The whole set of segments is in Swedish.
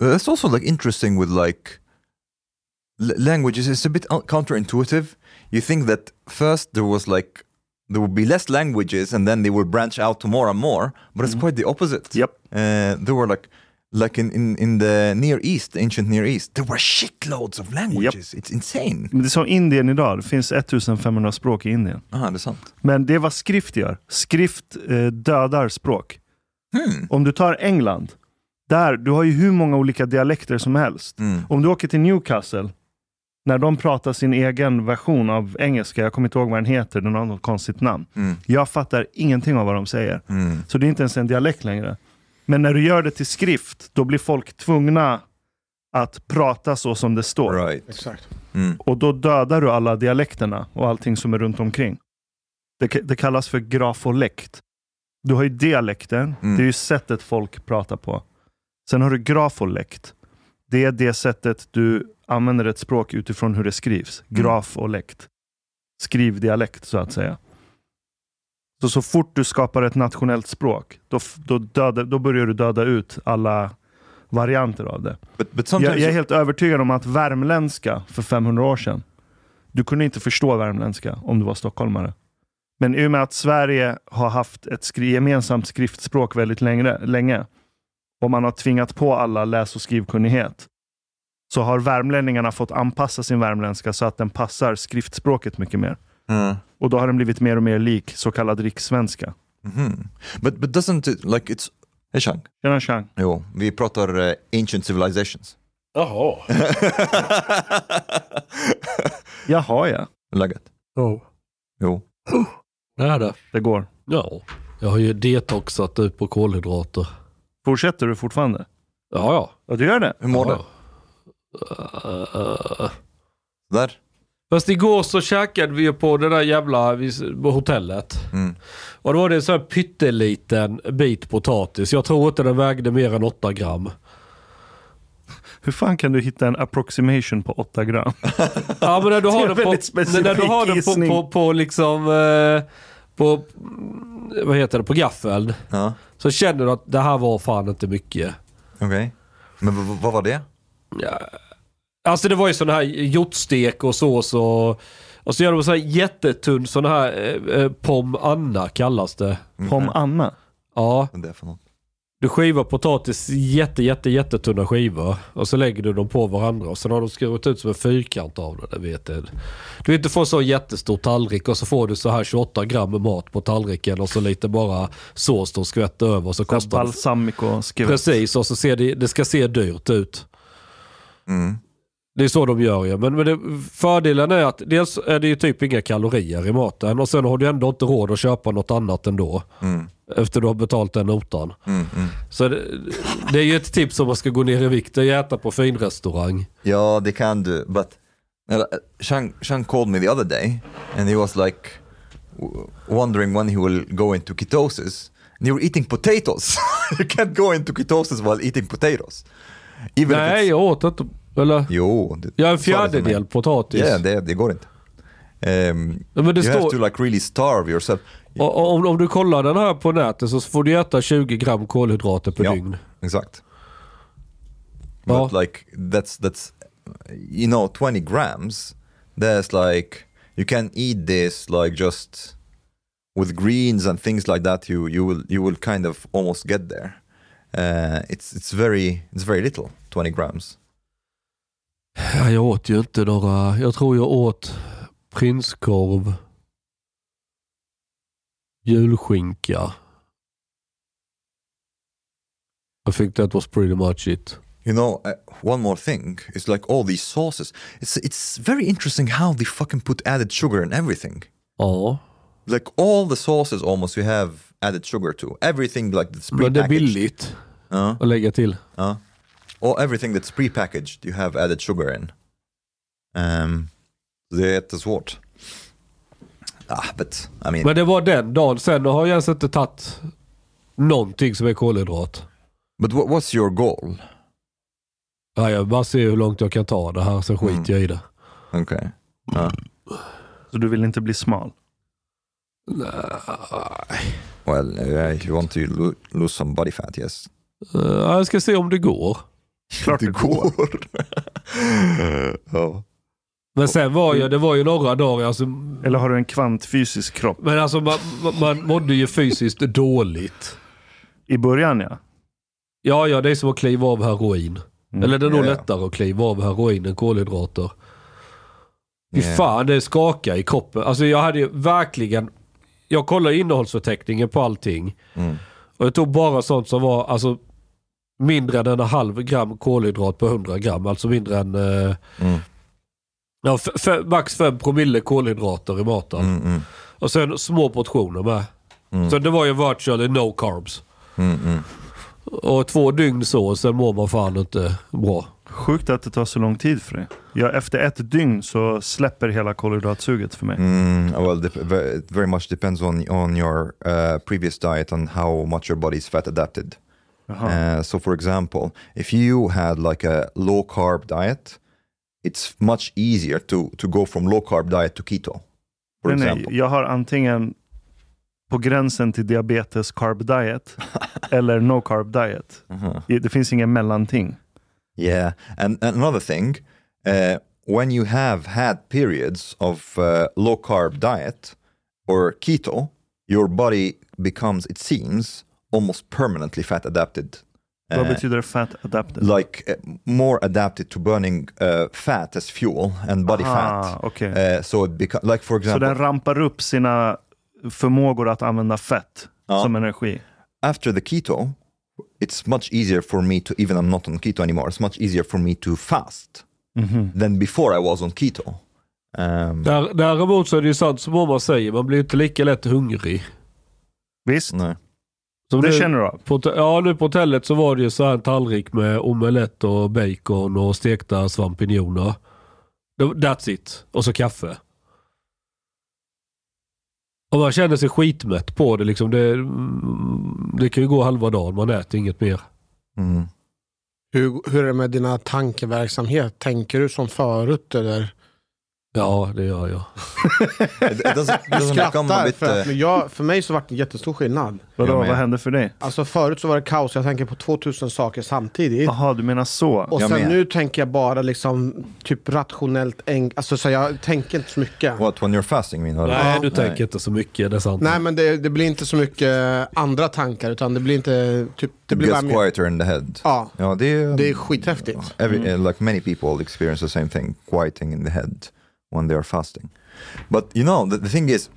That's also like interesting with like languages. It's a bit un- counterintuitive. You think that first there was like there would be less languages, and then they will branch out to more and more. But it's quite the opposite. Yep. Uh, there were like like in, in in the Near East, ancient Near East, there were shitloads of languages. It's insane. Men Det är som Indien idag, det finns 1500 språk i Indien. Ah, det är sant. Men det är vad skrift gör. Skrift eh, dödar språk. Hmm. Om du tar England, där, du har ju hur många olika dialekter som helst. Mm. Om du åker till Newcastle, när de pratar sin egen version av engelska, jag kommer inte ihåg vad den heter, den har något konstigt namn. Mm. Jag fattar ingenting av vad de säger. Mm. Så det är inte ens en dialekt längre. Men när du gör det till skrift, då blir folk tvungna att prata så som det står. Right. Exakt. Mm. Och då dödar du alla dialekterna och allting som är runt omkring. Det, det kallas för grafolekt. Du har ju dialekten, Mm. det är ju sättet folk pratar på. Sen har du grafolekt. Det är det sättet du använder ett språk utifrån hur det skrivs. Mm. Grafolekt. Skrivdialekt så att säga. Så, så fort du skapar ett nationellt språk, då, då, dödar, då börjar du döda ut alla varianter av det. But but Jag, jag är helt övertygad om att värmländska för 500 år sedan, du kunde inte förstå värmländska om du var stockholmare. Men i och med att Sverige har haft ett skri gemensamt skriftspråk väldigt länge, länge och man har tvingat på alla läs och skrivkunnighet, så har värmlänningarna fått anpassa sin värmländska så att den passar skriftspråket mycket mer. Uh, Och då har den blivit mer och mer lik så kallad rikssvenska. mhm. But but doesn't it like it's Hej Chang. Tjena tjang. Jo, vi pratar eh, ancient civilizations. Jaha. Jaha ja, Läget? Ja. Jo. Det är det. det går. Ja. Jag har ju detoxat ut på kolhydrater. Fortsätter du fortfarande? Ja, ja. Ja, du gör det? Hur mår du? Uh, Där? Fast igår så käkade vi ju på det där jävla på hotellet. Mm. Och då var det en sån här pytteliten bit potatis. Jag tror inte den vägde mer än 8 gram. Hur fan kan du hitta en approximation på 8 gram? Ja men när du Det är har en den på, när du har den på, på, på liksom, eh, på, vad heter det, på gaffeln. Ja, Så känner du att det här var fan inte mycket. okej. Men v- v- vad var det? Alltså det var ju sån här hjortstek och sås och, och så gör de så här jättetunn sån här eh, eh, pom anna kallas det. Pom Anna? Ja, Vad är det för något? Du skivar potatis jätte, jätte, jättetunna skivor och så lägger du dem på varandra och sen har de skurit ut som en fyrkant av det. det vet jag. Du inte får så jättestor tallrik och så får du så här 28 gram mat på tallriken och så lite bara sås de skvätter över och så kostar det. Balsamico skvätt. Precis, och så ser det, det ska se dyrt ut. Mm. Det är så de gör ju. Men, men det, fördelen är att dels är det ju typ inga kalorier i maten och sen har du ändå inte råd att köpa något annat ändå. Mm. Efter du har betalt den notan. Mm. Mm. Så det, det är ju ett tips om man ska gå ner i vikt, det är att äta på finrestaurang. Ja, det kan du, but Chang, Chang called me the other day and he was like wondering when he will go into ketosis. And you were eating potatoes. you can't go into ketosis while eating potatoes. Even Nej, jag åt inte. Eller? Jo, det, Jag har en fjärdedel potatis. Ja, det, det går inte. Um, Ja, men det you have står, to like really starve yourself. och, om, om du kollar den här på nätet så får du äta 20 gram kolhydrater per Ja. dygn. Exakt. Ja. But like that's that's you know 20 grams. There's like you can eat this like just with greens and things like that. You you will you will kind of almost get there. Uh, it's it's very it's very little 20 grams. Ja, jag åt ju inte några, jag tror jag åt prinskorv, julskinka. I think that was pretty much it. You know, uh, one more thing is like all these sauces. It's it's very interesting how they fucking put added sugar in everything. Ja, Like all the sauces almost you have added sugar to. Everything like that's men det är billigt Ja. att lägga till. Ja. Och everything that's prepackaged you have added sugar in. Um, det är jättesvårt. Ah, but I mean, Men det var den dagen. Sen har jag ens inte tagit någonting som är kolhydrat. but what, what's your goal? Ja, jag bara ser hur långt jag kan ta det här, sen skiter Mm. jag i det. Okay. Ja. Så du vill inte bli smal? Nej. Well, if you want to lo- lose some body fat, yes. Uh, jag ska se om det går. Klart det går. ja. Men sen var ju, det var ju några dagar, alltså, Eller har du en kvantfysisk kropp? men alltså man, man- man mådde ju fysiskt dåligt. I början ja. Ja, ja, det är som att kliva av heroin. Mm. Eller det är nog Ja, ja. lättare att kliva av heroin än kolhydrater. Fy Ja. fan, det skakar i kroppen. Alltså jag hade ju verkligen... Jag kollade innehållsförteckningen på allting. Mm. Och jag tog bara sånt som var alltså, mindre än en halv gram kolhydrat på 100 gram. Alltså mindre än... Eh, Mm. ja, max 5 promille kolhydrater i maten. Mm, mm, Och sen små portioner med. Mm. Så det var ju virtually no carbs. mm, mm. Och två dygn så, sen mår man fan inte bra. Sjukt att det tar så lång tid för dig. Ja, efter ett dygn så släpper hela kolhydratsuget för mig. Mm, well, it very much depends on on your uh, previous diet and how much your body is fat adapted. Jaha. Uh, so, for example, if you had like a low carb diet, it's much easier to to go from low carb diet to keto. For Nej, nej, example, jag har antingen på gränsen till diabetes carb diet eller no carb diet. Uh-huh. Det finns ingen mellanting. Yeah, and, and another thing, uh, when you have had periods of uh, low carb diet or keto, your body becomes, it seems, almost permanently fat adapted. Vad Uh, betyder fat adapted? like uh, more adapted to burning uh, fat as fuel and body Ah, fat. Uh, so it becomes like for Så example, den rampar upp sina förmågor att använda fett Ja. som energi. after the keto, it's much easier for me to even I'm not on keto anymore. It's much easier for me to fast Mhm. than before I was on keto. Um, Där, däremot så är det ju sant som man säger, man blir inte lika lätt hungrig. Visst, no. Som det nu, känner du av. på, Ja, nu på hotellet så var det ju så här en tallrik med omelett och bacon och stekta svampinjoner. Det- That's it. Och så kaffe. Och man känner sig skitmätt på det liksom. Det, mm, det kan ju gå halva dagen, man äter inget mer. Mm. Hur, hur är det med dina tankeverksamhet? Tänker du som förut eller? Ja, det gör jag. Du skrattar. För, Uh, men jag, för mig så var det en jättestor skillnad. Vadå, vad hände för dig? Alltså förut så var det kaos, jag tänker på 2000 saker samtidigt. Jaha, du menar så. Och Jag sen nu tänker jag bara liksom typ rationellt enkelt. Alltså så jag tänker inte så mycket. what, when you're fasting mean? Nej, Ja. du tänker inte så mycket. Det är sant. Nej men det, det blir inte så mycket andra tankar utan det blir inte typ... Det It blir bara gets mer, quieter in the head. ja, Ja, det, är, det är skithäftigt. every, uh, like many people experience the same thing, quieting in the head when they are fasting. But you know, the, the thing is,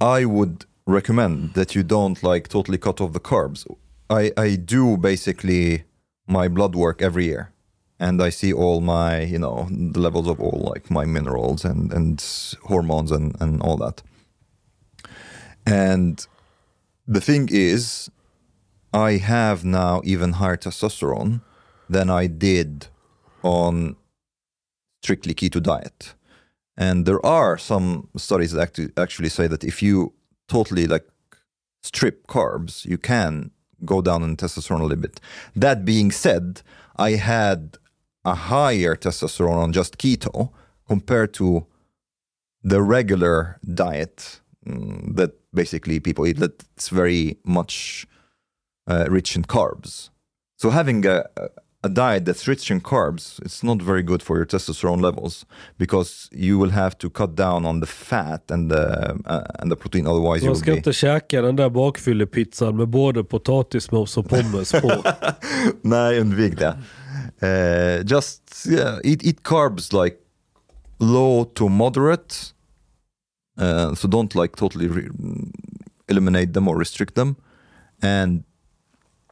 I would recommend that you don't like totally cut off the carbs. I, I do basically my blood work every year. And I see all my, you know, the levels of all like my minerals and, and hormones and, and all that. And the thing is, I have now even higher testosterone than I did on strictly keto diet. And there are some studies that actually say that if you totally like strip carbs, you can go down in testosterone a little bit. That being said, I had a higher testosterone on just keto compared to the regular diet mm, that basically people eat that's very much uh, rich in carbs. So having a, a diet that's rich in carbs, it's not very good for your testosterone levels because you will have to cut down on the fat and the uh, and the protein. Otherwise, you Man ska be. inte käka den där bakfyllepizzan med både potatismos och pommes på. Nej, undvik det. Uh, just yeah, eat eat carbs like low to moderate. Uh, so don't like totally eliminate them or restrict them, and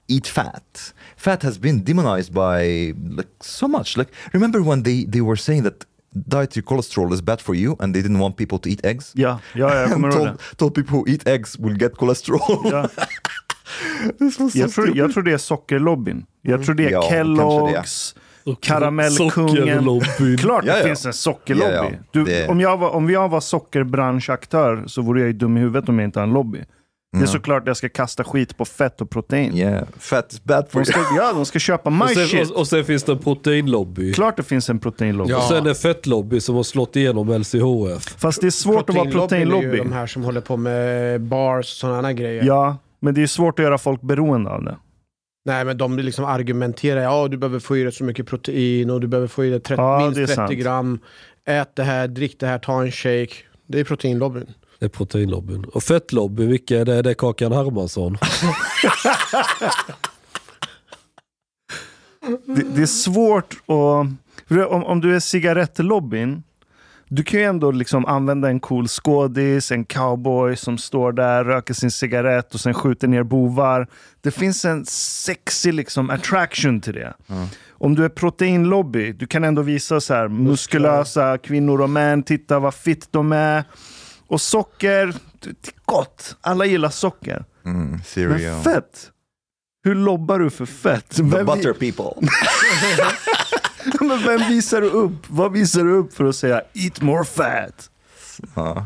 eat fat. Fat has been demonized by like so much. Like remember when they they were saying that dietary cholesterol is bad for you, and they didn't want people to eat eggs. Ja, ja jag kommer and told, told people who eat eggs will get cholesterol. Ja. This was so Jag, tror, jag tror det är sockerlobbyn. Jag tror det är Ja, Kellogg's, Karamellkungen. Klart Ja, det ja. finns en sockerlobby. Ja, ja. Du, Det- om, jag var, om jag var sockerbranchaktör så vore jag ju dum i huvudet om jag inte har en lobby. Det är såklart jag ska kasta skit på fett och protein. Yeah, fat is bad for De you. ska, ja, de ska köpa my Och sen, shit. och, och sen finns det en proteinlobby. Klart det finns en proteinlobby. Ja. Och sen en fettlobby som har slått igenom LCHF. Fast det är svårt att vara är ju proteinlobby. de här som håller på med bars och sådana grejer. Ja, men det är svårt att göra folk beroende av det. Nej, men de liksom argumenterar. Ja, du behöver få i dig så mycket protein och du behöver få i dig 30, Ja, det är minst 30 sant. gram. Ät det här, drick det här, ta en shake. Det är proteinlobbyn. Det är proteinlobbyn. Och fettlobbyn, vilka är det? Det är Kakan Hermansson. Det, det är svårt att... Om, om du är cigarettlobbyn, du kan ju ändå liksom använda en cool skådis, en cowboy som står där, röker sin cigarett och sen skjuter ner bovar. Det finns en sexy liksom attraction till det. Om du är proteinlobby, du kan ändå visa så här muskulösa kvinnor och män, titta vad fit de är. Och socker, det det är gott. Alla gillar socker. Mm, Men fett? Hur lobbar du för fett? The Vem, butter people. men vem visar du upp? Vad visar du upp för att säga eat more fat? uh,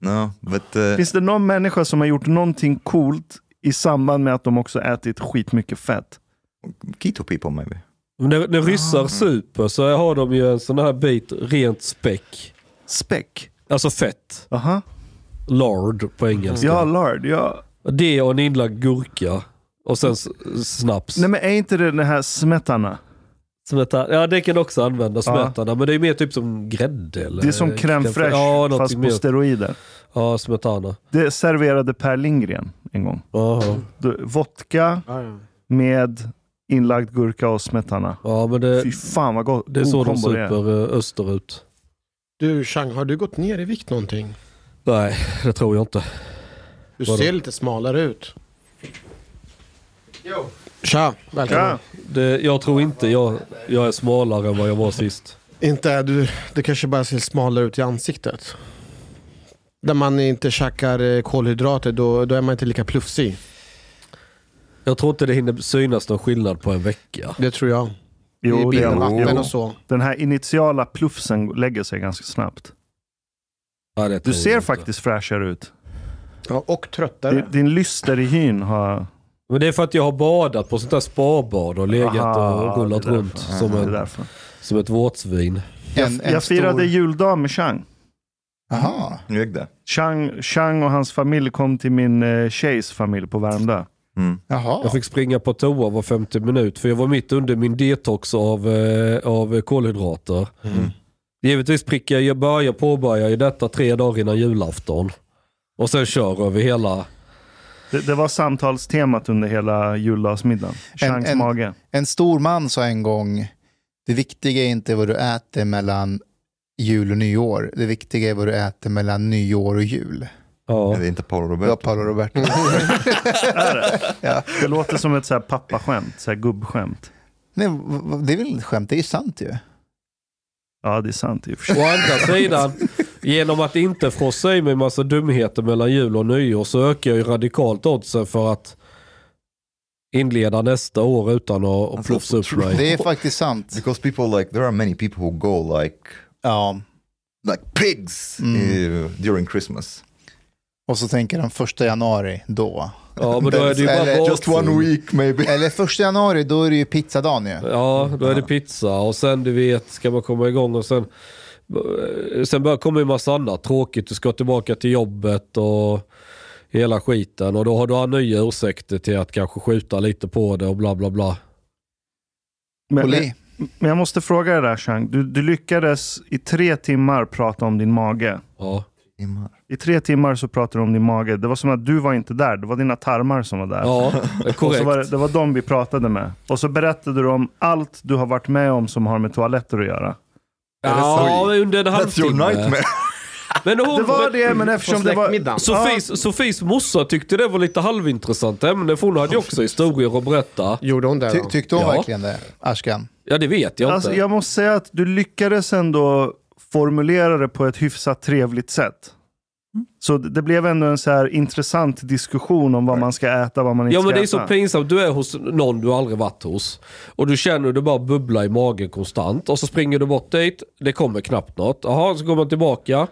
no, but uh, Finns det någon människa som har gjort någonting coolt i samband med att de också ätit skitmycket fett? keto people maybe. Men När, när ryssar super så har de ju en sån här bit rent späck. Späck? Alltså fett. Aha. Lard på engelska. Ja, lard. Ja. Det och en inlagd gurka. Och sen snaps. Nej men är inte det den här smetana? Smeta, ja det kan också användas, Ja. smetana. Men det är mer typ som grädde. Eller? Det är som crème fraîche Ja, fast på mer. steroider. Ja, smetana. Det serverade Per Lindgren en gång. Jaha. Du, vodka med inlagd gurka och smetana. Ja, men det, Fy fan vad gott. det är så de kombo det är. super eh, österut. Du Chang, har du gått ner i vikt någonting? Nej, det tror jag inte. Du Vadå? ser lite smalare ut. Tja, välkommen. Ja. Det, jag tror inte jag, jag är smalare än vad jag var sist. Inte, du, du kanske bara ser smalare ut i ansiktet. Där man inte käkar eh, kolhydrater, då, då är man inte lika plufsig. Jag tror inte det hinner synas någon skillnad på en vecka. Det tror jag. Jo, I det bilden är, vatten jo. och så. Den här initiala plufsen lägger sig ganska snabbt. Ja, det Du ser faktiskt fräschare ut. Ja, och tröttare. Din, din lyster i hyn har... Men det är för att jag har badat på sånt där spabad och legat Aha, och rullat runt som, en, som ett vårtsvin. Jag, En, en jag firade stor... juldag med Chang. Aha. Hur gick det? Chang. Chang och hans familj kom till min eh, tjejs familj på Värmdö. Mm. Jaha. Jag fick springa på toa var 50 minut för jag var mitt under min detox av, eh, av kolhydrater. Mm. Givetvis prickar jag börjar påbörja i detta tre dagar innan julafton. Och sen kör över hela... Det, det var samtalstemat under hela juldagsmiddagen. En- mage. En stor man sa en gång, det viktiga är inte vad du äter mellan jul och nyår. Det viktiga är vad du äter mellan nyår och jul. Ja. Det är inte Paolo Det var Roberto. Paolo Roberto. Är det? Ja. det låter som ett så här pappaskämt, så här gubbskämt. Nej, det är väl ett skämt, det är ju sant ju. Ja, det är sant i och för sig. Å andra sidan, genom att inte frossa i mig massa dumheter mellan jul och nyår så ökar jag ju radikalt oddsen för att inleda nästa år utan att, att That's plufsa upp mig. Det är faktiskt sant. Because people like, there are many people who go like, Ja. like pigs Mm. during Christmas. Och så tänker de första januari, då. Ja, men då är det ju bara Eller- Just one week maybe. Eller första januari, då är det ju pizzadagen ju. Ja, då är det pizza och sen du vet, ska man komma igång och sen Sen börjar komma en massa annat tråkigt. Du ska tillbaka till jobbet och hela skiten. Och då har du nya ursäkter till att kanske skjuta lite på det och bla bla bla. Men, men jag måste fråga dig där Chang. Du, du lyckades i tre timmar prata om din mage. Ja, I tre timmar så pratade du om din mage. Det var som att du var inte där. Det var dina tarmar som var där. ja korrekt. var det, det var dem vi pratade med. Och så berättade du om allt du har varit med om som har med toaletter att göra. Ja, under en That's your halvtimme. nightmare. Men hon, Det var det, men eftersom det var... Sofies, Sofies morsa tyckte det var lite halvintressant ämne för hon hade ju också historier att berätta. Gjorde hon det Ty, tyckte hon Ja. verkligen det, Ashkan? Ja det vet jag Alltså, inte. jag måste säga att du lyckades ändå formulera det på ett hyfsat trevligt sätt. Så det blev ändå en så här intressant diskussion om vad man ska äta, vad man inte Ja ska men det är äta. så pinsamt. Du är hos någon du aldrig varit hos. Och du känner hur det bara bubblar i magen konstant. Och så springer du bort dit. Det kommer knappt något. Jaha, så går man tillbaka.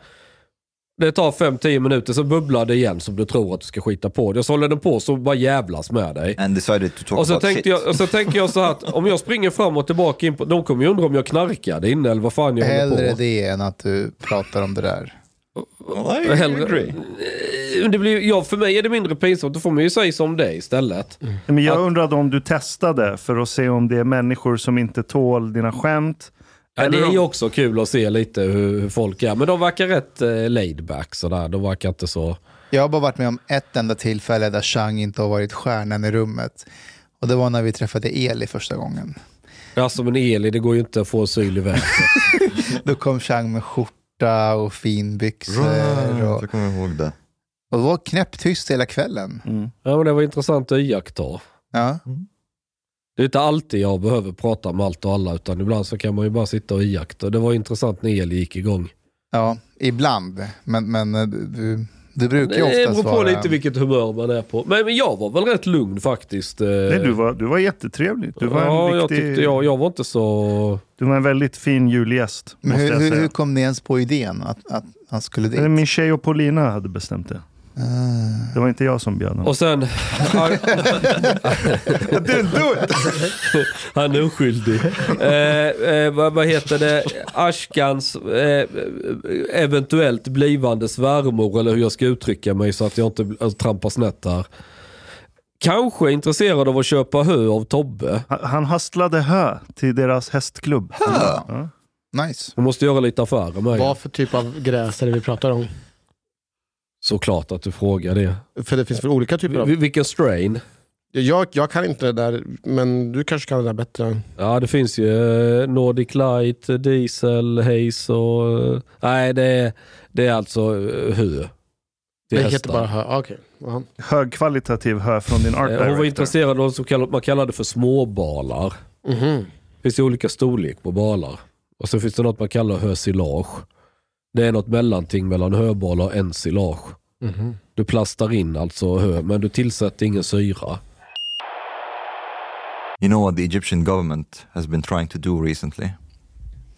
Det tar 5-10 minuter, så bubblar det igen som du tror att du ska skita på dig. Så håller den på så bara jävlas med dig. And decided to talk Och så, about tänkte shit. jag, och så tänker jag så här att om jag springer fram och tillbaka in på... De kommer ju undra om jag knarkade inne eller vad fan jag håller Hellre på. det än att du pratar om det där. Well, Hellre, agree. det blir, ja, för mig är det mindre pinsamt. Då får man ju säga som det istället. Men jag Att- undrade om du testade för att se om det är människor som inte tål dina skämt. Ja, det är ju också kul att se lite hur, folk är. Men de verkar rätt eh, laid back sådär. De verkar inte så... Jag har bara varit med om ett enda tillfälle där Chang inte har varit stjärnan i rummet. Och det var när vi träffade Eli första gången. Ja, som en Eli, det går ju inte att få asyl i vägen. Då kom Chang med skjorta och finbyxor. Right, Och, jag kommer ihåg det. och det var knäpptyst hela kvällen. Mm. Ja, men det var intressant att iaktta. Ja. Det är inte alltid jag behöver prata med allt och alla, utan ibland så kan man ju bara sitta och iaktta. Det var intressant när Eli gick igång. ja, ibland. Men, men eh, du, du brukar ju Det oftast beror på vara... lite vilket humör man är på. Men, men jag var väl rätt lugn faktiskt. eh. Nej, du, var, du var jättetrevlig. Du var, ja, en jag tyckte jag, jag var inte så... du var en väldigt fin julgäst. Men Måste hur, jag hur, säga. hur kom ni ens på idén att, att han skulle dit? Eller Min tjej och Paulina hade bestämt det. Det var inte jag som bjöd honom. Och sen... It! Han är oskyldig. Eh, eh, vad, vad heter det? Ashkans eh, eventuellt blivande svärmor, eller hur jag ska uttrycka mig så att jag inte alltså, trampar snett här. Kanske är intresserad av att köpa hö av Tobbe. Han, han hasslade hö till deras hästklubb. Hö? Ja. Nice. Man måste göra lite affärer med Vad för typ av gräs är det vi pratar om? Såklart att du frågar det. För det finns väl olika typer av... Vil- Vilken strain? Jag, jag kan inte det där, men du kanske kan det där bättre. Ja, det finns ju eh, Nordic Light, Diesel, Haze och... eh, Nej, det är, det är alltså eh, hö. Det heter hästar. bara hö. Okej. Ja. Högkvalitativ hö från din art Eh, Hon var director. intresserad av vad som kallar, man kallar det för småbalar. Mhm. Det finns ju olika storlek på balar. Och så finns det något man kallar hösilage. Det är något mellanting mellan höbal och ensilage. Mhm. Du plastar in alltså hö, men du tillsätter ingen syra. You know what the Egyptian government has been trying to do recently?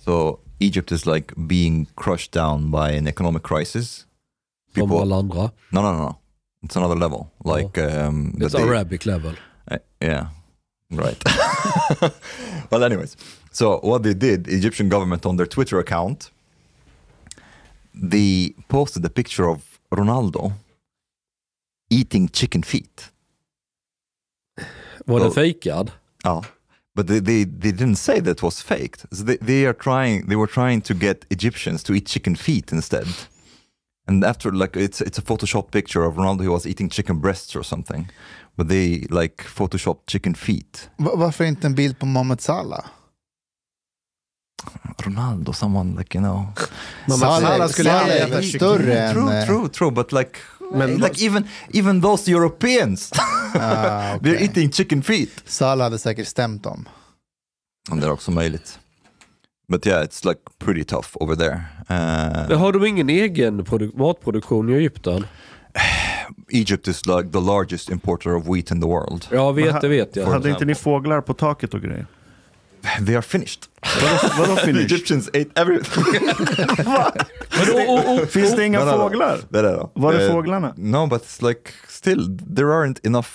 So Egypt is like being crushed down by an economic crisis. Som People, alla andra. no, no, no. It's another level. Like um, that It's they- Arabic level. Uh, yeah, right. well, anyways, so what they did, Egyptian government on their Twitter account, they posted a picture of Ronaldo eating chicken feet. Var den Oh. fejkad? Oh, but they, they, they didn't say that was faked. So they, they are trying. They were trying to get Egyptians to eat chicken feet instead. And after, like, it's it's a Photoshop picture of Ronaldo who was eating chicken breasts or something, but they like Photoshop chicken feet. Va- Varför inte en bild på Mohamed Salah? Ronaldo, someone like you know. Salah- skulle väl kyckling. större än... True, eh, true, true, but like, Men like even even those Europeans, Ah, they're okej. eating chicken feet. Salah hade säkert stämt dem. Det är också möjligt. But yeah, it's like pretty tough over there. Uh, Har de ingen egen produ- matproduktion i Egypten? Egypt is like the largest importer of wheat in the world. Ja, vet ha- det vet jag. Hade inte ni fåglar på taket och grejer? They are finished. Vadå, vadå The? Egyptians ate everything. Och, Finns det inga No, no, no. fåglar? Det då. Var är Eh, fåglarna? No, but it's like still there aren't enough.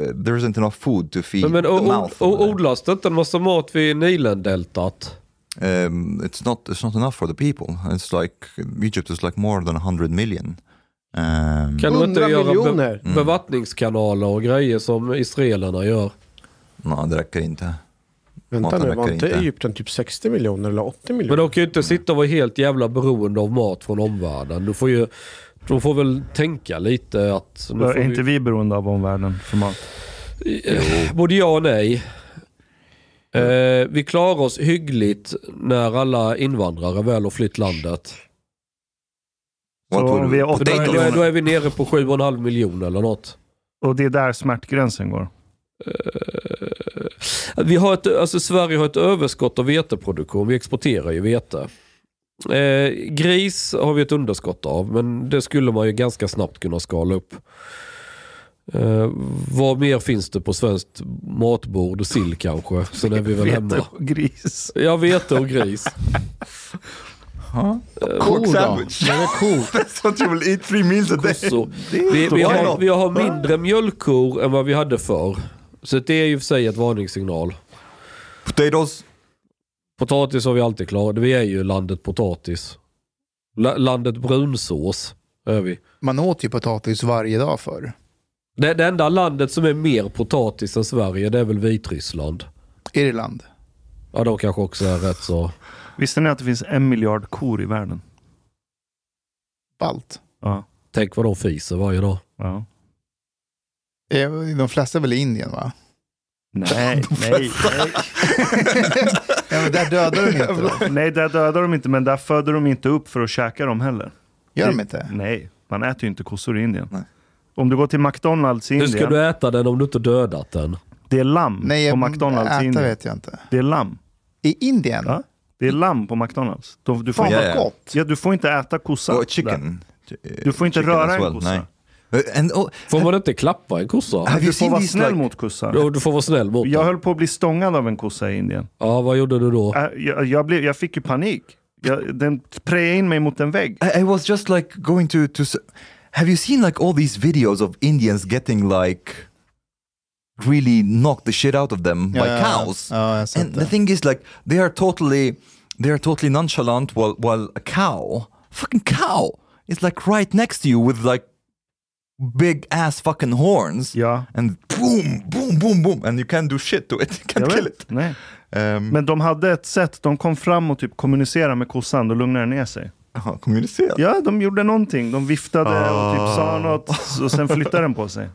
Uh, there isn't enough food to feed men, men the och, mouth. och, odlas det inte en massa mat vid Nilendeltat? um, it's not it's not enough for the people. It's like Egypt is like more than 100 million. Um, Kan de inte 100 göra be, miljoner? Mm. bevattningskanaler och grejer som israelerna gör? no, det räcker inte. Vänta nu, var inte. Egypten typ 60 miljoner eller 80 Men miljoner? de kan ju inte sitta och vara helt jävla beroende av mat från omvärlden. Du får ju, de får väl tänka lite att... nu Är får inte vi beroende av omvärlden för mat? Eh, Både ja och nej. Eh, vi klarar oss hyggligt när alla invandrare väl har flytt landet. Så would om vi är då, då, är, då är vi nere på 7,5 miljoner eller något. och det är där smärtgränsen går. Eh, vi har ett, alltså Sverige har ett överskott av veteproduktion. Vi exporterar ju vete. Eh, gris har vi ett underskott av, men det skulle man ju ganska snabbt kunna skala upp. Eh, vad mer finns det på svenskt matbord? Sill kanske, sen är vi väl hemma. Vete och gris. Ja, vete och gris. Huh? Ko Pork då? sandwich. Men det är ko. That's what you will eat three meals a day. Vi, vi, har, vi har mindre mjölkkor än vad vi hade förr. Så det är ju för sig ett varningssignal. Potatoes. Potatis har vi alltid klarat. Vi är ju landet potatis. La- landet brunsås. Är vi. Man åt ju potatis varje dag förr. Det, det enda landet som är mer potatis än Sverige det är väl Vitryssland. Irland. Ja, de kanske också är rätt så... Visste ni att det finns en miljard kor i världen? Ballt. Ja. Tänk vad de fiser varje dag. ja. Eh, De flesta är väl i Indien va? Nej, nej, nej. Ja, men där dödar de inte då. nej, där dödar de inte, men där föder de inte upp för att käka dem heller. Gör de inte? Nej, man äter ju inte kossor i Indien. Nej. Om du går till McDonalds i Hur ska Indien, du äta den om du inte dödat den? det är lamm Nej, på McDonalds i äta Indien. vet jag inte. Det är lamm. I Indien? Ja. Det är lamm på McDonalds. Du, du, får, Fan vad gott. ja, du får inte äta kossa. Oh, där. chicken. Du får inte Chicken röra as en well, kossa. nej. Uh, And, oh, Får man inte klappa en kossa? Have Du får vara snäll like- mot kossa. Du, du får vara snäll mot Jag höll på att bli stångad av en kossa i Indien. Ja, vad gjorde du då? Äh, Jag, jag, blev, jag fick ju panik. Jag, den prejade in mig mot en vägg. I, I was just like going to to. Have you seen like all these videos of Indians getting like really knocked the shit out of them by cows? Ja, sett and the thing is like they are totally they are totally nonchalant while while a cow, fucking cow, is like right next to you with like big ass fucking horns Ja, and boom, boom, boom, boom, and you can't do shit to it. You can't kill it. Um, Men de hade ett sätt, de kom fram och typ kommunicerade med kossan, då lugnade den ner sig. aha, kommunicera. Ja, de gjorde någonting. De viftade och typ sa Ah. något och sen flyttade den på sig.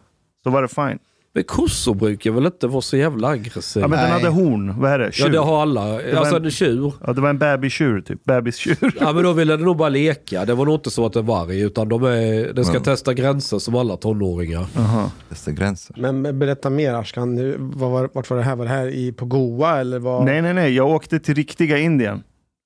Så var det fine. Men kossor brukar väl inte vara så jävla aggressiva? Ja, men den hade horn. Vad är det? Ja, Tjur. det har alla. var Alltså en- en tjur. Ja, det var en bebistjur typ. Bebistjur. Ja, men då ville den nog bara leka. Det var nog inte så att den var arg, utan de är, den ska Mm. testa gränser som alla tonåringar. Aha. Dessa gränser. Men berätta mer Ashkan, vad var, vart var det här? Var det här i, på Goa eller vad? Nej, nej, nej. Jag åkte till riktiga Indien.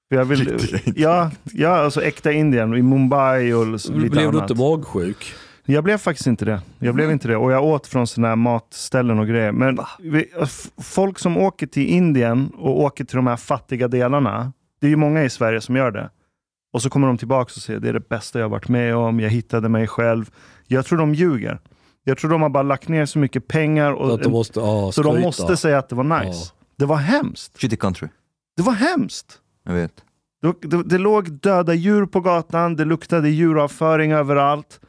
Jag vill, Riktiga Indien. ja, ja, alltså äkta Indien. I Mumbai och lite Blev du annat. inte magsjuk? Jag blev faktiskt inte det. Jag blev inte det. Och jag åt från sådana här matställen och grejer. Men vi, f- folk som åker till Indien och åker till de här fattiga delarna. Det är ju många i Sverige som gör det. Och så kommer de tillbaka och säger det är det bästa jag varit med om. Jag hittade mig själv. Jag tror de ljuger. Jag tror de har bara lagt ner så mycket pengar. Och, de måste, ja, så de måste säga att det var nice. Det var hemskt. Shitty country. Det var hemskt. Jag vet. Det, det, det låg döda djur på gatan. Det luktade djuravföring överallt.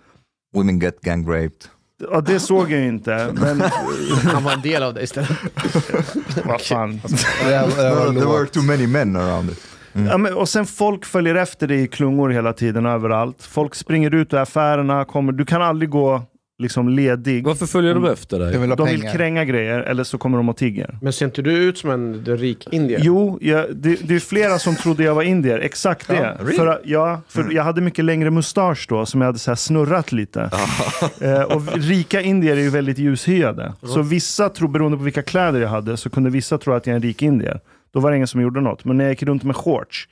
Women get gang raped. Ja, det såg jag inte. Men Han var en del av det istället. vad fan. There were too many men around it. Ja, men, och sen folk följer efter dig i klungor hela tiden överallt. Folk springer ut ur affärerna, kommer, du kan aldrig gå liksom ledig. Varför följer de efter dig? Jag vill De vill kränga grejer eller så kommer de och tigger. Men ser inte du ut som en rik indier? Jo, jag, det, det är flera som trodde jag var indier. Exakt det. really? För, ja, för jag hade mycket längre mustasch då som jag hade så här snurrat lite. eh, och rika indier är ju väldigt ljushyade. Så vissa tror, beroende på vilka kläder jag hade, så kunde vissa tro att jag är en rik indier. Då var det ingen som gjorde något. Men när jag gick runt med shorts,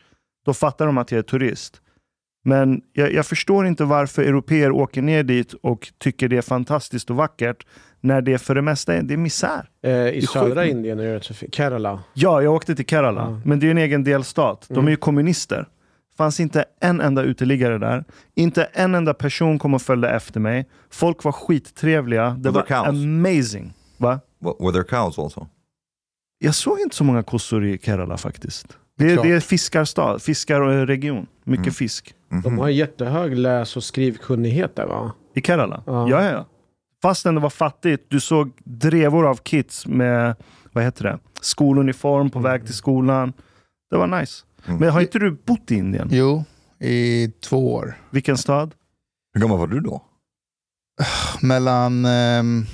då fattar de att jag är turist. Men jag, jag förstår inte varför europeer åker ner dit och tycker det är fantastiskt och vackert, när det för det mesta är, det är misär. Eh, I Det södra. Indien är det rätt så fint. Kerala. Ja, jag åkte till Kerala. Ja. Men det är en egen delstat. De Mm. är ju kommunister. fanns inte en enda uteliggare där. Inte en enda person kom och följde efter mig. Folk var skittrevliga. Det Were var cows? amazing. Va? Were there cows also? Jag såg inte så många kossor i Kerala faktiskt. Det är, det är fiskarstad, fiskarregion. Mycket Mm. fisk. Mhm. De har en jättehög läs och skrivkunnighet där va? I Kerala? Ja. Ja, ja. Fastän det var fattigt. Du såg drevor av kids med, vad heter det, skoluniform på väg till skolan. Det var nice. Mm. Men har inte du bott i Indien? Jo, i två år. Vilken stad? Hur gammal var du då? Mellan ehm,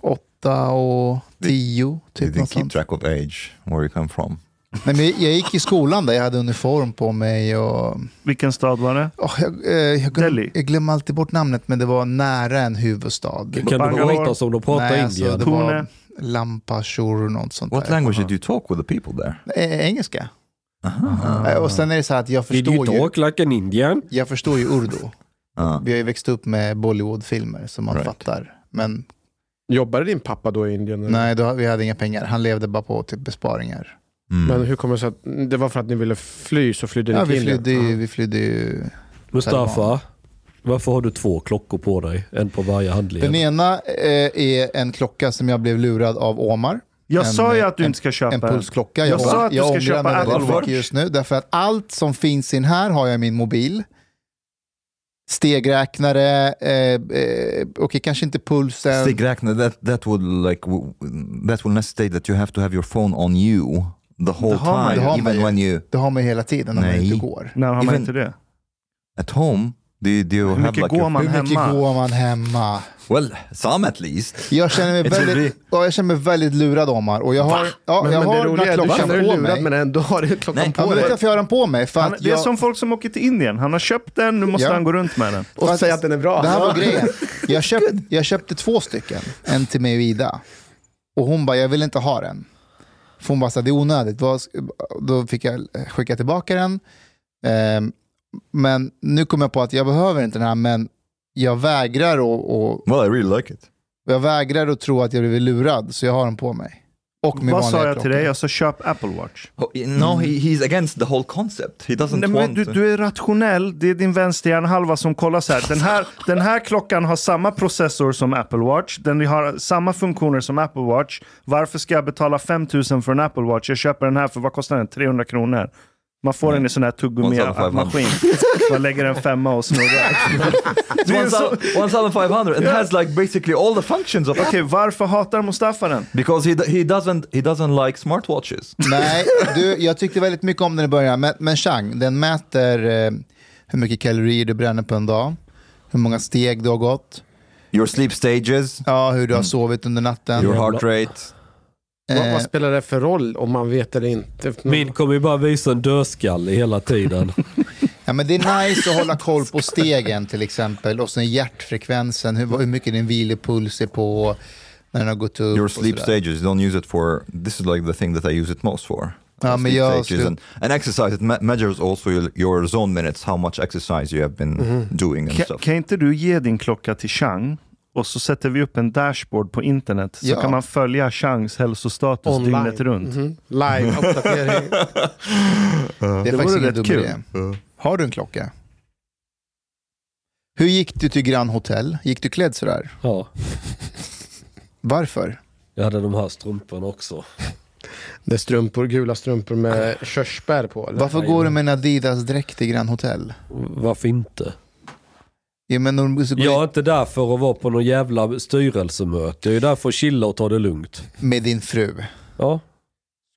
åtta och tio. You Typ didn't något keep sånt. track of age, where you come from. Nej, men jag gick i skolan där, jag hade uniform på mig. Och, Vilken stad var det? Åh, jag, eh, jag, glöm, Delhi. jag glömmer alltid bort namnet, men det var nära en huvudstad. Kan du prata som de pratar Nej, alltså, det Pune? var Lampashur, något sånt What där. language did you talk with the people there? Eh, engelska. Aha. Eh, Och sen är det så här att jag Did you förstår, ju, talk like an Indian? jag förstår ju urdu. Ah. Vi har ju växt upp med Bollywood-filmer som man Right. fattar. Men Jobbade din pappa då i Indien? eller? nej, då, vi hade inga pengar. Han levde bara på typ besparingar. Mm. Men hur kommer det sig att det var för att ni ville fly så flydde ni Ja, till vi Indien? flydde, ju, vi flydde ju. Mustafa, varför har du två klockor på dig? En på varje handled. Den ena eh, är en klocka som jag blev lurad av Omar. Jag En- sa ju att du en- inte ska köpa En pulsklocka. Jag sa att du ska köpa Apple Watch. just nu. Därför att allt som finns in här har jag i min mobil. Stegräknare, eh, eh, okej kanske inte pulsen. Stegräknare, that, that would like that will necessitate that you have to have your phone on you the whole Det har man time, ju. Det har man even ju. when you Det har man ju hela tiden när man Nej. inte går. När har man Even- inte det? at home. Do you, do you Hur have mycket like går man Hur mycket hemma? går man hemma? Well, some at least. Jag känner mig, väldigt, ja, jag känner mig väldigt lurad Omar. Och jag har, ja, Men, jag men har det den roliga här är att du klockan känner dig på lurad mig. men ändå har du klockan Nej. på Ja, men vet du dig. varför jag har den på mig? För Han, att det är jag, som folk som åker till Indien. Han har köpt den, nu måste Ja. han gå runt med den. Och säga att den är bra. Det här var grejen. Jag köpte, jag köpte två stycken, en till mig och Ida. Och hon bara, jag vill inte ha den. För hon bara, så här, det är onödigt. Då fick jag skicka tillbaka den. Ehm, men nu kom jag på att jag behöver inte den här, men jag vägrar, och, Well, I really like it. jag vägrar att tro att jag blivit lurad, så jag har den på mig. Och min Vad sa jag till dig? Jag sa köp Apple Watch. Oh, No, he, he's against the whole concept. He doesn't Nej, men want du, to. du är rationell. Det är din vänsterhjärnhalva som kollar så här. Den, här. den här klockan har samma processor som Apple Watch. Den har samma funktioner som Apple Watch. Varför ska jag betala 5000 för en Apple Watch? Jag köper den här för vad kostar den? 300 kronor. Man får den i sån här 1500. tuggummi-maskin. Man lägger en femma och snurrar. Det är så- 1500 and has like basically all the functions of Okej, varför hatar Mustafa den? because he, he doesn't he doesn't like smartwatches. Nej, du, jag tyckte väldigt mycket om den i början. Men, men Chang, den mäter eh, hur mycket kalorier du bränner på en dag. Hur många steg du har gått. Your sleep stages, Ja, hur du har sovit under natten. your heart rate. Vad, Eh, vad spelar det för roll om man vet eller inte? Min kommer ju bara visa en dödskalle hela tiden. ja, men det är nice att hålla koll på stegen till exempel. Och sen hjärtfrekvensen, hur, hur mycket din vilopuls är på. När den har gått upp. Your sleep stages, you don't use it for, this is like the thing that I use it most for. Ja, men jag skulle- and, and exercise, it me- measures also your, your zone minutes, how much exercise you have been doing and Kan, stuff. kan inte du ge din klocka till Chang? Och så sätter vi upp en dashboard på internet. Så Ja. kan man följa Changs hälsostatus Online. dygnet runt. Mhm. Live-uppdatering. Det är Det faktiskt vore ingen rätt dum kul. idé. Har du en klocka? Hur gick du till Grand Hotel? Gick du klädd sådär? Ja, Varför? jag hade de här strumporna också. Det är strumpor, gula strumpor med körsbär på. Eller? Varför går du med en Adidas-dräkt till Grand Hotel? Varför inte? Ja, men gå Jag är inte där för att vara på någon jävla styrelsemöte. Jag är där för att chilla och ta det lugnt. med din fru. Ja,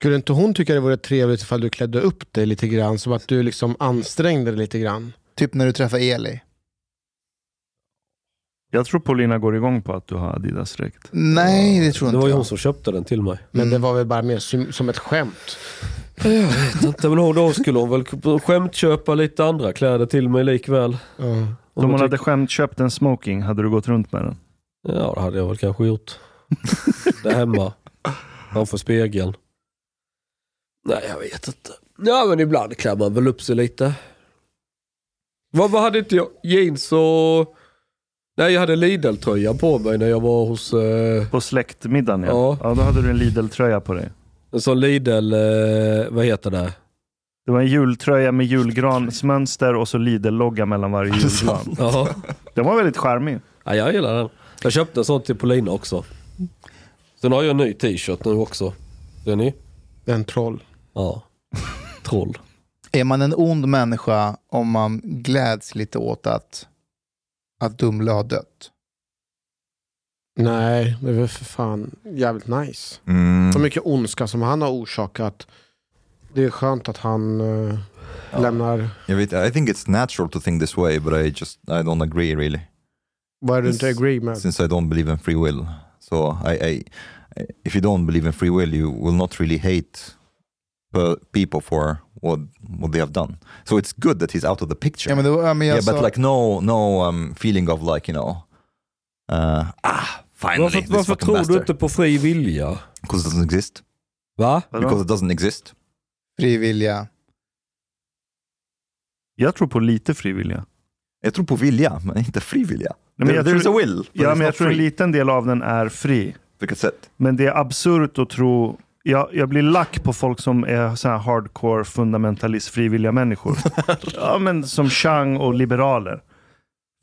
Skulle inte hon tycka det vore trevligt ifall du klädde upp dig lite grann? Som att du liksom ansträngde dig lite grann? Typ när du träffar Eli. Jag tror Paulina går igång på att du har Adidas-dräkt. Nej, det tror det inte var ju jag. hon som köpte den till mig. Men det var väl bara mer som, som ett skämt? Jag vet inte, men hon- då skulle hon väl skämtköpa lite andra kläder till mig likväl. Ja. Om hon hade skämtköpt en smoking, hade du gått runt med den? Ja, det hade jag väl kanske gjort. Där hemma. Framför spegeln. Nej, jag vet inte. Ja, men ibland klär man väl upp sig lite. Vad, vad hade inte jag? Jeans och... Nej, jag hade Lidl-tröja på mig när jag var hos... Eh, På släktmiddagen ja. Ja. ja. Då hade du en Lidl-tröja på dig. en sån Lidl... Eh, vad heter det? Det var en jultröja med julgransmönster och så Lidl-logga mellan varje julgran. Ja. Den var väldigt charmig. ja, jag gillar den. Jag köpte en sån till Polina också. Sen har jag en ny t-shirt nu också. Ser ni? En troll. Ja. Troll. Är man en ond människa om man gläds lite åt att, att Dumle har dött? Nej, det är väl för fan jävligt nice. Mm. Så mycket ondska som han har orsakat. Det är skönt att han eh, lämnar... Jag vet, I think it's natural to think this way, but I just I don't agree really, är du inte agree med? since I don't believe in free will. So I, I, if you don't believe in free will, you will not really hate pe- people for what what they have done. So it's good that he's out of the picture. Ja, men då, ja, men jag yeah, but sa- like no, no um, feeling of like you know, uh, ah, finally Varför, this varför fucking tror bastard. du inte på fri vilja? Because it doesn't exist. Va? Because it doesn't exist. Frivilliga. Jag tror på lite frivilliga. Jag tror på vilja, men inte fri vilja. Nej, men There- jag There's tror- a will. Ja, men jag tror en liten del av den är fri. Vilket sätt? Men det är absurt att tro... Jag, jag blir lack på folk som är så här hardcore fundamentalist frivilliga människor. ja, men som Chang och liberaler.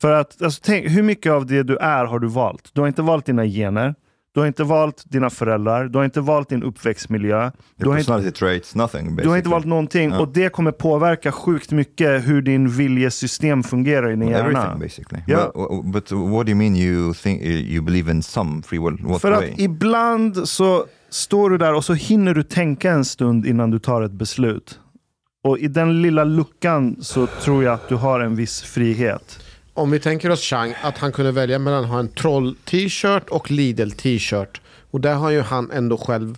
För att, alltså, tänk, hur mycket av det du är har du valt? Du har inte valt dina gener. Du har inte valt dina föräldrar, du har inte valt din uppväxtmiljö. Du har inte, traits, nothing basically. du har inte valt någonting Ja. och det kommer påverka sjukt mycket hur din viljesystem fungerar i din hjärna. Everything basically. Yeah. But, but what do you mean you think you believe in some free will? What För way? att ibland så står du där och så hinner du tänka en stund innan du tar ett beslut. Och i den lilla luckan så tror jag att du har en viss frihet. Om vi tänker oss Chang, att han kunde välja mellan att ha en troll-t-shirt och Lidl-t-shirt. Och där har ju han ändå själv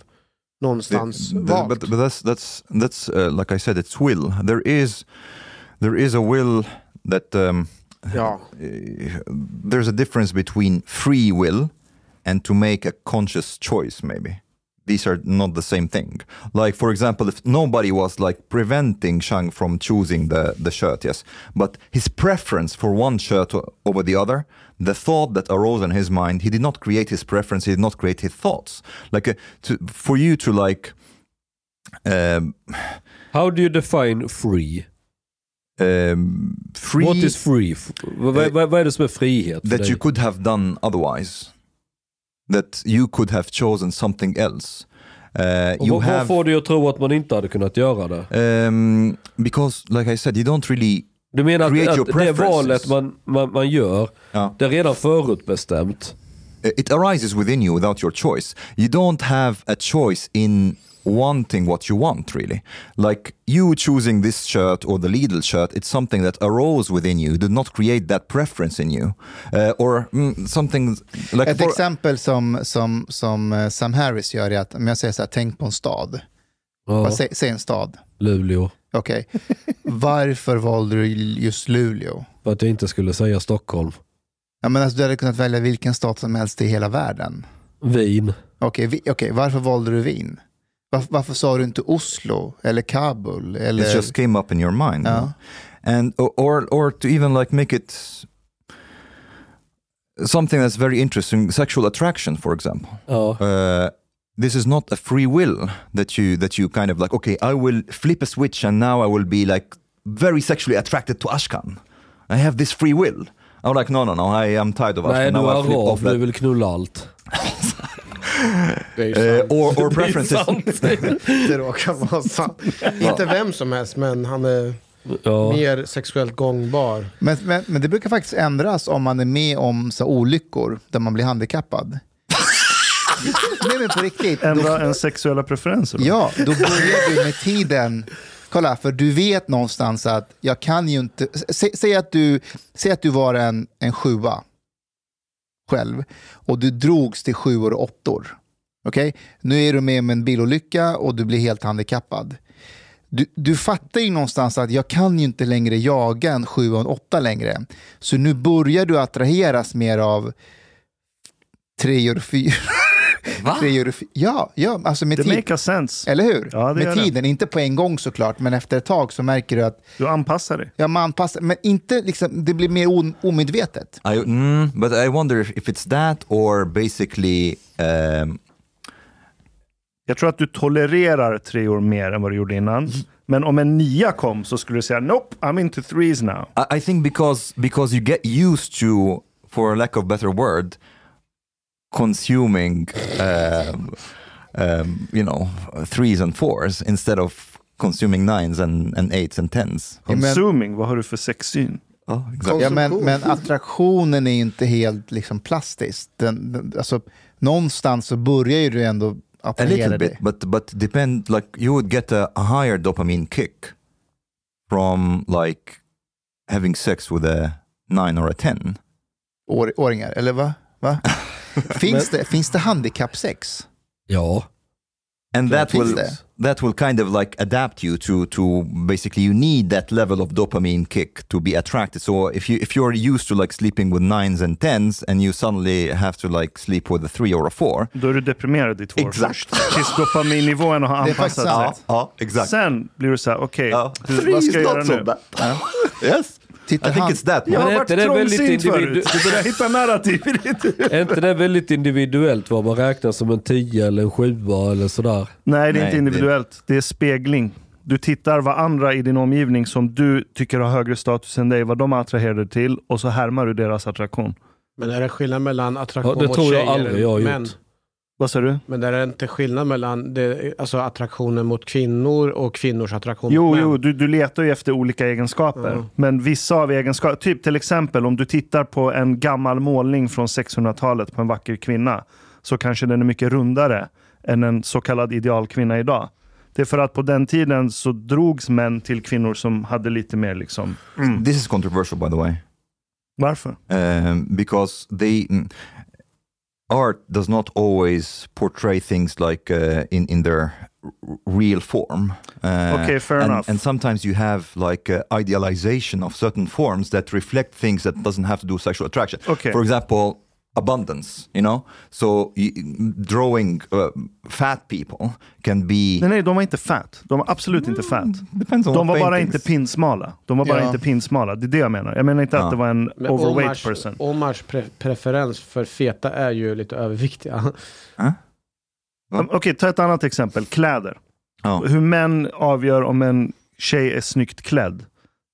någonstans The- the- valt. but, but that's that's that's uh, like I said, it's will. There is there is a will that um, Ja. uh, there's a difference between free will and to make a conscious choice. Maybe these are not the same thing. Like for example, if nobody was like preventing Shang from choosing the the shirt, yes, but his preference for one shirt over the other. The thought that arose in his mind, he did not create his preference. He did not create his thoughts. Like uh, to, for you to like um, How do you define free? um, free What is free? F- vad, vad, vad är det som är frihet that you could have done otherwise. That you could have chosen something else. Uh, Och you vad, have får dig att tro att man inte hade kunnat göra det? um, because, like I said, you don't really. Du menar Create att, your att det valet man, man, man gör, Ja. det är redan förutbestämt? It arises within you without your choice. You don't have a choice in wanting what you want, really. Like you choosing this shirt or the Lidl shirt, it's something that arose within you. Did not create that preference in you, uh, or mm, something like Ett for- exempel som, som, som eh, Sam Harris gör är att om jag säger så här, tänk på en stad. Ja, Säg, säg en stad. Luleå. Okej. Varför valde du just Luleå? För att jag inte skulle säga Stockholm. Ja, men alltså, du hade kunnat välja vilken stad som helst i hela världen. Vin. Okej, vi, okej, varför valde du Wien? Varför, varför sa du inte Oslo eller Kabul? Eller... it just came up in your mind. Ja. and or or to even like make it something that's very interesting sexual attraction for example Ja. uh, this is not a free will that you that you kind of like okay i will flip a switch and now i will be like very sexually attracted to ashkan i have this free will i'm like no no no i am tired of ashkan Nej, du now flip arab, off du vill knulla allt. Det är Uh, sant. or, or preferences Det råkar vara sant. Inte vem som helst, men han är Ja. mer sexuellt gångbar. Men, men, men det brukar faktiskt ändras om man är med om så, olyckor där man blir handikappad. Nej men på riktigt. Då, Ändra en sexuella preferenser. då. ja, då börjar du med tiden. Kolla, för du vet någonstans att jag kan ju inte... Sä, säg, att du, säg att du var en, en sjua själv och du drogs till sjuor och åttor. Okej? Nu är du med om en bilolycka och du blir helt handikappad. Du, du fattar ju någonstans att jag kan ju inte längre jaga en sjua och en åtta längre. Så nu börjar du attraheras mer av treor och Treor och fy- Ja, ja, alltså med Det tid. makes sense. Eller hur? Ja, det med det. tiden, inte på en gång såklart, men efter ett tag så märker du att Du anpassar dig. ja, man anpassar, men inte liksom, det blir mer on, omedvetet. I, mm, but i wonder if it's that or basically um, Jag tror att du tolererar tre år mer än vad du gjorde innan. Men om en nia kom så skulle du säga nope, I'm into threes now. I, I think because because you get used to, for lack of better word, consuming, um, um, you know, threes and fours instead of consuming nines and, and eights and tens. Men- Consuming, vad har du för sexsyn? Oh, exactly. Ja, men, men attraktionen är inte helt liksom plastisk. Den, den, alltså, någonstans så börjar ju du ändå A attrahera little dig. bit, but but depend. Like you would get a, a higher dopamine kick from like having sex with a nine or a ten. År, åringar, eller va? va? finns, det, finns det handikappsex? Ja. and that finns will det. that will kind of like adapt you to to basically you need that level of dopamine kick to be attracted so if you if you're used to like sleeping with nines and tens and you suddenly have to like sleep with a three or a four Då är du deprimerad i två år Exakt. först. Tills dopaminnivåerna har anpassat sig. sant. ja exakt Sen blir du så här, okej, Ja. hur- Three vad ska jag göra nu? bad. yes Titta, I think han, it's that Jag har Men varit är inte det väldigt trångsynt förut. Du börjar hitta narrativ i ditt Är inte det väldigt individuellt vad man räknar som en 10 eller en 7 eller sådär? Nej, det är Nej, inte individuellt. Det är spegling. Du tittar vad andra i din omgivning som du tycker har högre status än dig, vad de attraherar dig till och så härmar du deras attraktion. Men är det skillnad mellan attraktion Ja, det mot tror jag tjejer aldrig jag har gjort. Vad sa du? Men där är det inte skillnad mellan det, alltså attraktionen mot kvinnor och kvinnors attraktion Jo, mot män? jo du, du letar ju efter olika egenskaper. Ja. Men vissa av egenskaperna, typ till exempel om du tittar på en gammal målning från 600-talet på en vacker kvinna, så kanske den är mycket rundare än en så kallad idealkvinna idag. Det är för att på den tiden så drogs män till kvinnor som hade lite mer liksom... This is controversial, by the way. Varför? um, because they mm, art does not always portray things like uh, in in their real form. Uh, Okay, fair and, enough. And sometimes you have like uh, idealization of certain forms that reflect things that doesn't have to do with sexual attraction. Okay. For example, abundance. You know, so y- drawing uh, fat people can be Nej, nej, de var inte fat. De var absolut inte fat. depends on De var bara inte pinsmala. De var bara Ja. inte pinsmala. Det är det jag menar. Jag menar inte Ja. att det var en Men overweight Omars, person. Omars pre preferens för feta är ju lite överviktiga. Um, Okej, ta ett annat exempel. Kläder. Ja. Hur män avgör om en tjej är snyggt klädd.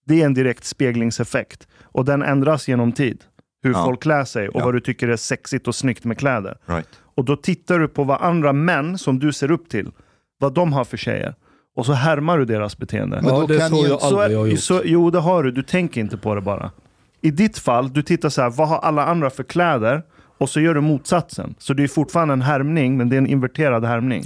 Det är en direkt speglingseffekt. Och den ändras genom tid. Hur Ja. folk klär sig och Ja. vad du tycker är sexigt och snyggt med kläder. Right. Och då tittar du på vad andra män som du ser upp till, vad de har för tjejer. Och så härmar du deras beteende. Men ja, det jag Så, aldrig jag har gjort. så, jo, det har du. Du tänker inte på det bara. I ditt fall, du tittar så här, vad har alla andra för kläder? Och så gör du motsatsen. Så det är fortfarande en härmning, men det är en inverterad härmning.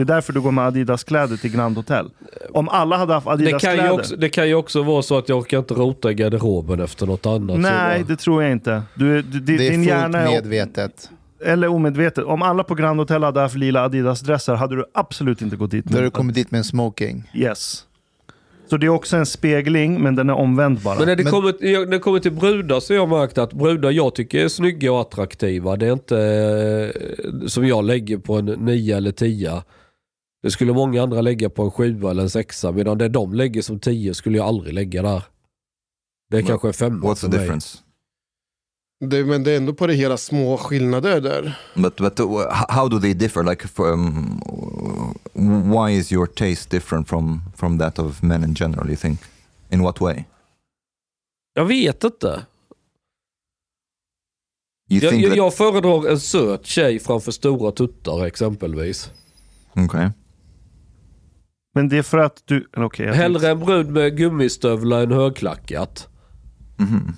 Det är därför du går med Adidas-kläder till Grand Hotel. Om alla hade haft det, kan ju Adidas-kläder... också, det kan ju också vara så att jag orkar inte rota i garderoben efter något annat. Nej, det tror jag inte. Du, du, Det är din fullt hjärna är medvetet. eller omedvetet. Om alla på Grand Hotel hade haft lila Adidas-dressar hade du absolut inte gått dit. Då har du kommit dit med en smoking. Yes. Så det är också en spegling, men den är omvänd bara. Men när det, Men- kommer, när det kommer till brudar så har jag märkt att brudar jag tycker är snygga och attraktiva. Det är inte eh, som jag lägger på en 9 eller 10. Det skulle många andra lägga på en 7 eller en 6 medan det de lägger som 10 skulle jag aldrig lägga där. Det är But kanske en 5 What's the difference? Det, men det är ändå på det hela små skillnader där. But but uh, how do they differ? Like, from, why is your taste different from from that of men in general? You think? In what way? Jag vet inte. You Jag, think jag, that? jag föredrar en söt tjej framför stora tuttar exempelvis. Okay. Men det är för att du... jag Hellre tänkte- en brud med gummistövlar än högklackat. Mhm.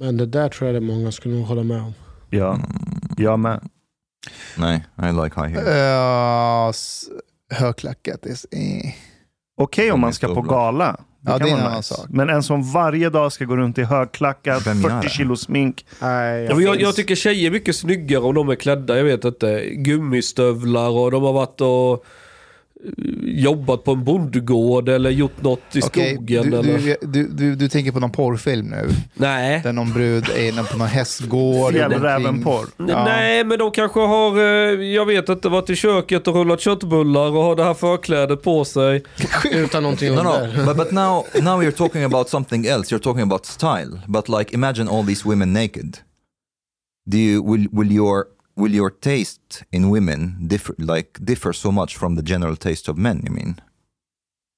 Men det där tror jag det många skulle nog hålla med om. Ja, jag med. Nej, I like high heels. Uh, högklackat. är s- eh. Okej om De man ska på gala. Ja, kan det är en vara nice. sak. Men en som varje dag ska gå runt i högklackat, Vem gör 40 det? kilo smink. Nej, jag, finns. jag tycker tjejer är mycket snyggare om de är klädda. Jag vet inte. Gummistövlar och de har varit och jobbat på en bondgård eller gjort något i Okej, skogen. du, eller... du, du, du, du tänker på någon porrfilm nu? Nej. Där någon brud är inne på någon hästgård. Fjällrävenporr. Ja. Nej, men de kanske har, eh, jag vet inte, varit i köket och rullat köttbullar och har det här förklädet på sig. Utan någonting No, under. no, but, but now, now you're talking about something else. You're talking about style. But like, imagine all these women naked. Do you will will your will your taste in women differ like differ so much from the general taste of men? You mean?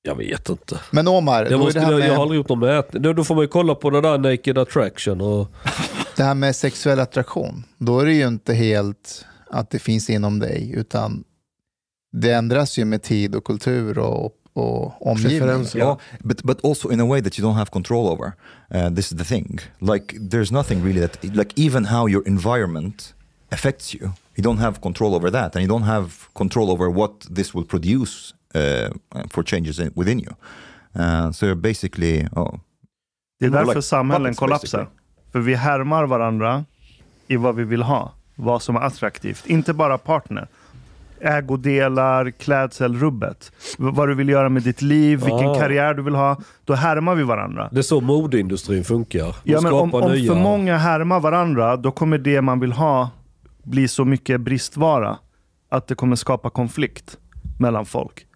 Jag vet inte. Men Omar, är måste, det, här jag, jag har med, aldrig gjort någon mätning. Då, då får man ju kolla på det där Naked Attraction. Och, det här med sexuell attraktion. Då är det ju inte helt att det finns inom dig, utan det ändras ju med tid och kultur och, och omgivning. Yeah, but but also in a way that you don't have control over. Uh, this is the thing. Like, there's nothing really that like even how your environment affects you. You don't have control over that, and you don't have control over what this will produce uh, for changes in, within you. Uh, so you're basically, oh, Det är därför like samhällen kollapsar. basically. För vi härmar varandra i vad vi vill ha. Vad som är attraktivt. Inte bara partner. Ägodelar, klädsel, rubbet. V- vad du vill göra med ditt liv, vilken Ah. karriär du vill ha. Då härmar vi varandra. det är så modeindustrin funkar. Ja, men om, om nya... för många härmar varandra, då kommer det man vill ha bli så mycket bristvara att det kommer skapa konflikt mellan folk.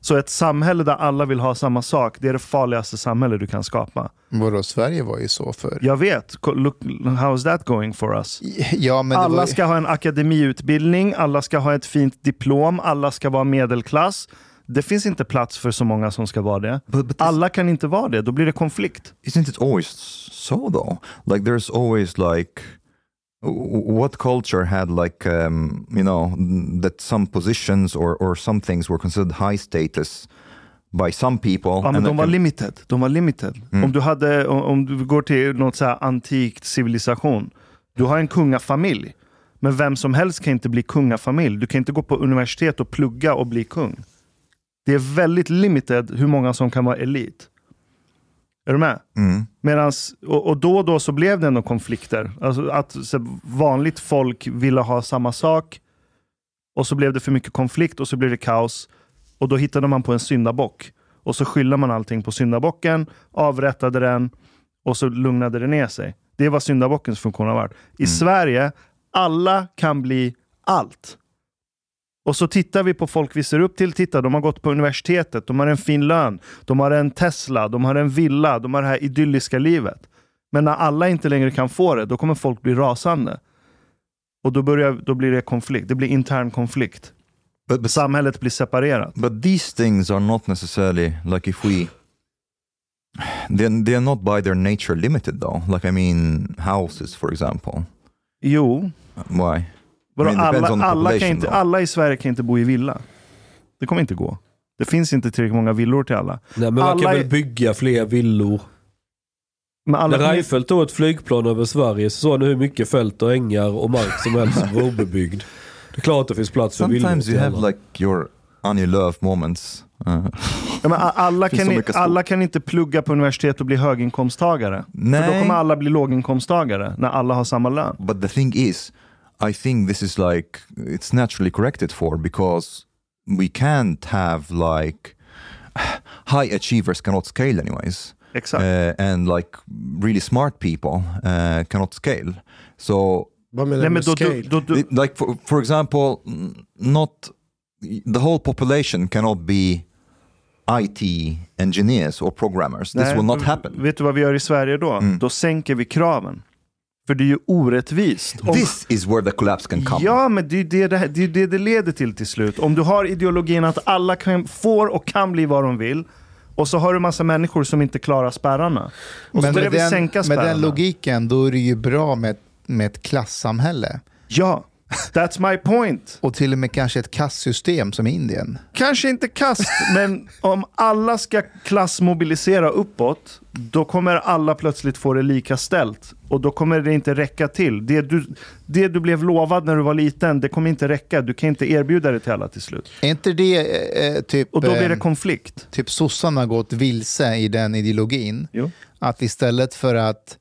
Så ett samhälle där alla vill ha samma sak, det är det farligaste samhälle du kan skapa. Vadå, Sverige var ju så för. Jag vet, look, how's that going for us? Ja, men alla ju, ska ha en akademiutbildning, alla ska ha ett fint diplom, alla ska vara medelklass. Det finns inte plats för så många som ska vara det. but but Alla kan inte vara det, då blir det konflikt. isn't it always so though? Like there's always like what culture had like um, you know that some positions or or some things were considered high status by some people? Ja, men de var limited. De var limited. Mm. Om, du hade, om, om du går till något så antikt civilisation. Du har en kungafamilj. Men vem som helst kan inte bli kungafamilj. Du kan inte gå på universitet och plugga och bli kung. Det är väldigt limited hur många som kan vara elit. Är du med? Mm. Medans, och, och då och då så blev det ändå konflikter. Alltså att vanligt folk ville ha samma sak. Och så blev det för mycket konflikt och så blev det kaos. Och då hittade man på en syndabock. Och så skyllde man allting på syndabocken, avrättade den och så lugnade det ner sig. Det är vad syndabockens funktion har varit. I Sverige, alla kan bli allt. Och så tittar vi på folk vi ser upp till. Titta, de har gått på universitetet, de har en fin lön, de har en Tesla, de har en villa, de har det här idylliska livet. Men när alla inte längre kan få det, då kommer folk bli rasande. Och då, börjar, då blir det konflikt. Det blir intern konflikt. But, but Samhället blir separerat. But these things are not necessarily like if we. They're, they're not by their nature limited though. Like I mean, houses for example. Jo, Why? Vadå, alla, alla, kan inte, alla i Sverige kan inte bo i villa. Det kommer inte gå. Det finns inte tillräckligt många villor till alla. Nej, men man Alla kan är- väl bygga fler villor. Men alla När Reinfeldt tog ett flygplan över Sverige så såg han hur mycket fält och ängar och mark som helst som var obebyggd. Det är klart det finns plats för villor Sometimes you have alla. like your Anya Love moments. Uh, Ja, men alla, kan, i- alla kan inte plugga på universitet och bli höginkomsttagare. För då Nej. kommer alla bli låginkomsttagare när alla har samma lön. but the thing is, I think this is like it's naturally corrected for because we can't have like high achievers cannot scale anyways. Exakt. Uh, and like really smart people uh, cannot scale. So Vad menar Nej, du men med då, då, då, då, like for, for example not the whole population cannot be IT engineers or programmers this Nej, will not happen Vet du vad vi gör i Sverige då? Mm. Då sänker vi kraven. För det är ju orättvist. Om- this is where the collapse can come Ja, men det är det det, det är det det leder till till slut. Om du har ideologin att alla kan, får och kan bli vad de vill och så har du massa människor som inte klarar spärrarna. Och så Men börjar med vi sänka den, med spärrarna. den logiken, då är det ju bra med, med ett klassamhälle. Ja, that's my point. Och till och med kanske ett kastsystem som Indien. Kanske inte kast, men om alla ska klassmobilisera uppåt, då kommer alla plötsligt få det lika ställt. Och då kommer det inte räcka till. Det du, det du blev lovad när du var liten, det kommer inte räcka. Du kan inte erbjuda det till alla till slut. Är inte det eh, typ, Och då blir det eh, konflikt. typ sossarna gått vilse i den ideologin? Jo. Att istället för att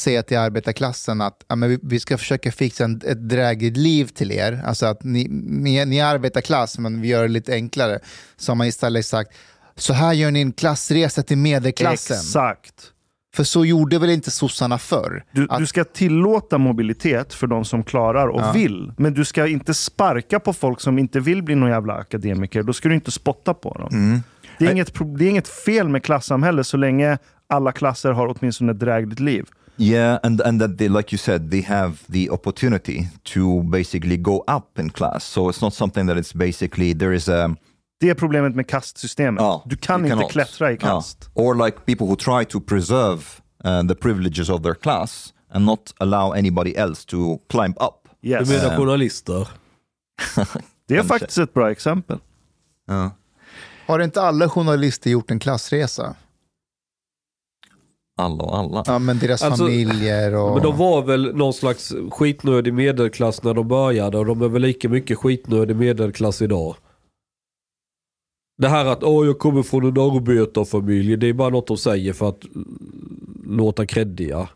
säga till arbetarklassen att ja, men vi, vi ska försöka fixa en, ett drägligt liv till er, alltså att ni, ni, ni är arbetarklass men vi gör det lite enklare, så har man istället sagt så här gör ni en klassresa till medelklassen. Exakt. För så gjorde väl inte sossarna förr? Du, Att- du ska tillåta mobilitet för de som klarar och Ja. vill. Men du ska inte sparka på folk som inte vill bli någon jävla akademiker. Då ska du inte spotta på dem. Mm. Det, är inget, det är inget fel med klassamhälle så länge alla klasser har åtminstone ett drägligt liv. Yeah and and that they like you said they have the opportunity to basically go up in class so it's not something that it's basically there is a Det är problemet med kastsystemet. Ja, du kan you inte cannot. klättra i kast. or like people who try to preserve uh, the privileges of their class and not allow anybody else to climb up Yes. Du menar Eh. journalister? Det är faktiskt ett bra exempel. Ja. Har inte alla journalister gjort en klassresa? Alla och alla Ja, men deras Alltså, familjer och... Men de var väl någon slags skitnödig medelklass när de började och de är väl lika mycket skitnödig medelklass idag. Det här att åh jag kommer från en arbetarfamilj, det är bara något de säger för att låta kreddiga.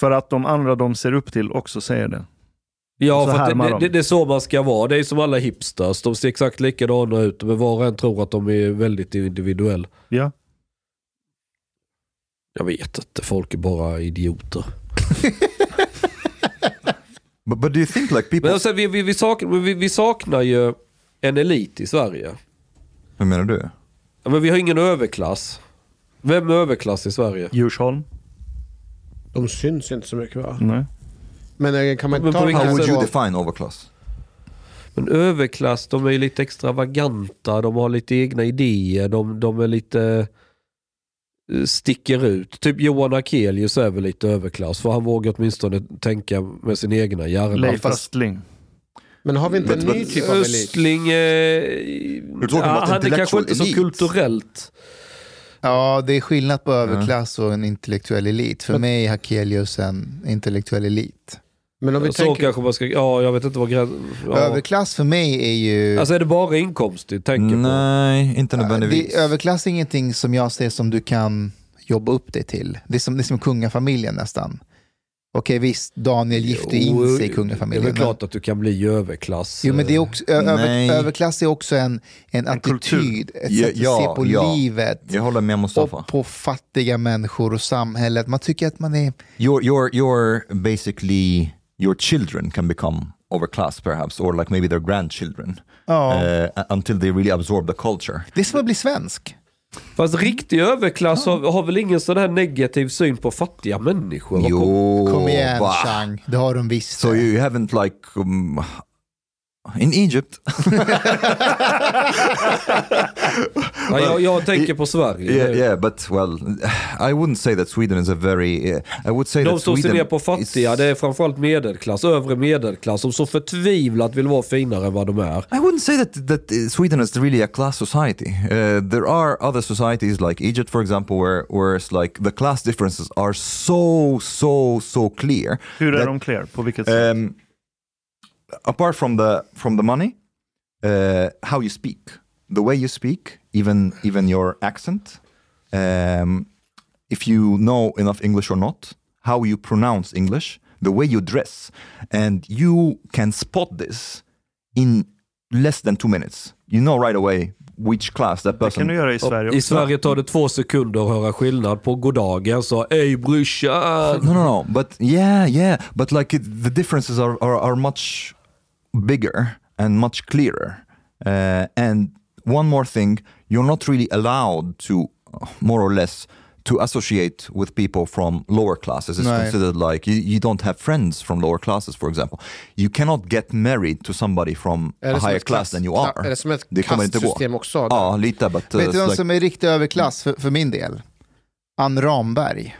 För att de andra de ser upp till också säger det. Ja, Så för det, de. det, det är så man ska vara. Det är som alla hipsters. De ser exakt likadana ut, men var och en tror att de är väldigt individuell. Ja. Jag vet inte, folk är bara idioter. but, but do you think like people Men alltså, vi, vi, vi, saknar, vi, vi saknar ju en elit i Sverige. hur menar du Ja, men vi har ingen överklass. Vem är överklass i Sverige? Djursholm? De syns inte så mycket va? Nej. Men eh, kan man inte på ta how would you define overclass Men överklass, de är ju lite extravaganta, de har lite egna idéer, de, de är lite... sticker ut. Typ Johan Akelius är väl lite överklass för han vågar åtminstone tänka med sin egna hjärna. Leif Östling. Men har vi inte But- en ny but- typ av elit? Östling, eh, ja, han är kanske inte så elite. kulturellt. Ja, det är skillnad på överklass och en intellektuell elit. För mig är Hakelius en intellektuell elit. Men om vi Så tänker... kanske man ska, ja jag vet inte vad gränsen... Ja. Överklass för mig är ju... Alltså är det bara inkomst du tänker på? Nej, inte nödvändigtvis. det, överklass är ingenting som jag ser som du kan jobba upp dig till. Det är som, det är som kungafamiljen nästan. Okej visst, Daniel gifte in sig i Det är kungafamiljen. väl men- klart att du kan bli överklass. Jo, men det är också, över, överklass är också en, en, En kultur. attityd, ett Ja, sätt att ja, se på ja. livet Jag håller med Mustafa. och på fattiga människor och samhället. Man tycker att man är... Your, your, your basically, your children can become overclass perhaps, or like maybe their grandchildren, Ja. uh, until they really absorb the culture. Det är som att bli svensk. Fast riktig överklass har, har väl ingen sån här negativ syn på fattiga människor? Vad kom- Jo, Kom igen va? Chang, det har de visst. So you haven't like um, in Egypt? Ja, jag, jag tänker på Sverige. yeah, yeah, but well, I wouldn't say that Sweden is a very. Uh, I would say De that som ser ner på fattiga, is- det är framförallt medelklass, övre medelklass, som så förtvivlat vill vara finare än vad de är. I wouldn't say that that Sweden is really a class society. Uh, there are other societies like Egypt, for example, where where it's like the class differences are so so so clear. Hur är that, de clear? På vilket sätt? Um, apart from the from the money, uh, how you speak, the way you speak, even even your accent, um, if you know enough English or not, how you pronounce English, the way you dress, and you can spot this in less than two minutes. You know right away which class that det person. kan du göra i Sverige också. I Sverige tar det två sekunder att höra skillnad på goddagen, så ej brorsan. No, no, no. But yeah, yeah. But like it, the differences are, are are much bigger and much clearer. Uh, and one more thing, you're not really allowed to, uh, more or less, to associate with people from lower classes. It's Right. considered like you, you don't have friends from lower classes, for example. You cannot get married to somebody from a higher class than you are. Är det som ett Det kommer inte gå. kastsystem också? Ja, lite. But, uh, Vet du vem like- som är riktig överklass för, för min del? Ann Ramberg.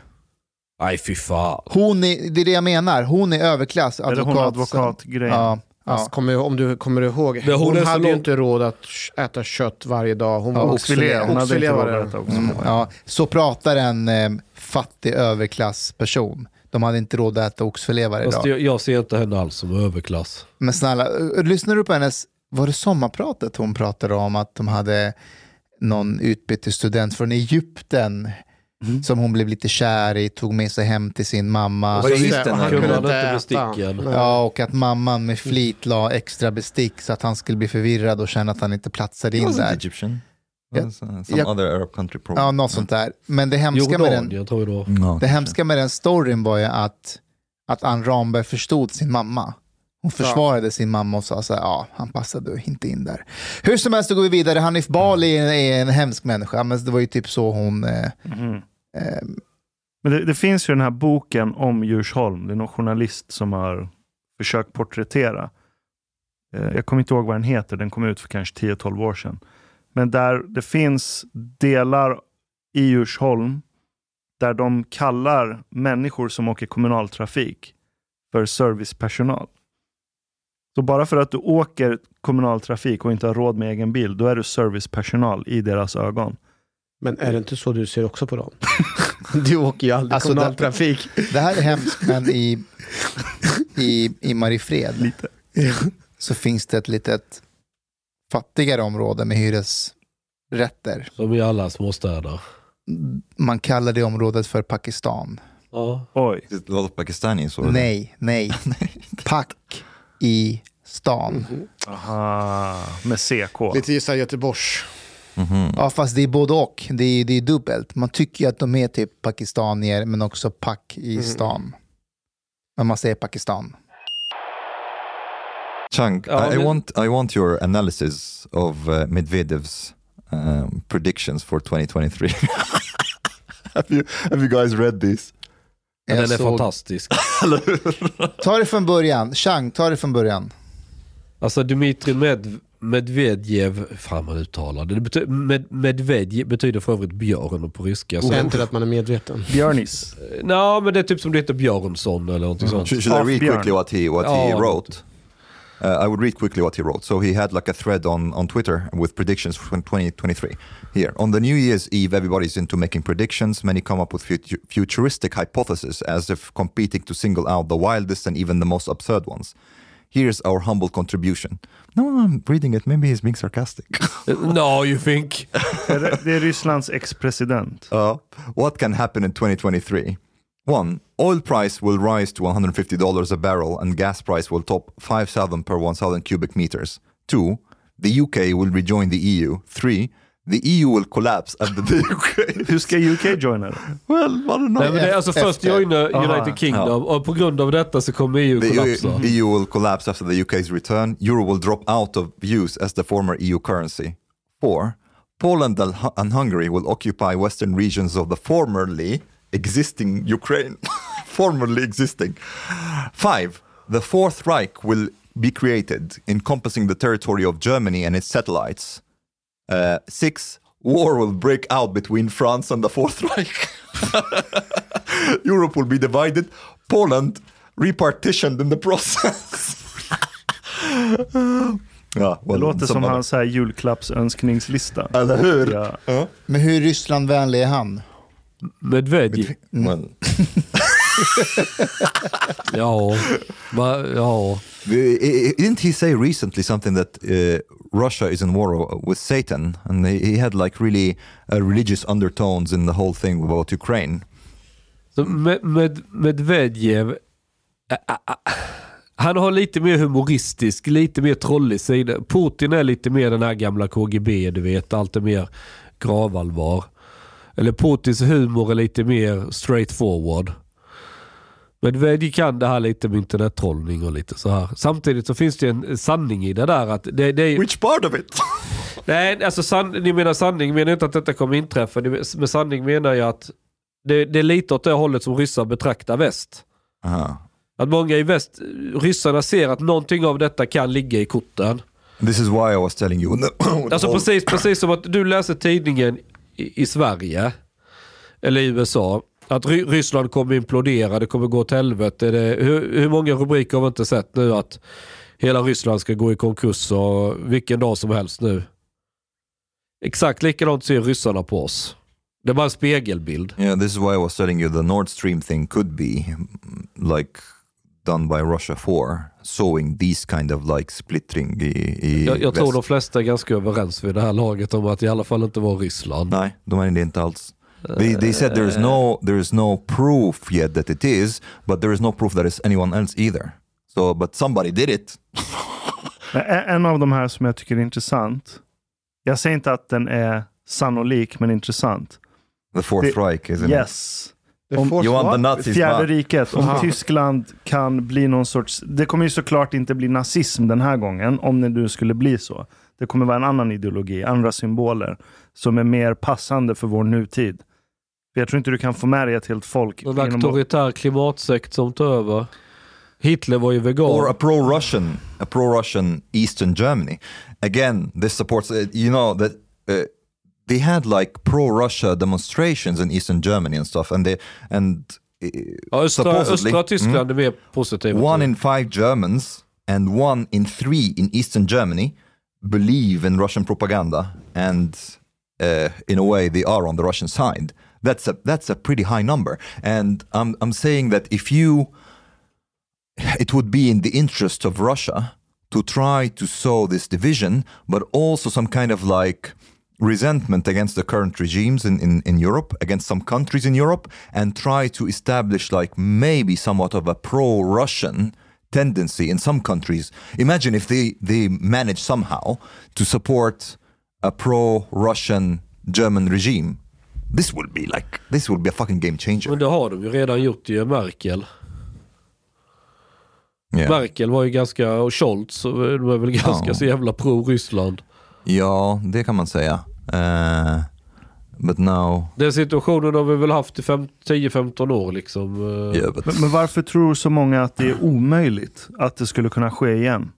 Nej fy fan. Hon är, det är det jag menar, hon är överklass. Är det hon advokat- advokatgrejen? Ja, Alltså, kommer, om du kommer ihåg, hon hon, hade ju inte råd att äta kött varje dag. Hon Ja, var oxfilé. Hon hade inte råd att äta. Mm, ja. Så pratar en eh, fattig överklassperson. De hade inte råd att äta oxfilé varje Fast dag. jag, jag ser inte henne alls som överklass. Men snälla, lyssnar du på hennes, var det sommarpratet hon pratade om att de hade någon utbytesstudent från Egypten som hon blev lite kär i, tog med sig hem till sin mamma. Var det Just den och han här? Kunde inte äta. besticken? Ja, och att mamman med flit la extra bestick så att han skulle bli förvirrad och känna att han inte platsade in där. Egyptian. Uh, some Ja. other Arab country probably. Ja, något sånt där. Men det hemska med den, Jordanien tror jag då. No, det hemska med den storyn var ju att, att Ann Ramberg förstod sin mamma. Hon försvarade sin mamma och sa så här, ja, han passade inte in där. Hur som helst, då går vi vidare. Hanif Bali är, en hemsk människa, men det var ju typ så hon... Eh, Mhm. eh, Men det, det finns ju den här boken om Djursholm. Det är någon journalist som har försökt porträttera. Eh, Jag kommer inte ihåg vad den heter. Den kom ut för kanske 10-12 år sedan. Men där det finns delar i Djursholm där de kallar människor som åker kommunaltrafik för servicepersonal. Så bara för att du åker kommunaltrafik och inte har råd med egen bil, då är du servicepersonal i deras ögon. Men är det inte så du ser också på dem? du åker ju aldrig Alltså, kommunaltrafik. det här är hemskt, men i, i, i Mariefred Lite. så finns det ett litet fattigare område med hyresrätter. Som i alla småstäder. Man kallar det området för Pakistan. Ja. Oj. Is it a lot of Pakistanis? Or Nej, nej. Pack i stan. Aha, med CK. Lite här Göteborgs. Mhm. Ja, fast det är både och. Det är, det är dubbelt. Man tycker ju att de är typ pakistanier, men också pack i stan. Men man säger Pakistan. Chunk, Ja, I, I want I want your analysis of uh, Medvedev's um, predictions for 2023. have you have you guys read this? Jag den är såg- fantastisk. Ta det från början. Chang, ta det från början. Alltså Dmitri Med Medvedev, fan man uttalar det. det bety, med, Medvedev betyder för övrigt björn på ryska. Så, Det är inte att man är medveten. Björnis. Nå, men det är typ som det heter Björnsson eller någonting sånt. Should, I read quickly what he what he Ja. wrote? Uh, I would read quickly what he wrote. So he had like a thread on, on Twitter with predictions for 2023. Here on the New Year's Eve, everybody's into making predictions. Many come up with futu- futuristic hypotheses as if competing to single out the wildest and even the most absurd ones. Here's our humble contribution. No, I'm reading it. Maybe he's being sarcastic. no, you think? Är det, det är Rysslands ex-president. Uh, what can happen in 2023? One, oil price will rise to $150 a barrel and gas price will top 5,000 per 1,000 cubic meters. Two, the UK will rejoin the EU. Three, the EU will collapse under the UK. Hur ska UK joina det? well, I don't know. Nej, men det är alltså först Efter. joina uh, Aha. United Kingdom och på grund av detta så kommer EU The kollapsa. EU, EU will collapse after the UK's return. Euro will drop out of use as the former EU currency. Four, Poland and and Hungary will occupy western regions of the formerly existing Ukraine. formerly existing. Five, the Fourth Reich will be created, encompassing the territory of Germany and its satellites. Uh, six, war will break out between France and the Fourth Reich. Europe will be divided. Poland repartitioned in the process. ja, Det låter som hans julklappsönskningslista. Eller hur? Ja. Men hur Rysslandvänlig är han? Medvedev. Men, Ja. Va, ja. didn't he say recently something that uh, Russia is in war with Satan, and he, he had like really uh, religious undertones in the whole thing about Ukraine. Så med, med, Medvedev, ä, ä, ä, han har lite mer humoristisk, lite mer trollig sida. Putin är lite mer den här gamla KGB, du vet, allt är mer gravallvar. Eller Putins humor är lite mer straight forward. Medvedev kan det här lite med internettrollning och lite så här. Samtidigt så finns det en sanning i det där att det, det är... Which part of it? Nej, alltså san, ni menar sanning menar inte att detta kommer inträffa. Med sanning menar jag att det, det är lite åt det hållet som ryssar betraktar väst. Aha. Att många i väst, ryssarna ser att någonting av detta kan ligga i korten. This is why I was telling you. Alltså precis, precis som att du läser tidningen i, i Sverige, eller i USA, att Ry- Ryssland kommer implodera, det kommer gå åt helvete. Det, hur, hur många rubriker har vi inte sett nu att hela Ryssland ska gå i konkurs och vilken dag som helst nu. Exakt likadant ser ryssarna på oss. Det är bara en spegelbild. Yeah, this is why I was telling you the Nord Stream thing could be mm, like done by Russia for sowing these kind of like splittring i, i Jag, jag tror de flesta är ganska överens vid det här laget om att i alla fall inte var Ryssland. Nej, de är det inte alls. They, they said there is no there is no proof yet that it is, but there is no proof that it's anyone else either. So, but somebody did it. En av de här som jag tycker är intressant. Jag säger inte att den är sannolik, men intressant. The Fourth Det- Reich, isn't it? Yes. Om- want the Fjärde riket. Om Aha. Tyskland kan bli någon sorts... Det kommer ju såklart inte bli nazism den här gången, om det nu skulle bli så. Det kommer vara en annan ideologi, andra symboler, som är mer passande för vår nutid. För jag tror inte du kan få med dig ett helt folk. En auktoritär klimatsekt som tar över. Hitler var ju vegan. or a pro-Russian, a pro-Russian Eastern Germany. Again, this supports. Uh, you know that uh, they had like pro-Russia demonstrations in Eastern Germany and stuff, and they and uh, östra, supposedly- östra Tyskland Mm. är mer positiva. one in five Germans and one in three in Eastern Germany believe in Russian propaganda, and uh, in a way they are on the Russian side. That's a that's a pretty high number, and I'm I'm saying that if you, it would be in the interest of Russia to try to sow this division, but also some kind of like resentment against the current regimes in, in, in Europe, against some countries in Europe, and try to establish like maybe somewhat of a pro-Russian tendency in some countries. Imagine if they, they manage somehow to support a pro-Russian German regime. This will be like this will be a fucking game changer. Men det har de ju redan gjort ju, Merkel. Yeah. Merkel var ju ganska, och Scholz, de är väl ganska Ja. så jävla pro-Ryssland. Ja, det kan man säga. Eh, but now... Den situationen har vi väl haft i fem- 10-15 år liksom. Yeah, but Men, men varför tror så många att det är omöjligt att det skulle kunna ske igen?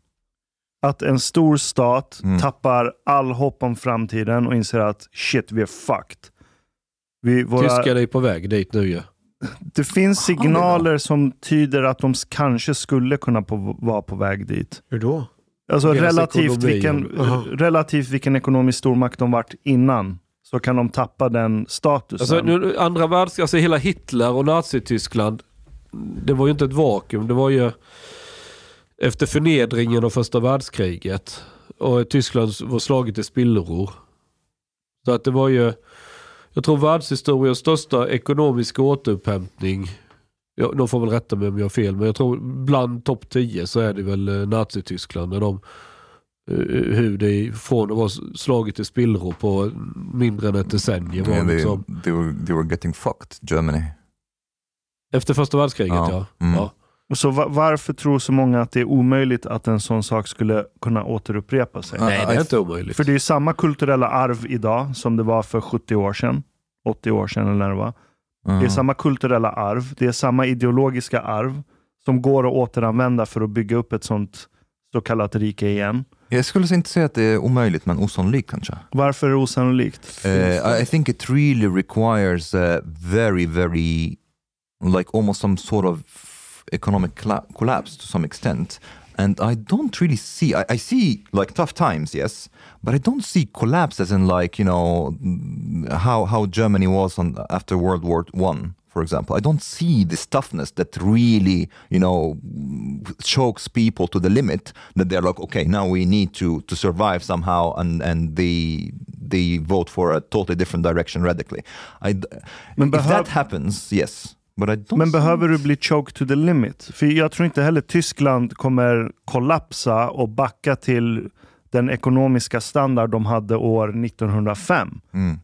Att en stor stat Mm. tappar all hopp om framtiden och inser att shit, vi är fucked. Vi, våra, Tyskarna är på väg dit nu ju. det finns signaler som tyder att de kanske skulle kunna på, vara på väg dit. Hur då? Alltså relativt vilken, Aha. relativt vilken ekonomisk stormakt de varit innan så kan de tappa den statusen. Alltså, nu, andra världskriget, alltså hela Hitler och Nazityskland. Det var ju inte ett vakuum. Det var ju efter förnedringen av första världskriget. Och Tyskland var slaget i spillror. Så att det var ju, jag tror världshistoriens största ekonomiska återupphämtning. Ja, de får väl rätta mig om jag har fel, men jag tror bland topp 10 så är det väl eh, Nazityskland. När de, eh, hur det från att vara slaget i spillror på mindre än ett decennium var Yeah, they, liksom. they, were, they were getting fucked, Germany. Efter första världskriget ja. Ja. ja. Mm. Så va- varför tror så många att det är omöjligt att en sån sak skulle kunna återupprepa sig? Ja. Nej, det är inte omöjligt. För det är ju samma kulturella arv idag som det var för 70 år sedan. 80 år sedan eller när det var. Det är Mm. samma kulturella arv. Det är samma ideologiska arv som går att återanvända för att bygga upp ett sånt så kallat rike igen. Jag skulle inte säga att det är omöjligt, men osannolikt kanske. Varför är det osannolikt? Uh, I think it really requires a very, very, like almost some sort of economic colla- collapse to some extent. And I don't really see, I, I see like tough times, yes, but I don't see collapse as in like, you know, how, how Germany was on, after World War One, for example. I don't see this toughness that really, you know, chokes people to the limit that they're like, okay, now we need to, to survive somehow and, and they, they vote for a totally different direction radically. I, Men if that happens, yes. Men behöver du bli choked to the limit? För jag tror inte heller Tyskland kommer kollapsa och backa till den ekonomiska standard de hade år 1905. Mm.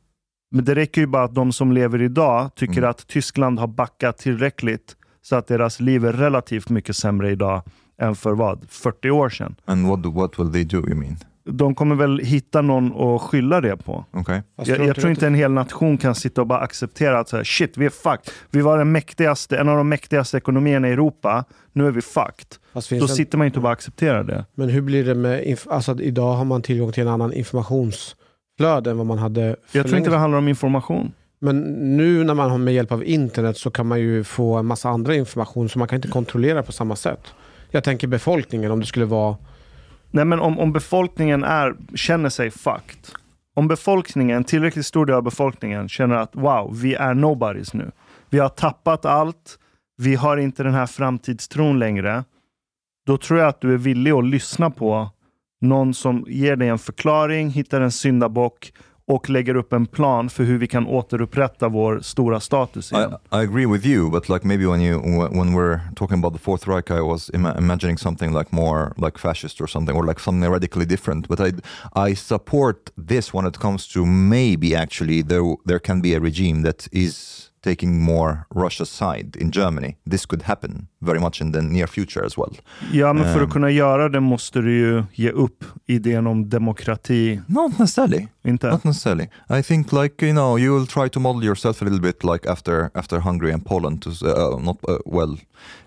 Men det räcker ju bara att de som lever idag tycker Mm. att Tyskland har backat tillräckligt så att deras liv är relativt mycket sämre idag än för vad? 40 år sedan. And what, what will they do, you mean? De kommer väl hitta någon att skylla det på. Okay. Jag, jag tror inte en hel nation kan sitta och bara acceptera att så här, shit, vi är fucked. Vi var den mäktigaste, en av de mäktigaste ekonomierna i Europa. Nu är vi fucked. Fast Då sitter man inte och bara accepterar det. Men hur blir det med... Inf- alltså, idag har man tillgång till en annan informationsflöde än vad man hade för Jag tror inte det handlar om information. Men nu när man har med hjälp av internet så kan man ju få en massa andra information som man kan inte kontrollera på samma sätt. Jag tänker befolkningen, om det skulle vara... Nej, men om, om befolkningen är, känner sig fucked. Om befolkningen, en tillräckligt stor del av befolkningen känner att wow, vi är nobodies nu. Vi har tappat allt. Vi har inte den här framtidstron längre. Då tror jag att du är villig att lyssna på någon som ger dig en förklaring, hittar en syndabock och lägger upp en plan för hur vi kan återupprätta vår stora status igen. I, I agree with you, but like maybe when you when we're talking about the Fourth Reich, I was ima- imagining something like more like fascist or something, or like something radically different. But I I support this when it comes to maybe actually there there can be a regime that is taking more Russia's side in Germany. This could happen very much in the near future as well. Ja, men för att kunna göra det måste du ju ge upp idén om demokrati. Not necessarily. Inte? Not necessarily. I think like you know you will try to model yourself a little bit like after after Hungary and Poland to uh, not uh, well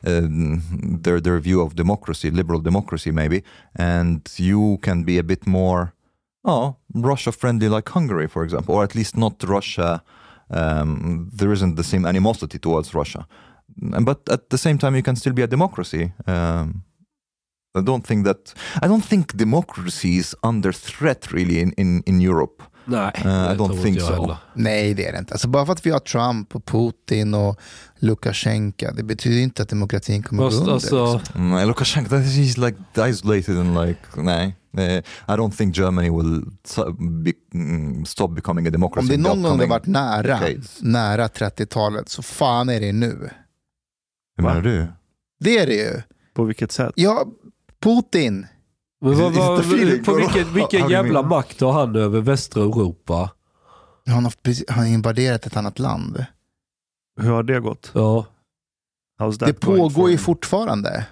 um, their their view of democracy, liberal democracy maybe, and you can be a bit more oh Russia friendly like Hungary for example, or at least not Russia. Um, there isn't the same animosity towards Russia, but at the same time you can still be a democracy. Um, I don't think that I don't think democracy is under threat really in, in, in Europe. Nej, I det don't think jag so. heller. Nej, det är det inte. Alltså, bara för att vi har Trump och Putin och Lukasjenko, det betyder inte att demokratin kommer Fast gå under. alltså, liksom. Mm, Lukashenko, that he's like isolated and like, nah. Eh, I don't think Germany will be, mm, stop becoming a democracy. Om det någon gång har upcoming varit nära, decades. nära 30-talet, så fan är det nu. Hur menar du? Det är det ju. På vilket sätt? Ja, Putin. men Is vad, vad, på vilken, vilken jävla makt har han över västra Europa? Han har, han har invaderat ett annat land. Hur har det gått? Ja. Det pågår ju him? fortfarande.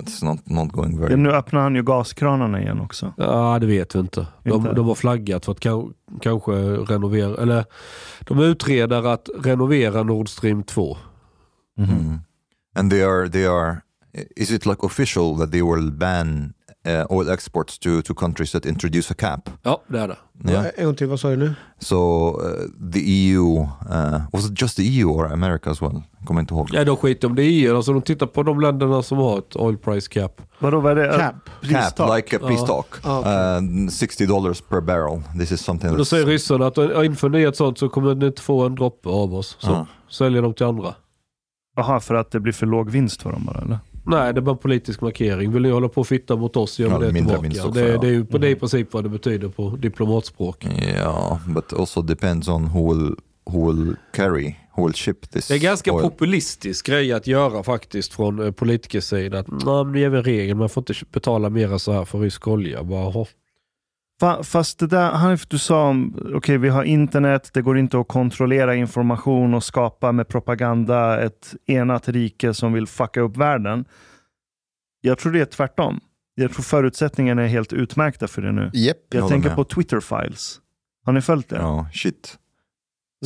It's not, not going Ja, very... nu öppnar han ju gaskranarna igen också. ja, det vet vi inte. De, Inte? de har flaggat för att ka- kanske renovera, eller de utreder att renovera Nord Stream 2. Mm. And they are, they are, is it like official that they will ban uh, oil exports to, to countries that introduce a cap. Ja, det är det. Yeah. En gång till, vad sa du nu? So uh, the EU, uh, was it just the EU or America as well? Kommer inte ihåg. Ja, de skiter om det i EU. Alltså, de tittar på de länderna som har ett oil price cap. Vadå, vad är det? Cap. Pristak? Cap, like a peace Ja. talk. Ah. Uh, 60 dollars per barrel. This is something då säger ryssarna att "Ja, inför ni ett sånt så kommer ni inte få en droppe av oss. Så Ja. säljer de till andra. Jaha, för att det blir för låg vinst för dem bara eller? Nej, det är bara politisk markering. Vill ni hålla på och fitta mot oss, gör Ja, det tillbaka. också, det, ja. det, är ju, det är i princip vad det betyder på diplomatspråk. Yeah, but also depends on who will, who will carry, Det är ganska oil. populistisk grej att göra faktiskt från eh, politikers sida. Att "Nej, men det är väl regel, man får inte betala mera så här för rysk olja. Bara, Fast det där, Hanif, du sa om, okej vi har internet, det går inte att kontrollera information och skapa med propaganda ett enat rike som vill fucka upp världen. Jag tror det är tvärtom. Jag tror förutsättningarna är helt utmärkta för det nu. Japp. Jag håller tänker med. på Twitter files. Har ni följt det? Ja, shit.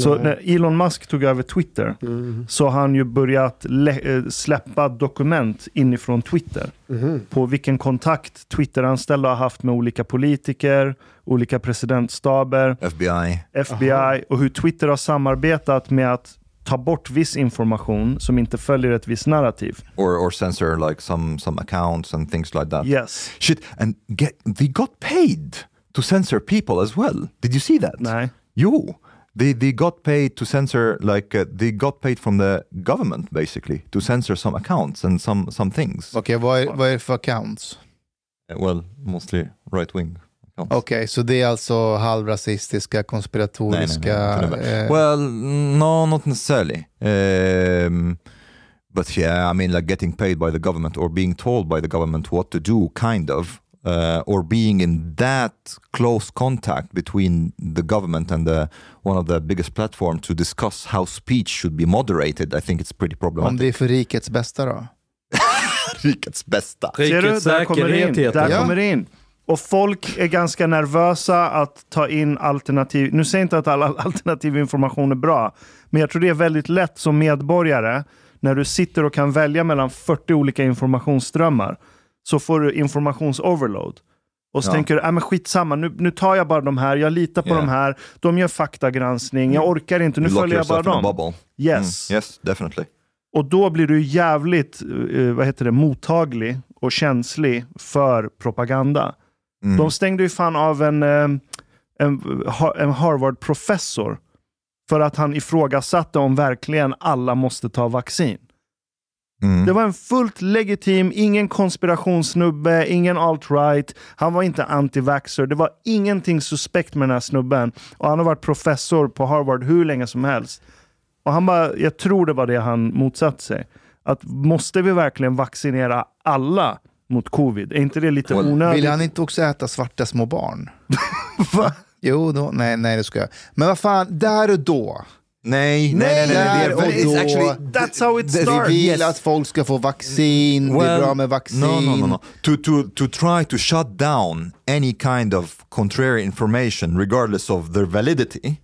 Så Nej. när Elon Musk tog över Twitter Mm. så har han ju börjat eh, släppa dokument inifrån Twitter. Mhm. på vilken kontakt Twitter-anställda har haft med olika politiker, olika presidentstaber, FBI. FBI Aha. och hur Twitter har samarbetat med att ta bort viss information som inte följer ett visst narrativ. Or, or censor like some, some accounts and things like that. Yes. Shit, and get, they got paid to censor people as well. Did you see that? Nej. You. They, they got paid to censor, like, uh, they got paid from the government basically to censor some accounts and some, some things. Okej, vad, är, vad är det för accounts? Uh, Well, mostly right wing accounts. Okej, så det är alltså halvrasistiska, konspiratoriska... Nej, nej, nej, eh, Well, no, not necessarily. Um, but yeah, I mean, like getting paid by the government or being told by the government what to do, kind of, uh, or being in that close contact between the government and the, one of the biggest platform to discuss how speech should be moderated. I think it's pretty om problematic. det är för rikets bästa då? Rikets bästa. Ser du? Rikets Där kommer det in. säkerhet Där. Ja. kommer det in. Och folk är ganska nervösa att ta in alternativ. Nu säger jag inte att all alternativ information är bra, men jag tror det är väldigt lätt som medborgare när du sitter och kan välja mellan 40 olika informationsströmmar så får du informationsoverload. Och så Ja. tänker du, äh, men skitsamma, nu, nu tar jag bara de här, jag litar på Yeah. de här, de gör faktagranskning, jag orkar inte, nu följer jag bara dem. Yes. Mm, yes, definitely. Och då blir du jävligt eh, vad heter det, mottaglig och känslig för propaganda. Mm. De stängde ju fan av en, eh, en, en Harvard-professor för att han ifrågasatte om verkligen alla måste ta vaccin. Mm. Det var en fullt legitim, ingen konspirationssnubbe, ingen alt-right. Han var inte anti-vaxxer. Det var ingenting suspekt med den här snubben. Och han har varit professor på Harvard hur länge som helst. Och han bara, jag tror det var det han motsatte sig. Att måste vi verkligen vaccinera alla mot covid? Är inte det lite onödigt? Vill han inte också äta svarta små barn? Va? Jo, då, nej, nej det ska jag. Men vad fan, där och då. Nej, nej, nej, nej. det väldigt- då. it's actually- That's how it starts. Vi vill Yes. att folk ska få vaccin, det är bra med vaccin. No, no, no, no. To, to, to try to shut down any kind of contrary information, regardless of their validity,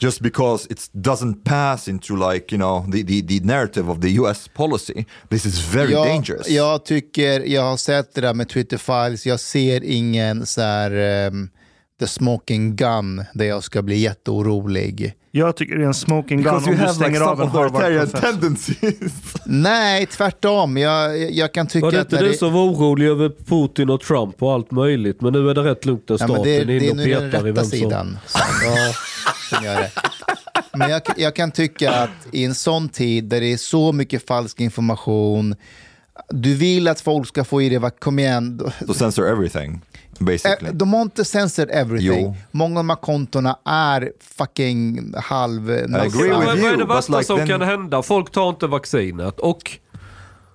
just because it doesn't pass into like, you know, the, the, the narrative of the US policy, this is very jag, dangerous. Jag tycker, jag har sett det där med Twitter files, jag ser ingen så här ehm, the smoking gun där jag ska bli jätteorolig. Jag tycker det är en smoking gun because om du have like stänger av en Harvard-professor. tendencies. Nej, tvärtom. Jag, jag kan tycka Var det att inte när du det- som var orolig över Putin och Trump och allt möjligt? Men nu är det rätt lugnt när Ja, staten men det, är det är inne och nu den petar i rätta vem som... sidan som, ja, som gör det. Men jag, jag kan tycka att i en sån tid där det är så mycket falsk information, du vill att folk ska få i det, vad- kom igen. to censor everything, basically. Eh, De har inte censored everything. Jo. Många av de här kontona är fucking halv... agree Ja, with men vad är you, det värsta like som then- kan hända? Folk tar inte vaccinet och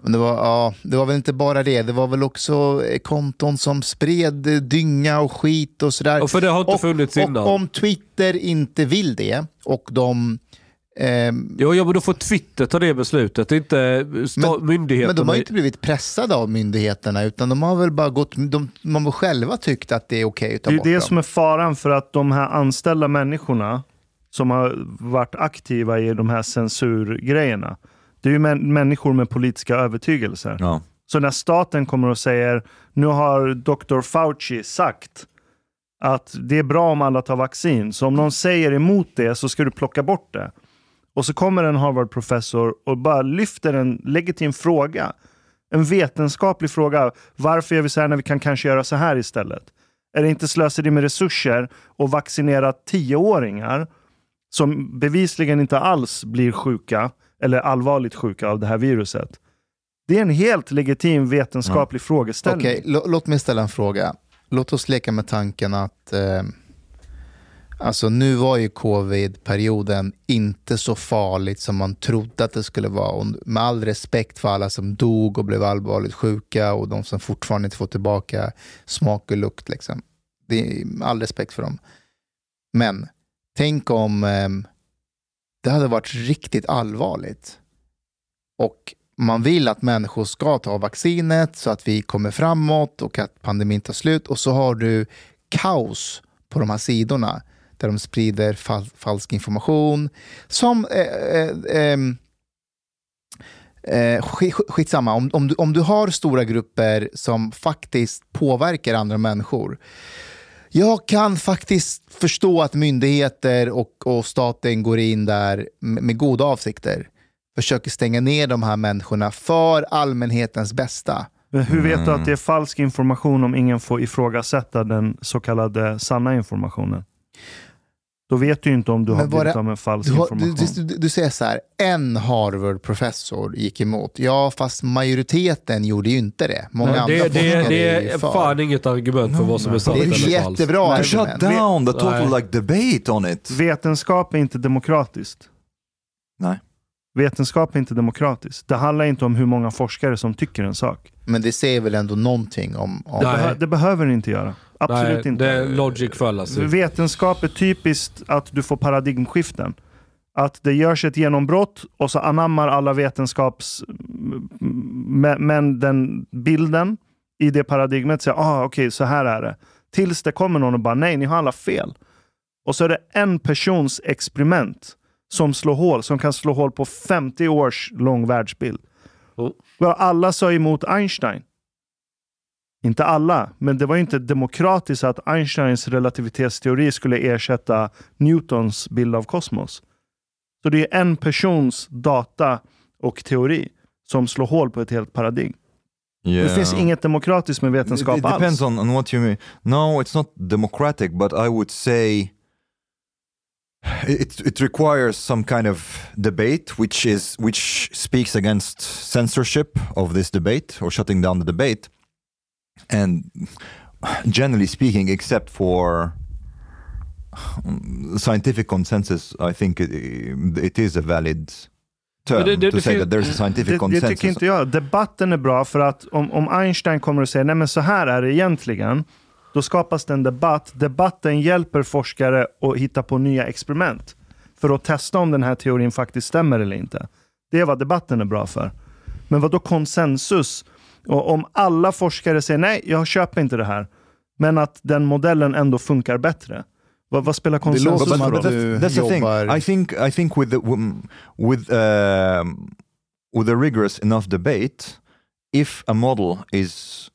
Men det, var, ja, det var väl inte bara det, det var väl också konton som spred dynga och skit och sådär. Ja, för det har inte och, funnits och innan. om Twitter inte vill det och de... ehm, Jo, ja, men då får Twitter ta det beslutet, inte sta- myndigheterna. Men de har ju inte blivit pressade av myndigheterna utan de har väl bara gått, de, de har själva tyckt att det är okej att ta Det är bort det dem. som är faran för att de här anställda människorna som har varit aktiva i de här censurgrejerna. Det är ju män, människor med politiska övertygelser. no. Så när staten kommer och säger, nu har Dr. Fauci sagt att det är bra om alla tar vaccin. Så om någon säger emot det så ska du plocka bort det. Och så kommer en Harvard-professor och bara lyfter en legitim fråga. En vetenskaplig fråga. Varför gör vi så här när vi kan kanske göra så här istället? Är det inte slöseri med resurser att vaccinera tioåringar som bevisligen inte alls blir sjuka eller allvarligt sjuka av det här viruset? Det är en helt legitim vetenskaplig frågeställning. Okej, lå- låt mig ställa en fråga. Låt oss leka med tanken att eh, alltså nu var ju covid-perioden inte så farligt som man trodde att det skulle vara. Och med all respekt för alla som dog och blev allvarligt sjuka och de som fortfarande inte får tillbaka smak och lukt. Liksom. Det är, med all respekt för dem. Men tänk om eh, det hade varit riktigt allvarligt och man vill att människor ska ta vaccinet så att vi kommer framåt och att pandemin tar slut. Och så har du kaos på de här sidorna där de sprider fal falsk information. Som, eh, eh, eh, skit, skitsamma, om, om, du, om du har stora grupper som faktiskt påverkar andra människor. Jag kan faktiskt förstå att myndigheter och, och staten går in där med, med goda avsikter försöker stänga ner de här människorna för allmänhetens bästa. Men hur vet du Mm. att det är falsk information om ingen får ifrågasätta den så kallade sanna informationen? Då vet du inte om du har blivit det- av med falsk Du, har, du, information. du, du säger så här, en Harvard-professor gick emot. Ja, fast majoriteten gjorde ju inte det. Många Nej, andra det, det, forskare det är för. fan inget argument för vad som är sant Det är eller ett falskt. jättebra To shut argument. down the total like debate on it. Vetenskap är inte demokratiskt. Nej. Vetenskap är inte demokratiskt. Det handlar inte om hur många forskare som tycker en sak. Men det säger väl ändå någonting om... om Nej. Behö- det behöver det inte göra. Absolut Nej, inte. Det logic fallacy. Vetenskap är typiskt att du får paradigmskiften. Att det görs ett genombrott och så anammar alla vetenskaps... Men men den bilden i det paradigmet säger ah, okej, så här är det. Tills det kommer någon och bara nej, ni har alla fel. Och så är det en persons experiment som slår hål, som kan slå hål på 50 års lång världsbild. Oh. Alla sa emot Einstein. Inte alla, men det var ju inte demokratiskt att Einsteins relativitetsteori skulle ersätta Newtons bild av kosmos. Så det är en persons data och teori som slår hål på ett helt paradigm. Yeah. Det finns inget demokratiskt med It, vetenskap it depends alls. on, on what you mean. No, it's not democratic, but I would say it, it requires some kind of debate, which is which speaks against censorship of this debate or shutting down the debate. And generally speaking, except for um, scientific consensus, I think it, it is a valid term det- det- to det say that there's a scientific Det, det consensus. tycker inte jag. Debatten är bra för att om, om Einstein kommer och säger nej men så här är det egentligen. Då skapas det en debatt. Debatten hjälper forskare att hitta på nya experiment. För att testa om den här teorin faktiskt stämmer eller inte. Det är vad debatten är bra för. Men vad då konsensus? Och om alla forskare säger nej, jag köper inte det här. Men att den modellen ändå funkar bättre. Vad, vad spelar konsensus för roll? du- that's the thing. I think I think with the um, with um, with a rigorous enough debate, if a model is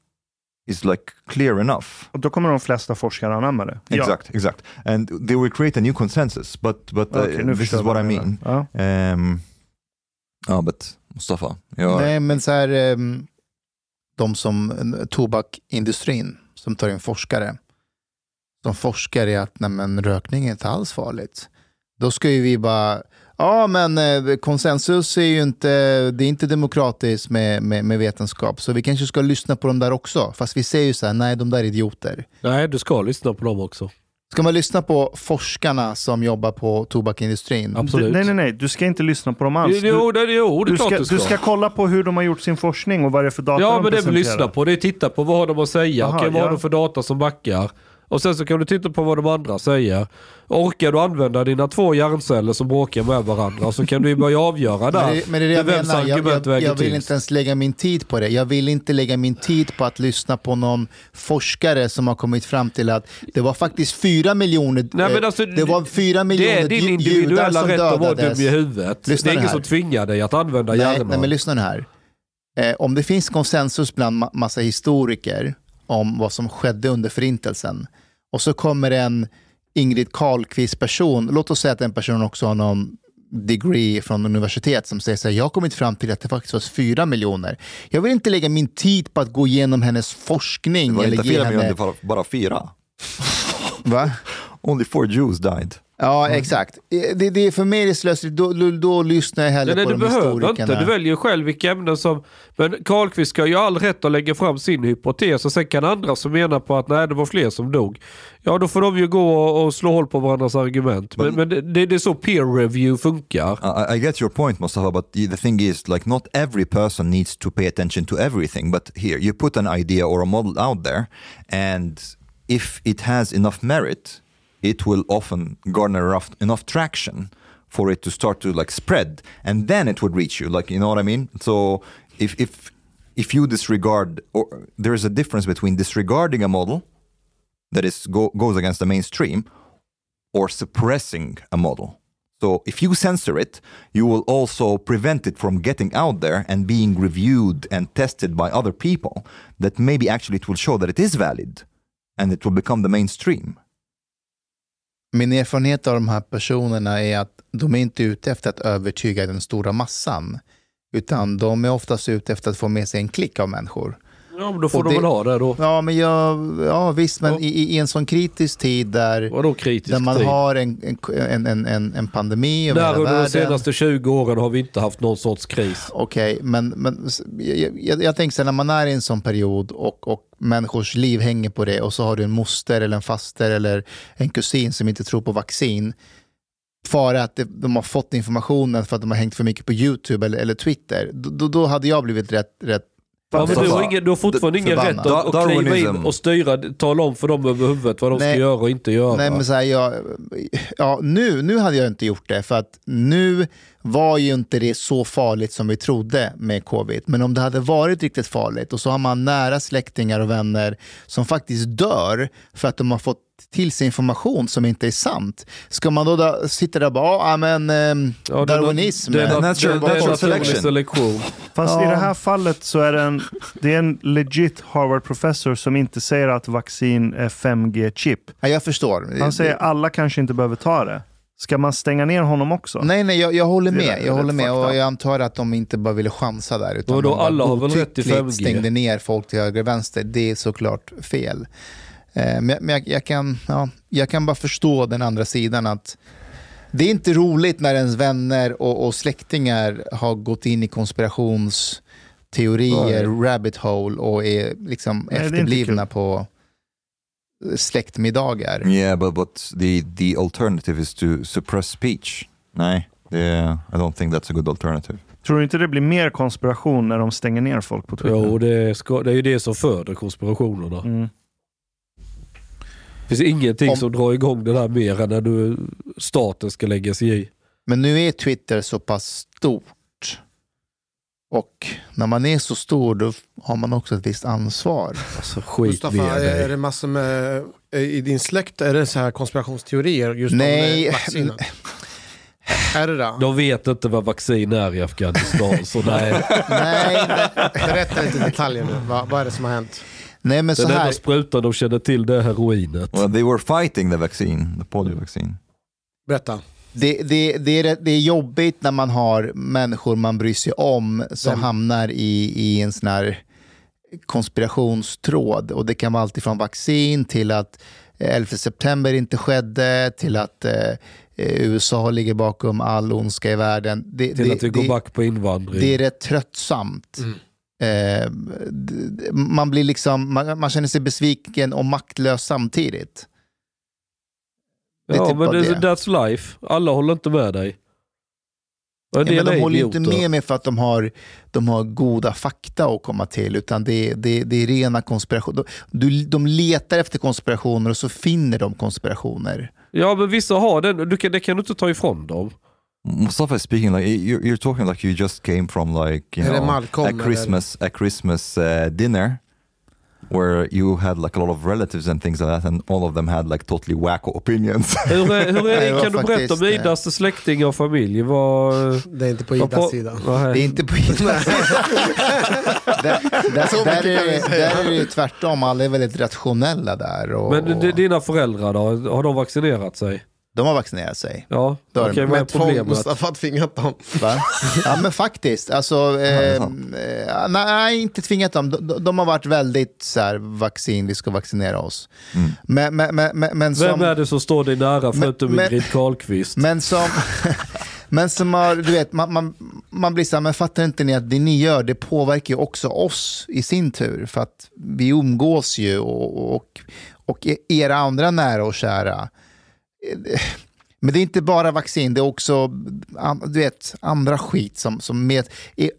is like clear enough. Och Då kommer de flesta forskare anamma det. Ja. Exact, exact, and they will create a new consensus. But but uh, Okej, nu this is jag what I mean. Ja. Um, oh, but Mustafa, you're, Nej, men så här, ehm, de som, tobakindustrin som tar in forskare, som forskar i att nej, men, rökning är inte alls farligt. Då ska ju vi bara, ja men eh, konsensus är ju inte, det är inte demokratiskt med, med, med vetenskap, så vi kanske ska lyssna på dem där också. Fast vi säger ju så här, nej de där är idioter. Nej, du ska lyssna på dem också. Ska man lyssna på forskarna som jobbar på tobakindustrin? Absolut. Nej, nej, nej. Du ska inte lyssna på dem alls. Du, Jo, det, jo, det är du, ska, du ska. du ska kolla på hur de har gjort sin forskning och vad det är för data Ja, de men det är väl presenterar. lyssna på. Det är titta på vad har de att säga. Aha, Okej, vad har ja. de för data som backar? Och sen så kan du titta på vad de andra säger. Orkar du använda dina två hjärnceller som bråkar med varandra så kan du börja avgöra där. Men det, men det är det jag menar, jag, jag, jag vill inte ens lägga min tid på det. Jag vill inte lägga min tid på att lyssna på någon forskare som har kommit fram till att det var faktiskt fyra miljoner, Nej, men eh, alltså, det var fyra Det miljoner är din individuella rätt att vara dum i huvudet. Lyssna det är ingen som tvingar dig att använda Nej, hjärnan. nej, men lyssna nu här. Eh, om det finns konsensus bland ma- massa historiker om vad som skedde under förintelsen och så kommer en Ingrid Carlqvist-person, låt oss säga att den personen också har någon degree från universitet som säger så här, jag har kommit fram till att det faktiskt var fyra miljoner. Jag vill inte lägga min tid på att gå igenom hennes forskning. Det var eller inte fyra henne... miljoner, det var bara fyra. Va? Only four Jews died. Ja, exakt. Eh, Det, det är för mig det slöseri. Då, då, då lyssnar jag hellre Nej, på nej, du de behöver historikerna. inte. Du väljer själv vilka ämnen som... Men Karlqvist ska ju all rätt att lägga fram sin hypotes och sen kan andra som menar på att nej, det var fler som dog. Ja, då får de ju gå och, och slå hål på varandras argument. Men, men det, det, är så peer review funkar. I, I get your point, Mustafa, but the thing is, like, not every person needs to pay attention to everything. But here, you put an idea or a model out there, and if it has enough merit, it will often garner enough, enough traction for it to start to like spread, and then it would reach you. Like, you know what I mean? So, if if if you disregard, or there is a difference between disregarding a model that is go, goes against the mainstream, or suppressing a model. So if you censor it, you will also prevent it from getting out there and being reviewed and tested by other people. That maybe actually it will show that it is valid and it will become the mainstream. Min erfarenhet av de här personerna är att de är inte ute efter att övertyga den stora massan. Utan de är oftast ute efter att få med sig en klick av människor. Ja, men då får Och de det- väl ha det då. Ja, men jag, ja visst, men Ja. i, i en sån kritisk tid där, Vadå kritisk där man tid? har en, en, en, en, en pandemi över hela under de världen. senaste 20 åren har vi inte haft någon sorts kris. Okej, men, men s- jag, jag, jag tänker så här, när man är i en sån period och, och människors liv hänger på det och så har du en moster eller en faster eller en kusin som inte tror på vaccin. Fara att de har fått informationen för att de har hängt för mycket på YouTube eller, eller Twitter. Då, då- då hade jag blivit rätt, rätt Ja, men du, har ingen, du har fortfarande ingen rätt att, att kliva in och styra, tala om för dem över huvudet vad de Nej. ska göra och inte göra. Nej, men så här, jag, ja, nu, nu hade jag inte gjort det, för att nu var ju inte det så farligt som vi trodde med covid. Men om det hade varit riktigt farligt och så har man nära släktingar och vänner som faktiskt dör för att de har fått till sig information som inte är sant. Ska man då, då sitta där och bara, ja men ehm, Ja, darwinism. Det är, eh, nat- Natural- det natural selection. selektion. Fast Ja. i det här fallet så är det en, det är en legit Harvard-professor som inte säger att vaccin är 5G-chip. ja, jag förstår. Han säger att alla kanske inte behöver ta det. Ska man stänga ner honom också? Nej, nej, jag, jag håller med. Jag håller med och jag antar att de inte bara ville chansa där. Utan Och då alla har väl rätt till godtyckligt 5G? stängde ner folk till höger och vänster. Det är såklart fel. Eh, Men, men jag, jag, kan, ja, jag kan bara förstå den andra sidan att det är inte roligt när ens vänner och, och släktingar har gått in i konspirationsteorier, rabbit hole och är liksom är inte efterblivna kul. på släktmiddagar. Yeah, but but the the alternative is to suppress speech. Nej, det, I don't think that's a good alternative. Tror du inte det blir mer konspiration när de stänger ner folk på Twitter? Jo, det, ska, det är ju det som föder konspirationerna. Mm. Det finns ingenting Om- som drar igång det där mer än när du, staten ska lägga sig i. Men nu är Twitter så pass stort. Och när man är så stor då har man också ett visst ansvar. Alltså skit Mustafa, med är, det massor med, eh, i din släkt, är det så här konspirationsteorier just Nej. om eh, vaccinet? är det det? De vet inte vad vaccin är i Afghanistan, så nej. nej, nej, Berätta lite detaljer nu, vad, vad är det som har hänt? Nej, men så Den enda här. sprutan de känner till det är heroinet. Well, they were fighting the vaccine, the polio vaccine. Berätta. Det, det, det, är, det är jobbigt när man har människor man bryr sig om som Vem? hamnar i, i en sån här konspirationstråd. Och det kan vara allt ifrån vaccin till att 11 september inte skedde, till att eh, eh, USA ligger bakom all ondska i världen. Det, Till det, att vi går det, back på invandring. Det är rätt tröttsamt. Mm. Eh, man, blir liksom, man, man känner sig besviken och maktlös samtidigt. det ja, typ men det, det. that's life. Alla håller inte med dig. Ja, men de håller ju inte idioter. med mig för att de har, de har goda fakta att komma till, utan det, det, det är rena konspirationer. Du, de letar efter konspirationer och så finner de konspirationer. Ja, men vissa har den. Du kan, det kan du inte ta ifrån dem. Mustafa is speaking like you're, you're talking like you just came from like you know Malcolm a eller- Christmas a Christmas uh, dinner, where you had like a lot of relatives and things like that, and all of them had like totally wacko opinions. Hur är, hur är, var kan du berätta om eh, Idas släkting och familj? Vad, Det är inte på Idas sida. Det är inte på Idas där, där, där, är där är det ju tvärtom, alla är väldigt rationella där. Och, Men dina föräldrar då? Har de vaccinerat sig? De har vaccinerat sig. Ja, vad är Men tvång problemet? Mustafa har tvingat dem. Va? Ja men faktiskt, alltså, är eh, nej inte tvingat dem. De, de, har varit väldigt så här, vaccin, vi ska vaccinera oss. Mm. Men, men, men, men, men som... Vem är det som står dig nära förutom Ingrid Carlqvist? Men som, men som har, du vet, man, man, man blir så här, men fattar inte ni att det ni gör, det påverkar ju också oss i sin tur. För att vi umgås ju och, och, och era andra nära och kära. Men det är inte bara vaccin, det är också du vet, andra skit. Som, som med,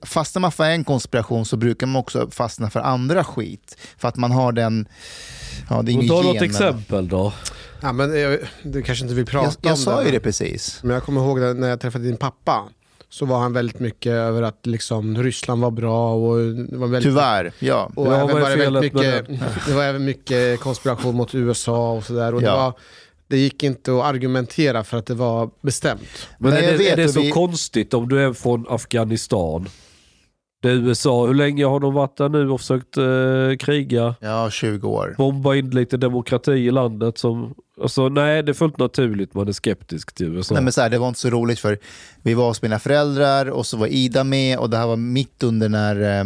fastnar man för en konspiration så brukar man också fastna för andra skit. För att man har den... Ja, det är ingen Ta gen, något men- exempel då. Ja, men jag, du kanske inte vill prata Jag, jag om sa det. ju det precis. Men jag kommer ihåg det, när jag träffade din pappa. Så var han väldigt mycket över att liksom, Ryssland var bra och det var väldigt Tyvärr, ja. Och Ja, även var det, väldigt felet med mycket, det var även mycket konspiration mot USA och sådär. Och det, Ja. var, det gick inte att argumentera för att det var bestämt. Men Nej, är det, är det så vi- konstigt om du är från Afghanistan? Det är USA, hur länge har de varit där nu och försökt eh, kriga? Ja, 20 år. Bomba in lite demokrati i landet som... Alltså nej, det är fullt naturligt man är skeptisk till USA. Nej, men så här, det var inte så roligt för vi var hos mina föräldrar och så var Ida med och det här var mitt under när eh,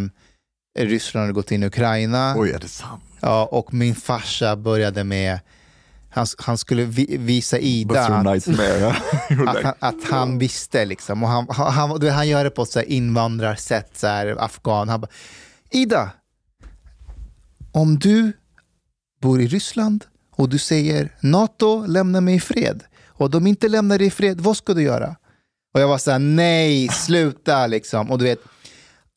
Ryssland hade gått in i Ukraina. Oj, är det sant? Ja, och min farsa började med, han, han skulle vi, visa Ida att, att, han, att han visste liksom. Och han, han, du han gör det på ett så här invandrarsätt, så här, afghan. Han bara, Ida, om du bor i Ryssland och du säger NATO lämnar mig i fred och de inte lämnar dig i fred, vad ska du göra? Och jag var så här, nej, sluta liksom. Och du vet,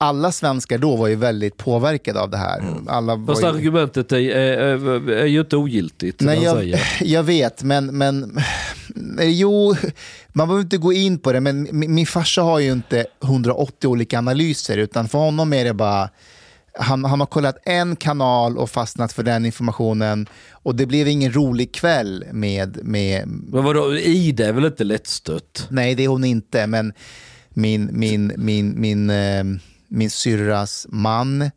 alla svenskar då var ju väldigt påverkade av det här. Alla var Fast ju... argumentet är, är, är ju inte ogiltigt. Nej, jag, jag vet, men, men jo, man behöver inte gå in på det, men min, min farsa har ju inte 180 olika analyser, utan för honom är det bara, han, han har kollat en kanal och fastnat för den informationen och det blev ingen rolig kväll med, med Men vadå, Ida är väl inte lättstött? nej det är hon inte, men min, min, min, min, eh, min syrras man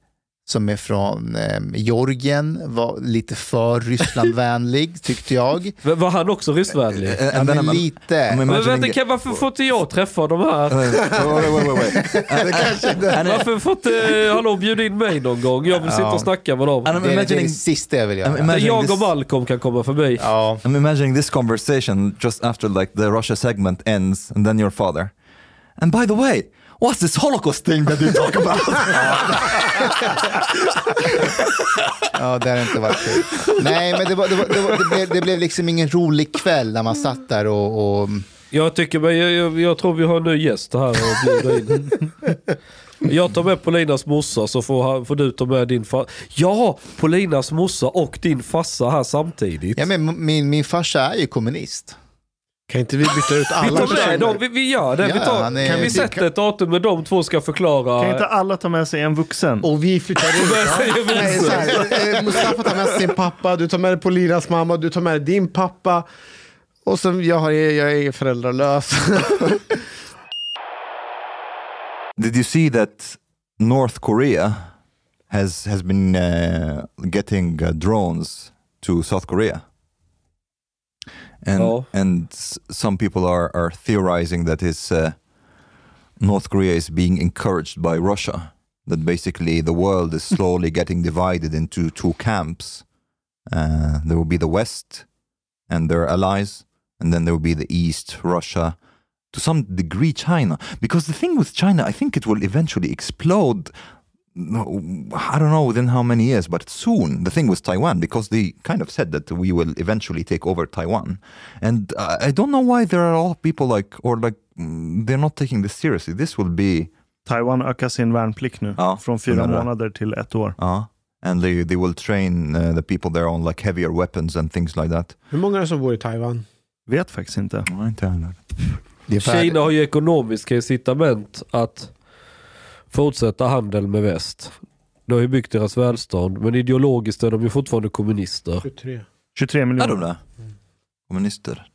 som är från eh, Georgien var lite för Rysslandvänlig tyckte jag. Men Var han också ryssvänlig? and Ja, then men lite. Men vänta, kan, varför får inte jag träffa de här? Varför får inte, hallå bjud in mig någon gång? Jag vill sitta och snacka med dem. I'm Det är, det sista jag vill göra. Jag och Malcolm kan komma förbi. Ja. I'm imagining this conversation just after like the Russia segment ends, and then your father. And by the way, what's this Holocaust thing that you talk about? ja, det har inte varit kul. Nej, men det, var, det, var, det, var, det, blev, det blev liksom ingen rolig kväll när man satt där och... och Jag tycker, men jag, jag, jag tror vi har en ny gäst här och bjuder in. Jag tar med Polinas morsa så får, han- får du ta med din farsa. Ja, Polinas morsa och din farsa här samtidigt. ja, men min, min farsa är ju kommunist. Kan inte vi byta ut vi alla tar med personer? dem, vi, vi gör det. vi, Ja, tar, han är- kan vi sätta ett datum med de två ska förklara. Kan inte alla ta med sig en vuxen? Och vi flyttar Nej, så här, eh, Mustafa tar med sig sin pappa, du tar med dig Polinas mamma, du tar med dig din pappa. Och sen jag, har, jag är föräldralös. Did you see that North Korea has has been uh, getting uh, drones to South Korea? And Oh. and some people are are theorizing that is uh, North Korea is being encouraged by Russia. That basically the world is slowly getting divided into two camps. Uh, there will be the West and their allies, and then there will be the East, Russia, to some degree China. Because the thing with China, I think it will eventually explode. No, I don't know within how many years, but soon. The thing with Taiwan, because they kind of said that we will eventually take over Taiwan, and uh, I don't know why there are a lot of people like, or like, mm, they're not taking this seriously. This will be, Taiwan ökar sin värnplikt nu. Ja, från fyra månader till ett år. uh, and they they will train uh, the people there on like heavier weapons and things like that. Hur många är det som bor i Taiwan? Vet faktiskt inte. Det är färdigt. Kina har ju ekonomiska incitament att fortsätta handel med väst. Det har ju byggt deras välstånd. Men ideologiskt är de ju fortfarande kommunister. 23. 23 Är miljoner. de det? Kommunister?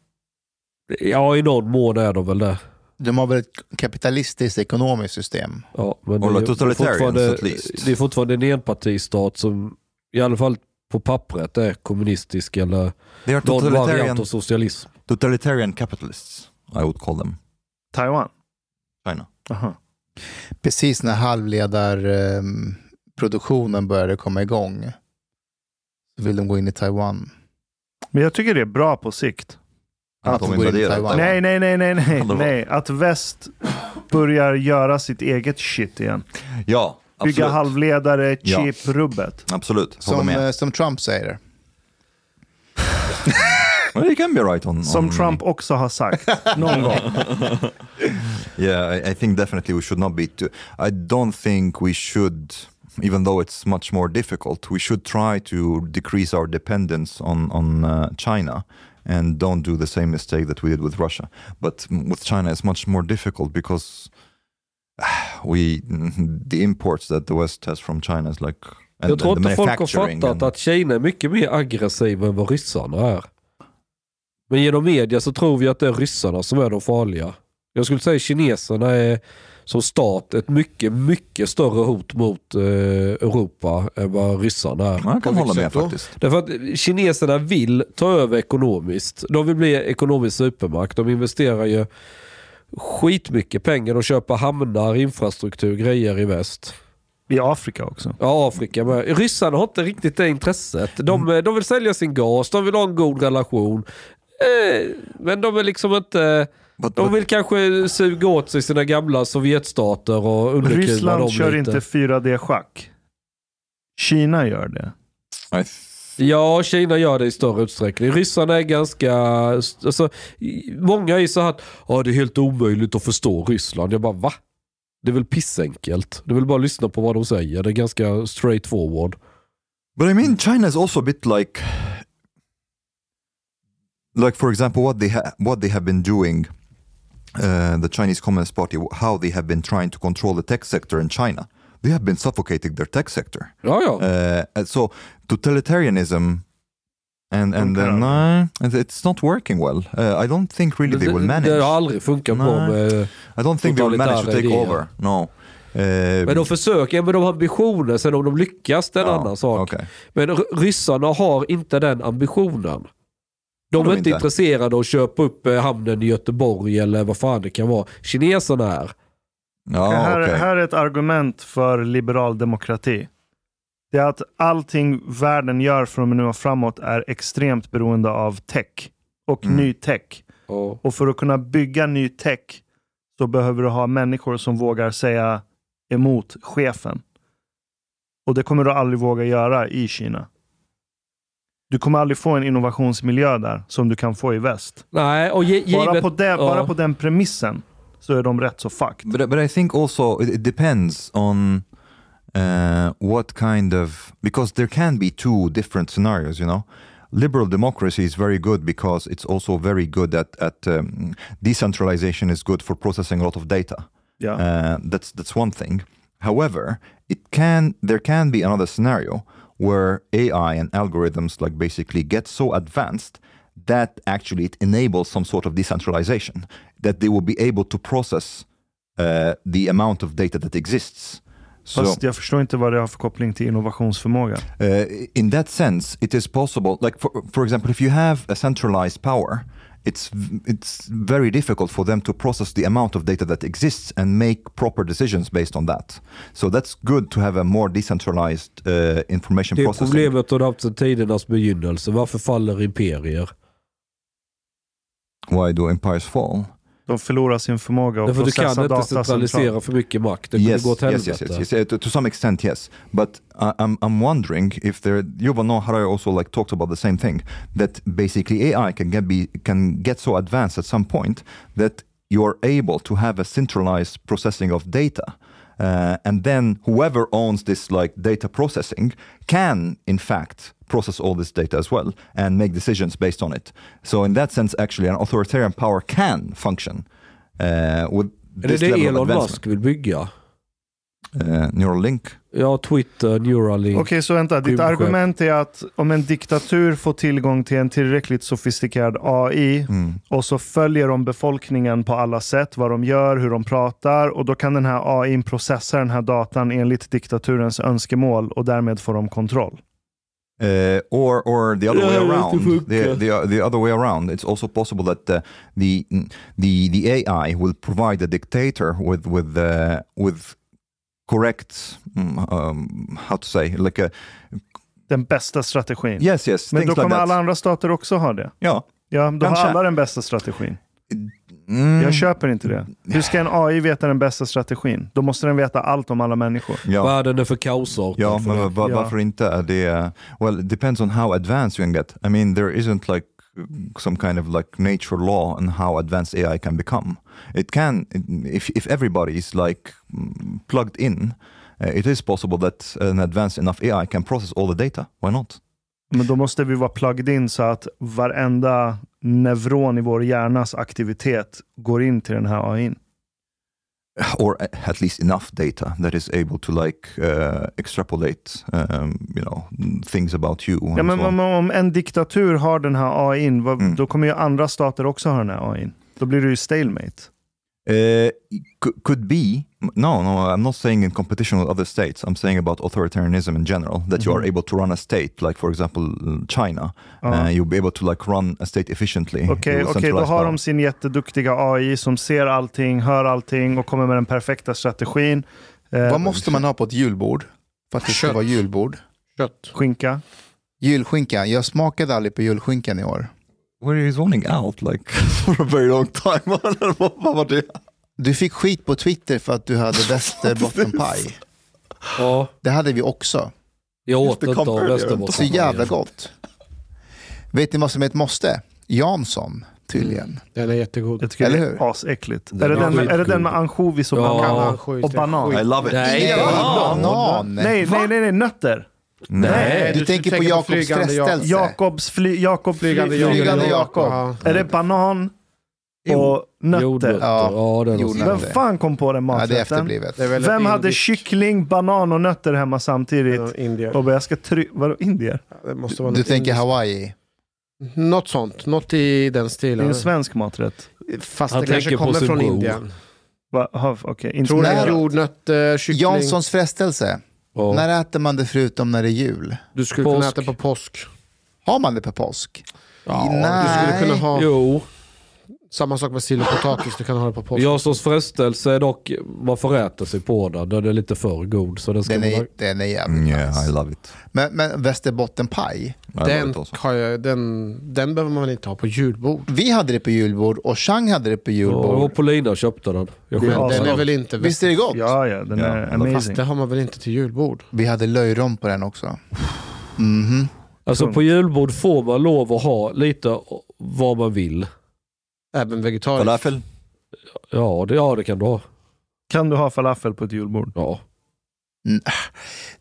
Ja, i någon mån är de väl det. De har väl ett kapitalistiskt ekonomiskt system. Ja, men Or det är fortfarande-. Det är fortfarande en enpartistat som i alla fall på pappret är kommunistisk eller någon variant av socialism. totalitarian capitalists, I would call them. Taiwan? China. Aha. Precis när halvledarproduktionen började komma igång så vill de gå in i Taiwan. Men jag tycker det är bra på sikt. Att de går in i Taiwan. Nej, nej, nej, nej, nej, nej. Att väst börjar göra sitt eget shit igen. Ja, Bygga absolut. halvledare, Ja. chip-rubbet. Absolut, håller Som, med. eh, som Trump säger. Well, you can be right on, Som on Trump också har sagt någon gång. Yeah, I, I think definitely we should not be too. I don't think we should, even though it's much more difficult, we should try to decrease our dependence on on uh, China and don't do the same mistake that we did with Russia. But with China, it's much more difficult because we the imports that the West has from China is like. and- Jag tror inte folk har fattat and- att Kina är mycket mer aggressiva än vad ryssarna är. Men genom media så tror vi att det är ryssarna som är de farliga. Jag skulle säga kineserna är som stat ett mycket, mycket större hot mot eh, Europa än vad ryssarna är. Jag kan hålla med faktiskt. Därför att kineserna vill ta över ekonomiskt. De vill bli ekonomisk supermakt. De investerar ju skitmycket pengar och köper hamnar, infrastruktur, grejer i väst. I Afrika också. Ja, Afrika med. Ryssarna har inte riktigt det intresset. De, de vill sälja sin gas, de vill ha en god relation. Eh, men de är liksom inte... But, De but, vill kanske suga åt sig sina gamla Sovjetstater och underkuva dem Ryssland kör lite. inte 4D-schack. Kina gör det. I Ja, Kina gör det i större utsträckning. Ryssarna är ganska... Alltså, många är ju så här att ja, det är helt omöjligt att förstå Ryssland. Jag bara va? Det är väl pissenkelt. Du vill bara lyssna på vad de säger. Det är ganska straight forward. But I mean, China is also a bit like, like for example, what they ha- what they have been doing, uh, the Chinese Communist Party, how they have been trying to control the tech sector in China. They have been suffocating their tech sector. Ja, ja. Uh, so totalitarianism, and and then uh, it's not working well. Uh, I don't think really they will manage. det har aldrig funkat bra med... I don't think they will manage to take idéer. over. No. Uh, Men de försöker, men de har ambitioner. Sen om de lyckas, det är en ja, annan sak. okay. Men ryssarna har inte den ambitionen. De är inte inte? intresserade av att köpa upp eh, hamnen i Göteborg eller vad fan det kan vara. Kineserna är. Ja, här, okay. här är ett argument för liberal demokrati. Det är att allting världen gör från nu och framåt är extremt beroende av tech och Mm. ny tech. Ja. Och för att kunna bygga ny tech så behöver du ha människor som vågar säga emot chefen. Och det kommer du aldrig våga göra i Kina. Du kommer aldrig få en innovationsmiljö där som du kan få i väst. Nej, och ge, Bara, givet... på, det, ja. bara på den premissen så är de rätt så fucked. But but I think also it, it depends on uh, what kind of because there can be two different scenarios. You know, liberal democracy is very good because it's also very good at at um, decentralization is good for processing a lot of data. Ja. Uh, that's that's one thing. However, it can there can be another scenario where AI and algorithms like basically get so advanced that actually it enables some sort of decentralization that they will be able to process uh, the amount of data that exists. So Fast jag förstår inte vad det har för koppling till innovationsförmåga. uh, in that sense, it is possible. Like for, for example, if you have a centralized power, it's it's very difficult for them to process the amount of data that exists and make proper decisions based on that. So that's good to have a more decentralized uh, information Det är processing. problemet har haft sedan tidernas begynnelse. Varför faller imperier? Why do empires fall? De förlorar sin förmåga att Därför du processa kan inte data centralisera för mycket makt. Det yes, gå åt yes, helvete. yes, yes, yes. Uh, To, to some extent, yes. But uh, I'm, I'm wondering if there, Yuval Noah Harari also like talked about the same thing that basically AI can get be can get so advanced at some point that you're able to have a centralized processing of data. Uh, and then whoever owns this like data processing can in fact process all this data as well and make decisions based on it. So in that sense, actually, an authoritarian power can function uh, with Är det this det level of Elon. Musk vill bygga? Uh, Neuralink. Ja, Twitter, Neuralink. Okej, så vänta. Ditt argument är att om en diktatur får tillgång till en tillräckligt sofistikerad AI Mm. och så följer de befolkningen på alla sätt, vad de gör, hur de pratar och då kan den här AI processa den här datan enligt diktaturens önskemål och därmed får de kontroll. Uh, or or the other Yeah, way around. the The, the the other way around. It's also possible that uh, the the the AI will provide the dictator with with uh, with correct mm, um, how to say like a Den bästa strategin. yes yes Men då like kommer that. alla andra stater också ha det. Ja. Ja, då Kanske. har alla den bästa strategin. Mm, Jag köper inte det. Hur ska en AI veta den bästa strategin? Då måste den veta allt om alla människor. ja. Världen är för kaosartad Ja, för men Ja. varför inte? Det är, well, it depends on how advanced you can get. I mean, there isn't like some kind of like nature law on how advanced AI can become. It can, if, if everybody is like mm, plugged in, uh, it is possible that an advanced enough AI can process all the data. Why not? Men då måste vi vara plugged in så att varenda neuron i vår hjärnas aktivitet går in till den här AI. Or at least enough data that is able to like uh, extrapolate, um, you know, things about you. Ja, men so om, om en diktatur har den här AI, vad, Mm. då kommer ju andra stater också ha den här AI. Då blir det ju stalemate. Uh, could, could be. No, no, I'm not saying in competition with other states. I'm saying about authoritarianism in general, that you are Mhm. able to run a state, like for example, China. Ja. Uh, you'll be able to like run a state efficiently. Okej, with okej, då har power. de sin jätteduktiga AI som ser allting, hör allting och kommer med den perfekta strategin. Eh, Vad måste man ha på ett julbord? För att det ska vara julbord. Kött. Skinka. Julskinka. Jag smakade aldrig på julskinkan i år. Where is zoning out like for a very long time. Vad var det? Du fick skit på Twitter för att du hade västerbottenpaj. Ja, Det hade vi också. jag åt det inte av earlier. Västerbotten. Så jävla gott. Vet ni vad som är ett måste? Jansson, tydligen. Den är jättegod. Jag tycker Eller det hur? är asäckligt. Den är, det är den, med- är det den med ansjovis och Ja. banan? Och banan. I love it. Nej, Nej, banan. banan. Nej, nej, nej, nej, nötter. Nej. Du, du tänker på tänker på Jakobs flygande jak- frestelse. Jakobs fly, Jakob fly, Flygande flygande, Jakob. Ja. Är det banan Jo. och nötter? Jordnötter. Ja. Ja, Jordnötter. Vem fan kom på den Ja, maträtten? efterblivet. Det är Vem hade indiskt- kyckling, banan och nötter hemma samtidigt? Ja, Indier. Och bara, jag ska try... Vadå indier? Det måste vara Du tänker indiskt. Hawaii. Något sånt. Något i den Det är stilen. en svensk maträtt. Fast Han det kanske kommer från. Indien. Va? Ha, Okej, inte Tror är jordnötter, kyckling. Janssons frestelse. Ja. När äter man det förutom när det är jul? Du skulle Påsk. kunna äta på påsk. Har man det på påsk? Ja, Nej. du skulle kunna ha Jo, samma sak med sill och potatis. Du kan ha det på påsk. Janssons frestelse är dock, man får äta sig på den. Den är lite för god. Så den ska Den man... är, den är jävligt Mm, yeah, I nice. love it. Men, men västerbottenpaj, I Den, jag, den, den behöver man väl inte ha på julbord. vi hade det på julbord och Chang hade det på Ja, julbord. och Polina köpte den. Jag. Ja, Den är väl inte... Visst är det gott? Ja, ja, den Ja, är amazing. Fast det har man väl inte till julbord? Vi hade löjrom på den också. Mhm. Alltså Punkt. på julbord får man lov att ha lite vad man vill. Även vegetariskt? Falafel? Ja, det, ja, det kan du ha. Kan du ha falafel på ett julbord? Ja.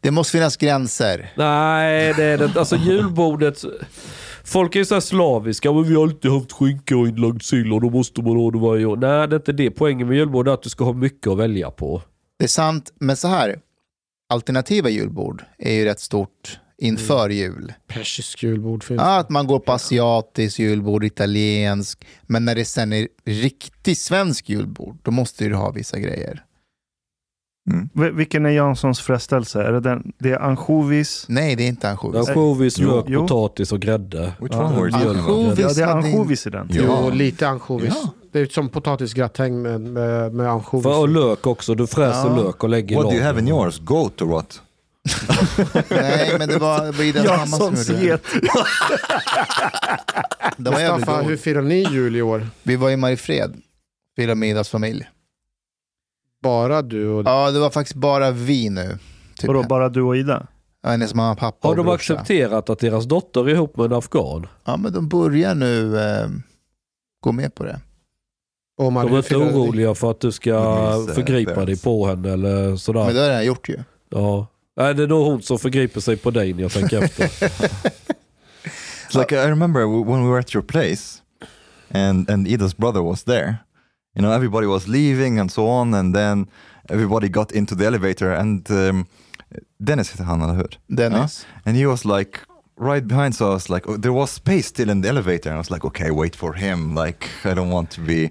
Det måste finnas gränser. Nej, det är det inte. Alltså julbordet. Folk är ju så slaviska. Men vi har alltid haft skinka och inlagd sill och då måste man ha det varje år. Nej, det är inte det. Poängen med julbord är att du ska ha mycket att välja på. Det är sant, men så här. Alternativa julbord är ju rätt stort inför jul. Persisk julbord finns Ja, att man går på asiatiskt julbord, italiensk. Men när det sen är riktigt svensk julbord, då måste du ha vissa grejer. V- vilken är Janssons frestelse? Är det, den, det är ansjovis? Nej, det är inte ansjovis. Ansjovis, Jo. lök, Jo. potatis och grädde. Which Ja, one about? ansjovis. Ja, det är ansjovis i den. Ja. Jo, lite ansjovis. Ja. Det är som potatisgratäng med, med, med ansjovis. Och lök också. Du fräser Ja. lök och lägger i What do you have in yours? Goat or what? Nej, men det var, Idas mamma som gjorde det. Det var jävligt god. hur firar ni jul i år? Vi var i Mariefred, firade med Idas familj. Bara du och... Ja, det var faktiskt bara vi nu. Typ. Vadå, bara du och Ida? Ja, hennes mamma, pappa Har och de brorsa. accepterat att deras dotter är ihop med en afghan? Ja, men de börjar nu eh, gå med på det. Omar, De är hur inte ni? oroliga för att du ska Louise, eh, förgripa dig på henne eller sådär? Men det har jag gjort ju. Ja. Nej, det är nog hon som förgriper sig på dig när jag tänker efter. It's like I remember when we were at your place, and and Ida's brother was there. you know everybody was leaving and so on and then everybody got into the elevator and um, Dennis heter han, eller hur? Dennis. Yeah? And he was like right behind so I was like oh, there was space still in the elevator and I was like okay wait for him like I don't want to be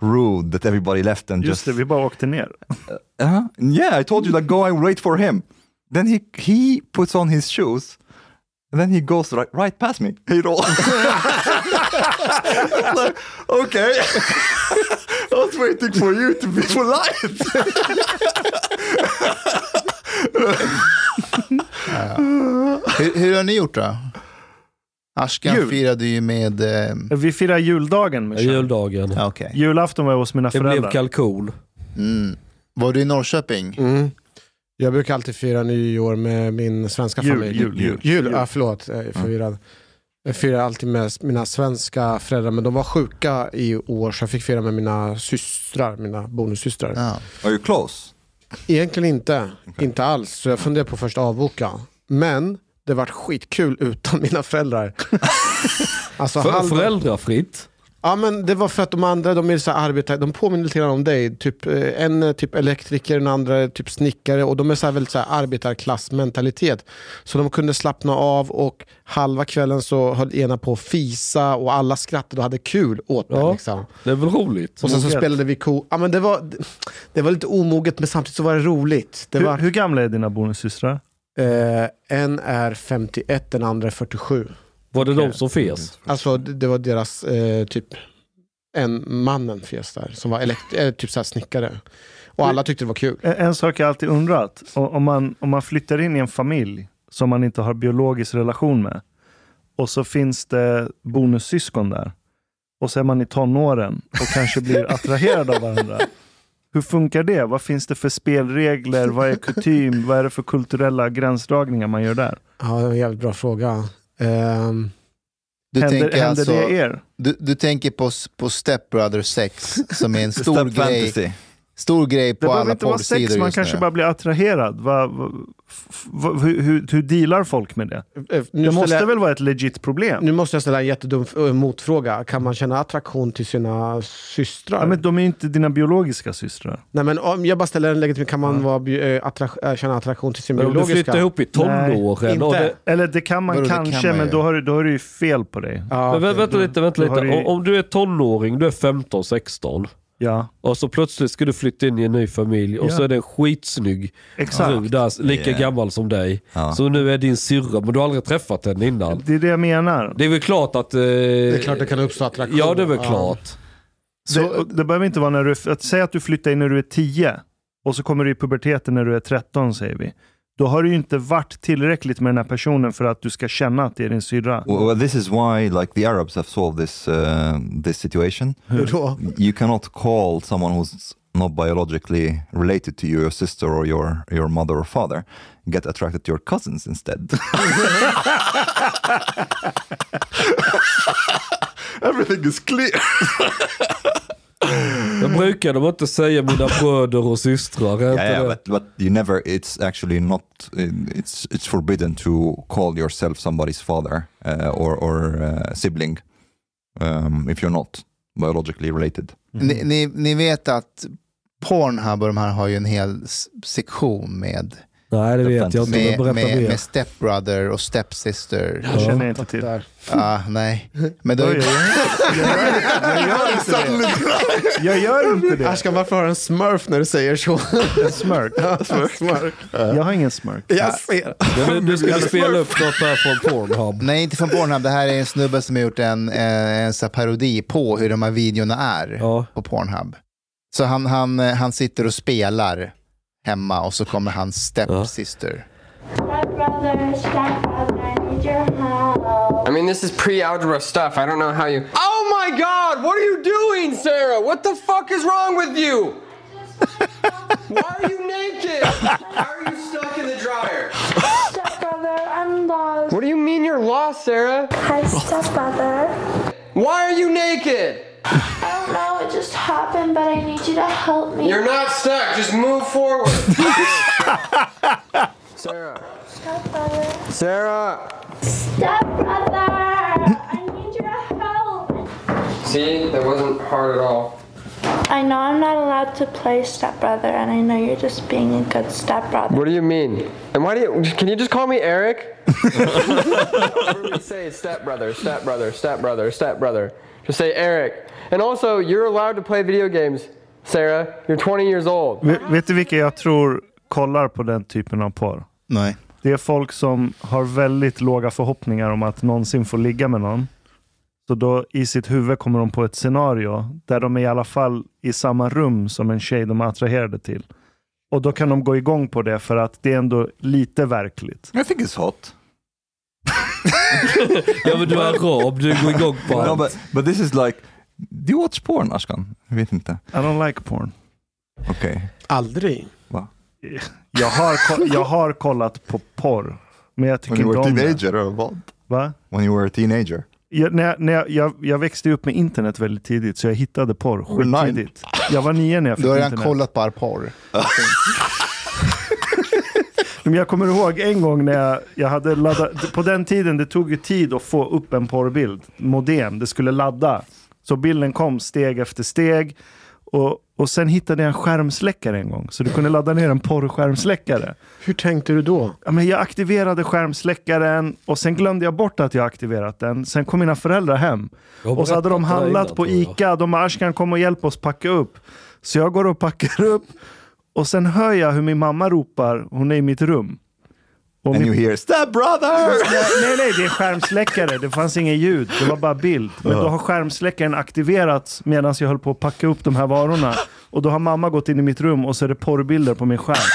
rude that everybody left and Just just det, vi bara åkte ner. uh yeah I told you like go and wait for him then he he puts on his shoes and then he goes right, right past me Hej då. like, okay I was waiting for you to be polite Hur, hur har ni gjort då? Ashkan Jul. firade ju med... Eh, Vi firar juldagen med Sean. Juldagen. okej. Julafton var jag hos mina Det blev föräldrar. kalkon. mm. Var du i Norrköping? Mm. Jag brukar alltid fira nyår med min svenska Jul, familj. jul, jul. Jul, ja förlåt. Jag är förvirrad. Jag firar alltid med mina svenska föräldrar, men de var sjuka i år så jag fick fira med mina systrar, mina bonussystrar. Ja. Are you close? Egentligen inte, inte alls. Så jag funderar på först att avboka. Men det vart skitkul utan mina föräldrar. alltså, För, halva- föräldrafritt. Ja men det var för att de andra, de är så här arbetare, de påminner lite grann om dig. Typ, eh, en är typ elektriker, den andra är typ snickare och de är så här väldigt så här arbetarklassmentalitet. Så de kunde slappna av och halva kvällen så höll ena på att fisa och alla skrattade och hade kul åt det. Ja. Liksom. Det är väl roligt? Och sen så spelade vi ko. Ja, men det, var, det var lite omoget men samtidigt så var det roligt. Det Hur, var, hur gamla är dina bonussystrar? eh, en är 51, den andra är 47. Var det de som fes? Alltså det, det var deras eh, typ, en mannen fes där som var elekt- eh, typ så här snickare. Och alla tyckte det var kul. En, en sak jag alltid undrat, o- om man, om man flyttar in i en familj som man inte har biologisk relation med och så finns det bonussyskon där och så är man i tonåren och kanske blir attraherad av varandra. Hur funkar det? Vad finns det för spelregler? Vad är kutym? Vad är det för kulturella gränsdragningar man gör där? Ja, det var en jävligt bra fråga. Ehm, Du, händer tänker händer alltså, det er? du, du tänker på, på Step Brother 6 som är en stor grej, fantasy. stor grej Det på behöver alla inte vara sex, porrsidor man just kanske nu. bara blir attraherad. Va, va, hur, hur, hur dealar folk med det? eh, nu, Det måste jag, väl vara ett legit problem? nu måste jag ställa en jättedum eh, motfråga. Kan man känna attraktion till sina systrar? Ja, men de är ju inte dina biologiska systrar. Nej, men om jag bara ställer en legitim, kan man vara, bi- eh, attra- eh, känna attraktion till sin Men om du biologiska? flyttar ihop i tonåren det, Eller det kan man Vadå, det kan kanske, man men då har, du, då har du ju fel på dig. Ja, Men okej. vänta lite, vänta lite. om du är tonåring, du är 15-16 Ja, och så plötsligt ska du flytta in i en ny familj och Ja. så är det en skitsnygg exakt. där, lika Yeah. gammal som dig. Ja. Så nu är din syrra, men du har aldrig träffat henne innan. Det är det jag menar. Det är väl klart att... Eh, Det är klart det kan uppstå attraktion. Ja, det är väl klart. det, det behöver inte vara när du... Att säga att du flyttar in när du är 10 och så kommer du i puberteten när du är 13, säger vi. Då har det ju inte varit tillräckligt med den här personen för att du ska känna att det är din syrra. Well, well, this is why like the Arabs have solved this uh, this situation. Hur då? You cannot call someone who's not biologically related to you, your sister or your your mother or father. Get attracted to your cousins instead. Everything is clear. Jag brukar de inte säga mina bröder och systrar. yeah, yeah but, but you never. It's actually not. It's it's forbidden to call yourself somebody's father uh, or or uh, sibling um, if you're not biologically related. Ni, ni, ni vet att Pornhub och de här har ju en hel sektion med, Nej, det vet jag inte. Med, berätta med, mer. med stepbrother och stepsister. Det känner jag inte till. Där. Ah, nej. Men då, jag, jag, gör inte det. Jag gör inte det. Ashkan, varför har du en smurf när du säger så? En smörk. smurf. Jag har ingen smörk. Jag ser. Nu ska vi spela upp något här från Pornhub. nej, inte från Pornhub. Det här är en snubbe som har gjort en, eh, en så här parodi på hur de här videorna är Ja. på Pornhub. Så han, han, eh, han sitter och spelar hemma och så kommer hans stepsister. Stepbrother, stepbrother, I need your help. I mean, this is pre-algebra stuff. I don't know how you. Oh my God! What are you doing, Sarah? What the fuck is wrong with you? Why are you naked? Why are you stuck in the dryer? Stepbrother, I'm lost. What do you mean you're lost, Sarah? Hi, stepbrother. Why are you naked? I don't know, it just happened, but I need you to help me. You're not stuck. Just move forward. Sarah. Stepbrother. Sarah. Stepbrother! I need your help. See, that wasn't hard at all. I know I'm not allowed to play stepbrother, and I know you're just being a good stepbrother. What do you mean? And why do you? Can you just call me Eric? Everybody say stepbrother, stepbrother, stepbrother, stepbrother. Just say Eric. And also, you're allowed to play video games, Sarah. You're 20 years old. Vet, vet du vilka jag tror kollar på den typen av porr? Nej. Det är folk som har väldigt låga förhoppningar om att någonsin få ligga med någon. Så då i sitt huvud kommer de på ett scenario där de är i alla fall i samma rum som en tjej de är attraherade till. Och då kan de gå igång på det för att det är ändå lite verkligt. I think it's hot. Ja men du är arab, du går igång på No, allt. but, but this is like, do you watch porn Ashkan? Jag vet inte. I don't like porn. Okej. Aldrig. Jag har, jag har kollat på porr. Men jag tycker When you were teenager or what? Va? When you were a teenager? Jag, när jag, när jag, jag, jag växte upp med internet väldigt tidigt så jag hittade porr skittidigt. Jag var nio när jag fick Du har redan internet. kollat på porr. Men jag kommer ihåg en gång när jag, jag hade laddat, på den tiden det tog ju tid att få upp en porrbild, modem, det skulle ladda. Så bilden kom steg efter steg och, och sen hittade jag en skärmsläckare en gång. Så du kunde ladda ner en porrskärmsläckare. Hur tänkte du då? Ja, men jag aktiverade skärmsläckaren och sen glömde jag bort att jag aktiverat den. Sen kom mina föräldrar hem och så hade de handlat innan, på. Ica. De bara, Ashkan kom och hjälp oss packa upp. Så jag går och packar upp och sen hör jag hur min mamma ropar, hon är i mitt rum. Och And min- you hear step brother! Nej, nej, det är skärmsläckare. Det fanns ingen ljud. Det var bara bild. Men då har skärmsläckaren aktiverats medan jag höll på att packa upp de här varorna. Och då har mamma gått in i mitt rum och så är det porrbilder på min skärm.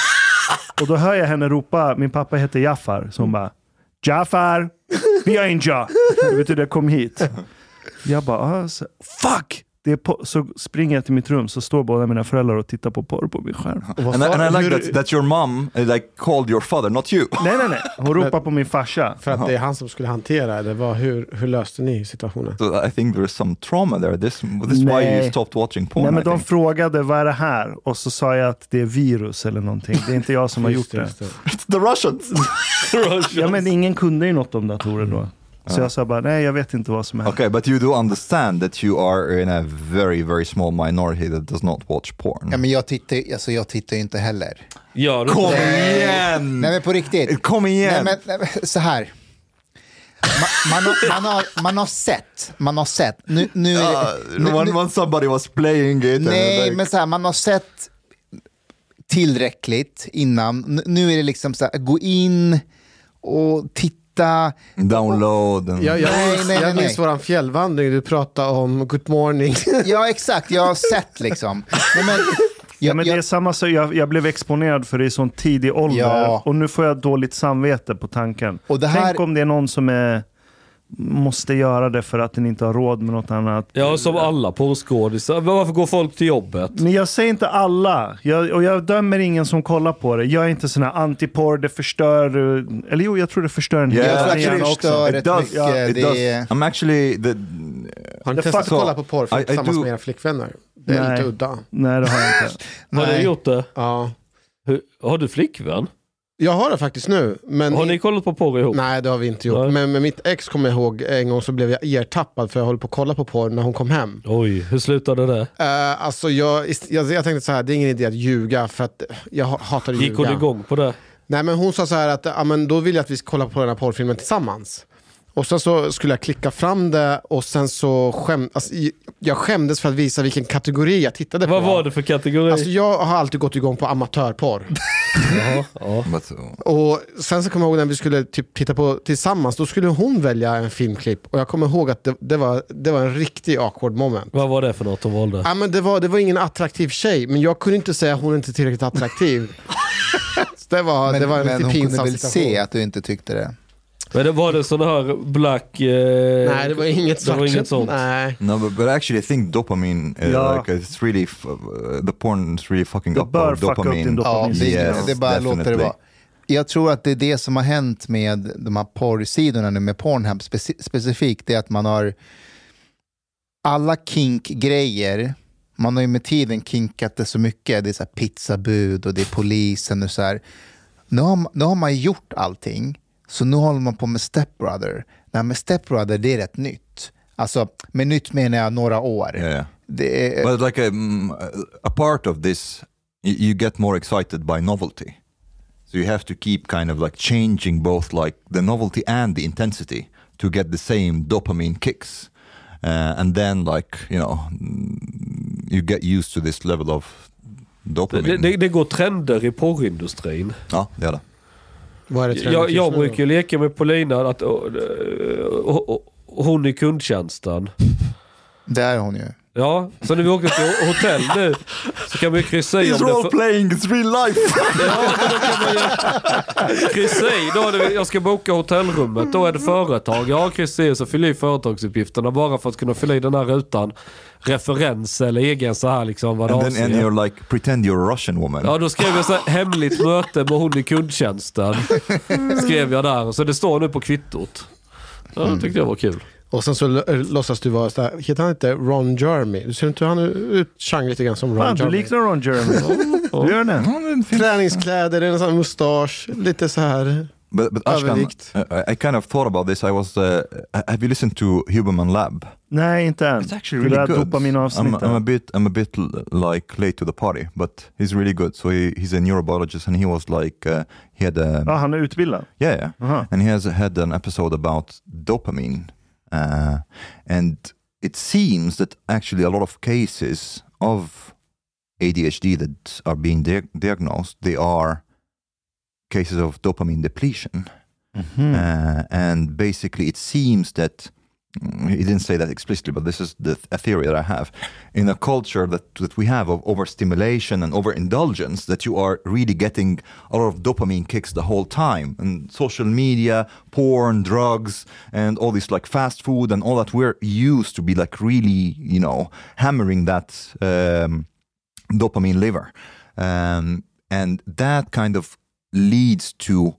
Och då hör jag henne ropa, min pappa heter Jaffar, så hon bara Jaffar, behind you. Det betyder kom hit. Jag bara, ah, så, fuck! Det är på, så springer jag till mitt rum så står båda mina föräldrar och tittar på porr på min skärm. And I, and I like that, that your mom uh, like called your father, not you. Nej, nej, nej. Hon ropar på min farsa. För att det är han som skulle hantera det. Var, hur, hur löste ni situationen? So I think there's some trauma there. This, this is why you stopped watching porn. Nej, men I de think. frågade vad är det här? Och så sa jag att det är virus eller någonting. Det är inte jag som har gjort det. just It's the Russians! Ja, men ingen kunde ju något om datorer då. Så jag sa bara, nej jag vet inte vad som är. okay, but you do understand that you are in a very, very small minority that does not watch porn. Ja, men jag tittar, alltså, jag tittar ju inte heller. Gör du Kom det? igen! Nej men på riktigt. Kom igen! Nej, men, nej, men, så här. Man, man, har, man, har, man har sett, man har sett. Nu, nu, är det- nu, Uh, when, nu, when somebody was playing it. nej, like, men så här, man har sett tillräckligt innan. Nu, nu är det liksom så här, gå in och titta. Download. And, Jag, jag, Nej, nej, jag minns våran fjällvandring, du pratade om good morning. Ja, exakt. Jag har sett liksom. Nej, men, Ja, jag, men det är jag, samma så jag, jag blev exponerad för det i sån tidig ålder. Ja. Och nu får jag dåligt samvete på tanken. Och det här- Tänk om det är någon som är, måste göra det för att den inte har råd med något annat. Ja, som alla porrskådisar. Varför går folk till jobbet? Men jag säger inte alla. Jag, och jag dömer ingen som kollar på det. Jag är inte sån här antiporr, det förstör... Eller jo, jag tror det förstör en Yeah. hel jag tror det också. förstör It rätt does. mycket. It does. är, I'm actually the, Har ni testat att kolla på porr I- I tillsammans do- med era flickvänner? Det är Nej. lite udda. Nej, det har jag inte. Har du gjort det? Ja. Hur, har du flickvän? Jag har det faktiskt nu. Men Har ni kollat på porr ihop? Nej, det har vi inte gjort. Nej. Men med mitt ex kommer jag ihåg en gång så blev jag ertappad för jag höll på att kolla på porr när hon kom hem. Oj, hur slutade det? Uh, alltså jag, jag, jag tänkte så här, det är ingen idé att ljuga för att jag ha- hatar att Gick hon ljuga. igång på det? Nej men hon sa så här att men då vill jag att vi ska kolla på den här porrfilmen tillsammans. Och sen så skulle jag klicka fram det och sen så skäm, alltså, jag skämdes för att visa vilken kategori jag tittade på. Vad var det för kategori? Alltså jag har alltid gått igång på amatörporr. Ja. uh, Och sen så kommer jag ihåg när vi skulle typ titta på tillsammans, då skulle hon välja en filmklipp. Och jag kommer ihåg att det, det, var, det var en riktig awkward moment. Vad var det för något hon valde? Ja, men det, var, det var ingen attraktiv tjej, men jag kunde inte säga att hon inte är tillräckligt attraktiv. Det var, men det var en men lite hon kunde pinsam väl situation. se att du inte tyckte det. Men det var det sån här black... Eh, Nej, det var inget det var inget sånt. Nej. no, but, but actually, I think dopamine, uh, Ja. like it's really, f- uh, the porn is really fucking Det up bör fucka upp dopamine. din Ja, dopamin. det, Yes, det bara låter det vara. Jag tror att det är det som har hänt med de här porrsidorna nu med Pornhub speci- specifikt, det är att man har alla kink-grejer, man har ju med tiden kinkat det så mycket, det är så här pizzabud och det är polisen och så här. Nu har, nu har man gjort allting, så nu håller man på med Stepbrother. Här med Stepbrother, det är rätt nytt. Alltså, med nytt menar jag några år. Yeah. Det är, But like a, mm, a part of this, you, get more excited by novelty. So you have to keep kind of like changing both like the novelty and the intensity to get the same dopamine kicks. Uh, and then like, you know, you get used to this level of dopamine. Det, det, det går trender i porrindustrin. Ja, det är det. Vad är det Jag, jag brukar ju leka med Paulina att och, och, och, hon är kundtjänsten. det är hon ju. Ja, så när vi åker till hotell nu så kan man ju kryssa i om det... För, playing, it's real life! ja, men då kan man ju kryssa i. Då är det, jag ska boka hotellrummet, då är det företag. Ja, kryssa i så fyller i företagsuppgifterna bara för att kunna fylla i den här rutan. Referens eller egen så här liksom vad and then and you're like, pretend you're a Russian woman. Ja, då skrev jag så här, hemligt möte med hon i kundtjänsten. Skrev jag där, så det står nu på kvittot. Ja, det tyckte jag var kul. Och sen så äh, låtsas du vara, så här, heter han inte Ron Jeremy? Du ser inte han ut Chang lite grann som Ron Fan, du Jeremy? liknar Ron Jeremy. Du gör det. Träningskläder, en sån här mustasch, lite så här. But, but Ashkan, Övervikt. uh, I kind of thought about this. I was, uh, have you listened to Huberman Lab? Nej, inte än. It's actually really good. I'm. I'm a bit, I'm a bit l- like late to the party, but he's really good. So he, he's a neurobiologist, and he was like, uh, he had a, Ja, han är utbildad. yeah, yeah, Aha. and he has had an episode about dopamine, uh, and it seems that actually a lot of cases of ADHD that are being dia- diagnosed, they are cases of dopamine depletion. Hmm. Uh, and basically, it seems that he didn't say that explicitly, but this is the a theory that I have. In a culture that, that we have of overstimulation and overindulgence, that you are really getting a lot of dopamine kicks the whole time, and social media, porn, drugs, and all this like fast food and all that. We're used to be like really, you know, hammering that um, dopamine liver, um, and that kind of leads to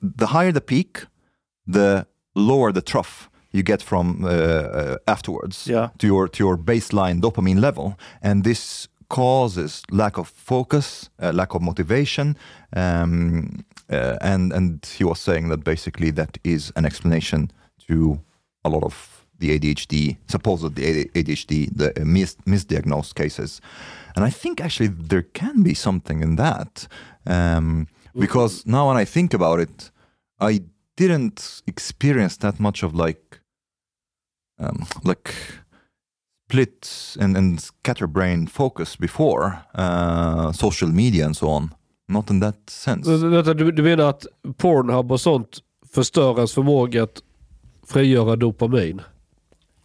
the higher the peak, the lower the trough you get from uh, uh, afterwards Yeah. to your to your baseline dopamine level, and this causes lack of focus, uh, lack of motivation, um, uh, and and he was saying that basically that is an explanation to a lot of the ADHD, supposed the ADHD, the mis- misdiagnosed cases, and I think actually there can be something in that. Um, because now when I think about it, I didn't experience that much of like um, like split and, and scatterbrain focus before uh, social media and so on. Not in that sense. Du, du menar att Pornhub och sånt förstör ens förmåga att frigöra dopamin?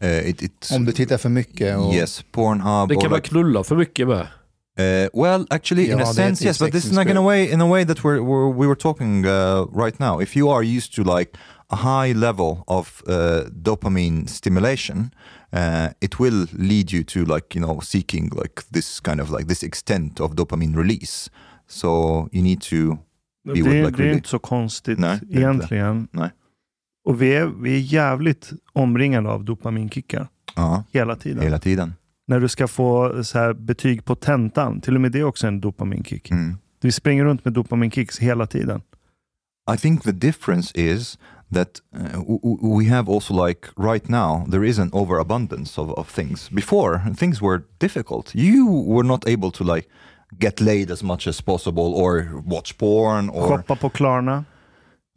Uh, it, it, Om du tittar för mycket. Och, yes, Pornhub. Det or kan man like, knulla för mycket med. Uh, well, actually, in Ja, a sense, till yes, but this is like in a way, in a way that we're, we're we were talking uh, right now. If you are used to like a high level of uh, dopamine stimulation, uh, it will lead you to like you know seeking like this kind of like this extent of dopamine release. So you need to Det, be with är- like det är really. inte så konstigt Nej, det är egentligen. Nej. Och vi är, vi är jävligt omringade av dopaminkickar Ja, hela tiden. hela tiden. När du ska få så här, betyg på tentan, till och med det är också en dopaminkick. Mm. Vi springer runt med dopaminkicks hela tiden. I think the difference is that uh, we have also like right now there is an overabundance of, of things. Before things were difficult. You were not able to like get laid as much as possible or watch porn or Shoppa på Klarna,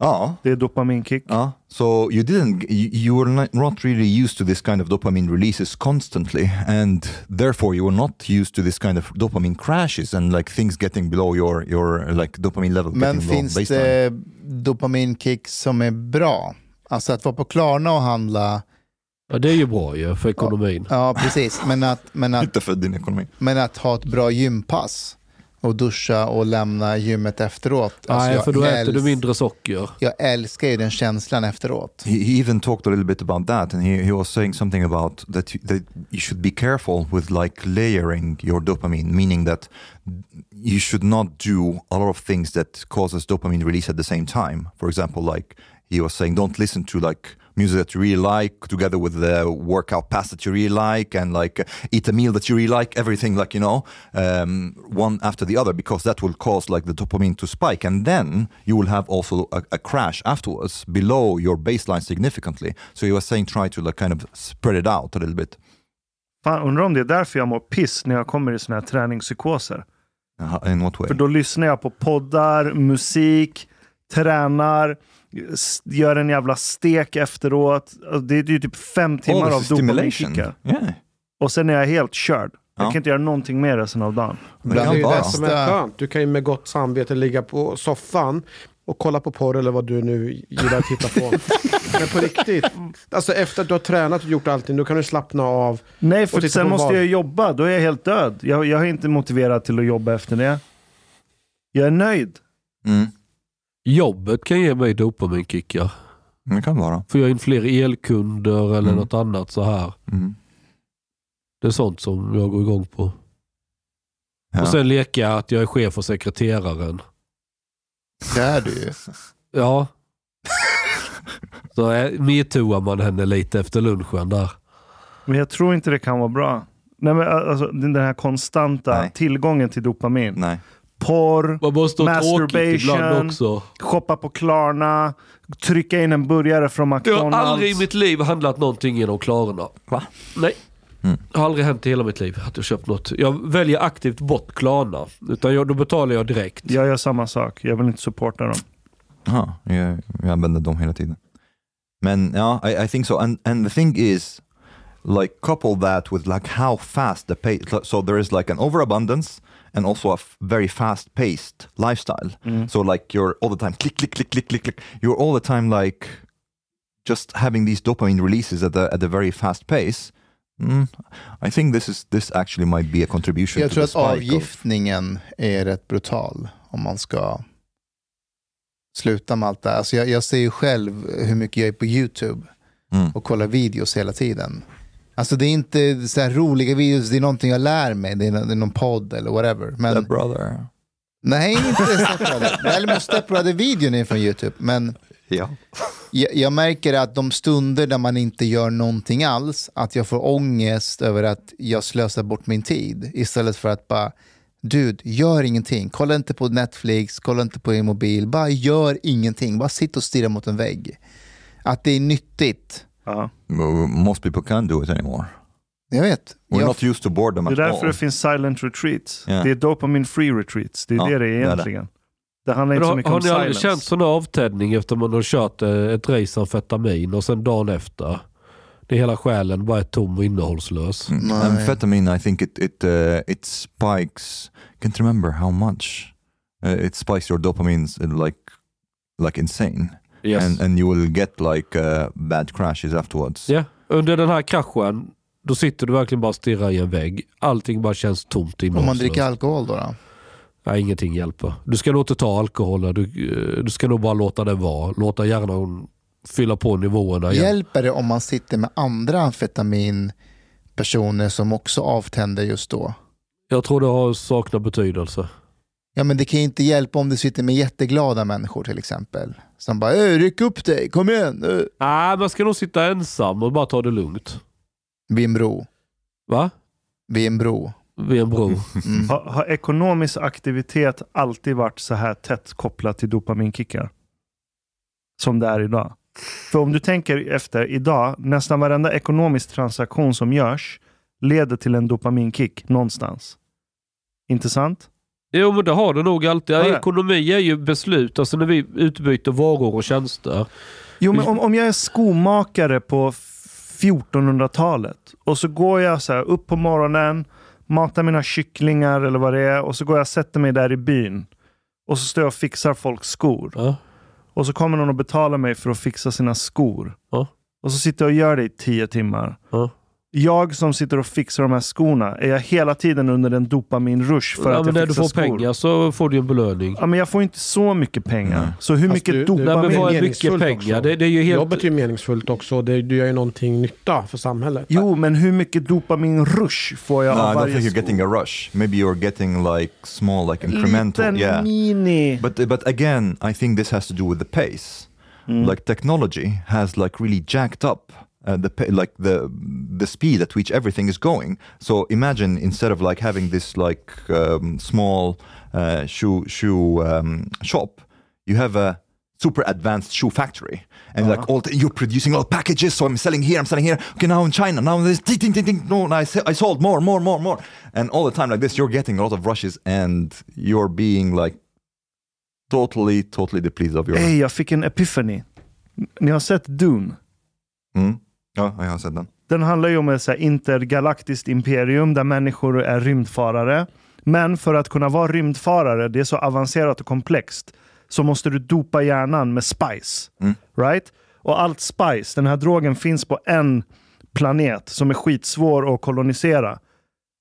ja. det är dopaminkick. Ja, so you didn't, you, you were not, really used to this kind of dopamine releases constantly, and therefore you were not used to this kind of dopamine crashes and like things getting below your your like dopamine level. Men finns det dopaminkicks som är bra? Alltså att vara på Klarna och handla, Ja, det är ju bra ju för ekonomin. ja precis, men att, men att, Inte för din ekonomi. men att ha ett bra gympass och duscha och lämna gymmet efteråt. Alltså Nej, jag för då äter du mindre socker. Jag älskar ju den känslan efteråt. He, he even talked a little bit about that, and he, he was saying something about that you, that you should be careful with like layering your dopamine, meaning that you should not do a lot of things that causes dopamine release at the same time. For example, like he was saying, don't listen to like music that you really like together with the workout pass that you really like and like eat a meal that you really like everything like you know um, one after the other because that will cause like the dopamine to spike and then you will have also a, a crash afterwards below your baseline significantly so he was saying try to like kind of spread it out a little bit Fan, undrar om det är därför jag mår piss när jag kommer i såna här träningspsykoser. Uh, In what way? För då lyssnar jag på poddar, musik, tränar, gör en jävla stek efteråt. Alltså, Det är ju typ fem timmar All av dopaminkickar. Yeah. Och sen är jag helt körd. Jag Ja. kan inte göra någonting mer resten av dagen. Det är ju det som är skönt. Du kan ju med gott samvete ligga på soffan och kolla på porr eller vad du nu gillar att titta på. Men på riktigt, alltså efter att du har tränat och gjort allting, då kan du slappna av. Nej, för sen måste jag jobba. Då är jag helt död. Jag, jag är inte motiverad till att jobba efter det. Jag är nöjd. Mm. Jobbet kan ge mig dopaminkickar. Det kan vara. Får jag in fler elkunder eller Mm. något annat så här. Mm. Det är sånt som jag går igång på. Ja. Och sen leker jag att jag är chef och sekreteraren. Det är du ju. Ja. Så metooar man henne lite efter lunchen där. Men jag tror inte det kan vara bra. Nej, men alltså, den här konstanta Nej. tillgången till dopamin. Nej. Man Porr, måste ha tråkigt Masturbation. också. shoppa på Klarna, trycka in en burgare från Jag McDonalds. har aldrig i mitt liv handlat någonting genom Klarna. Va? Nej. Mm. Det har aldrig hänt i hela mitt liv att jag köpt något. Jag väljer aktivt bort Klarna. Utan jag, då betalar jag direkt. Jag gör samma sak. Jag vill inte supporta dem. Aha, jag, jag använder dem hela tiden. Men ja, I, I think so. And, and the thing is, like couple that with like how fast the pace, so there is like an overabundance and also a very fast paced lifestyle. So like you're all the time click, click, click, click, click, click. You're all the time like just having these dopamine releases at a, at a very fast pace. Mm, I think this is this actually might be a contribution. Jag to tror the att spike of- avgiftningen är rätt brutal om man ska sluta med allt det här. Alltså jag, jag ser ju själv hur mycket jag är på YouTube Mm. och kollar videos hela tiden. Alltså det är inte så här roliga videos, det är någonting jag lär mig, det är, det är någon podd eller whatever. Men, Step brother. nej, inte Step Brother. Men Step Brother-videon är från YouTube. Men Ja. jag, jag märker att de stunder där man inte gör någonting alls, att jag får ångest över att jag slösar bort min tid. Istället för att bara, dude, gör ingenting. Kolla inte på Netflix, kolla inte på din mobil. Bara gör ingenting. Bara sitt och stirra mot en vägg. Att det är nyttigt. Ja. Most people can't do it anymore. Jag vet. We're Jag, not used to boredom Det är at därför all. det finns silent retreats. Ja. Det är dopamin free retreats. Det är Ja, det det är är det. egentligen. Det handlar inte så har, mycket har om ni aldrig silence. känt sån avtändning efter man har kört eh, ett race amfetamin och sen dagen efter? Det hela själen bara är tom och innehållslös. Mm. Nej. Amphetamine, I think it it uh, it spikes. Can't remember how much. Uh, it spikes your dopamines uh, like like insane, Yes. and and you will get like uh, bad crashes afterwards. Ja, under den här kraschen, då sitter du verkligen bara och stirrar i en vägg. Allting bara känns tomt och om man dricker alkohol då? då? Nej, ingenting hjälper. Du ska nog inte ta alkohol, du, eh, du ska nog bara låta det vara. Låta hjärnan fylla på nivåerna igen. Hjälper det om man sitter med andra amfetaminpersoner som också avtänder just då? Jag tror det har saknat betydelse. Ja men det kan ju inte hjälpa om du sitter med jätteglada människor till exempel. Som bara "Öh, ryck upp dig, kom igen. öh." Nej, man ska nog sitta ensam och bara ta det lugnt. Vid en bro. Va? Vid en bro. Vid en bro. Mm. Har, har ekonomisk aktivitet alltid varit så här tätt kopplat till dopaminkickar? Som det är idag. För om du tänker efter idag, nästan varenda ekonomisk transaktion som görs leder till en dopaminkick någonstans. Inte sant? Jo, men det har det nog alltid. Det? Ekonomi är ju beslut. Alltså när vi utbyter varor och tjänster. Jo, men om, om jag är skomakare på 1400-talet och så går jag så upp på morgonen, matar mina kycklingar eller vad det är och så går jag och sätter mig där i byn. Och så står jag och fixar folks skor. Ja. Och så kommer någon och betalar mig för att fixa sina skor. Ja. Och så sitter jag och gör det i tio timmar. Ja. Jag som sitter och fixar de här skorna, är jag hela tiden under en dopaminrush för ja, att men jag när du fixar får skor? pengar så får du en belöning. Ja, men jag får inte så mycket pengar. Nej. Så hur Fast mycket du- du- Nej, men dopamin... vad är mycket meningsfullt pengar? också. Det, det är ju helt... Jobbet är ju meningsfullt också. Det, du gör ju någonting nytta för samhället. Jo, men hur mycket dopaminrush får jag No, I av don't varje think you're sko? getting a rush. Maybe you're getting like small, like incremental. Liten yeah. mini. But but again, I think this has to do with the pace. Like technology has like really jacked up uh, the like the the speed at which everything is going. So imagine instead of like having this like um, small uh, shoe shoe um, shop, you have a super advanced shoe factory, and like all the, you're producing all packages. So I'm selling here, I'm selling here. Okay, now in China, now this, ding, ding, ding, ding. No, I, I sold more, more, more, more, and all the time like this, you're getting a lot of rushes, and you're being like totally, totally depleted of your. Ey, jag fick en epiphany. Ni har sett Dune? Mm. Ja, jag har sett den. Den handlar ju om ett så intergalaktiskt imperium där människor är rymdfarare. Men för att kunna vara rymdfarare, det är så avancerat och komplext, så måste du dopa hjärnan med spice. Right? Och allt spice, den här drogen finns på en planet som är skitsvår att kolonisera.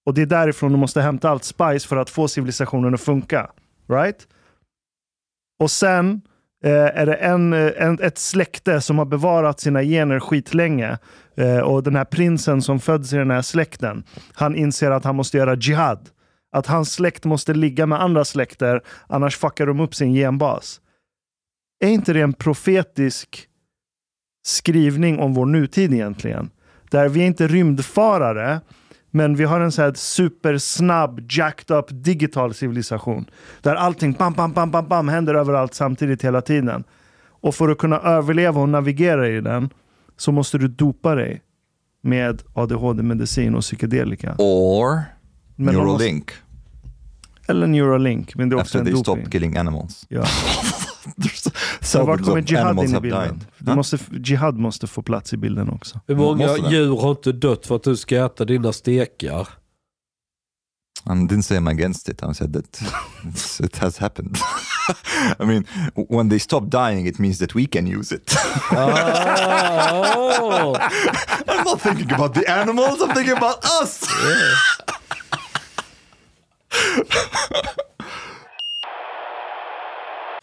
Och det är därifrån du måste hämta allt spice för att få civilisationen att funka. Right? Och sen Eh, är det en, eh, en, ett släkte som har bevarat sina gener skitlänge. Eh, och den här prinsen som föds i den här släkten, han inser att han måste göra jihad. Att hans släkt måste ligga med andra släkter, annars fuckar de upp sin genbas. Är inte det en profetisk skrivning om vår nutid egentligen? Där vi är inte rymdfarare, men vi har en så här supersnabb, jacked up digital civilisation. Där allting bam, bam, bam, bam, bam händer överallt samtidigt hela tiden. Och för att kunna överleva och navigera i den så måste du dopa dig med ADHD-medicin och psykedelika. Or man måste- Neuralink Eller Neuralink, men det är också after en they doping. stopped killing animals. Ja. Så vart kommer Jihad in i bilden? Du måste, Jihad måste få plats i bilden också. Hur många djur har inte dött för att du ska äta dina stekar? I didn't say I'm against it. I said that it has happened. I mean, when they stop dying, it means that we can use it. Ah, I'm not thinking about the animals. I'm thinking about us.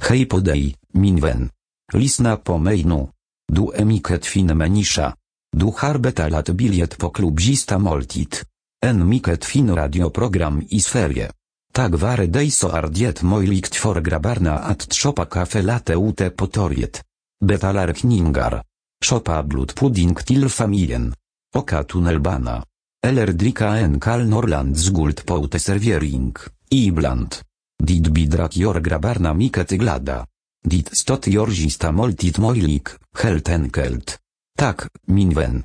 Hej podej, minwen. Lisna po mainu. Du emiket fin menisza. Du harbeta lat biliet po klubzista moltit. En miket fin radioprogram i sferie. Tak ware dejso ardiet moilikt for grabarna at trzopa kafe late ute potoriet. Betalar kningar. Szopa blut pudding til familien. Oka tunelbana. Elerdrika en kal norland zgult poute serviering. Ibland. Dit bidrak jor grabarna miket glada. Dit stot jorzista moltit moilik, helt enkelt. Tak, minwen.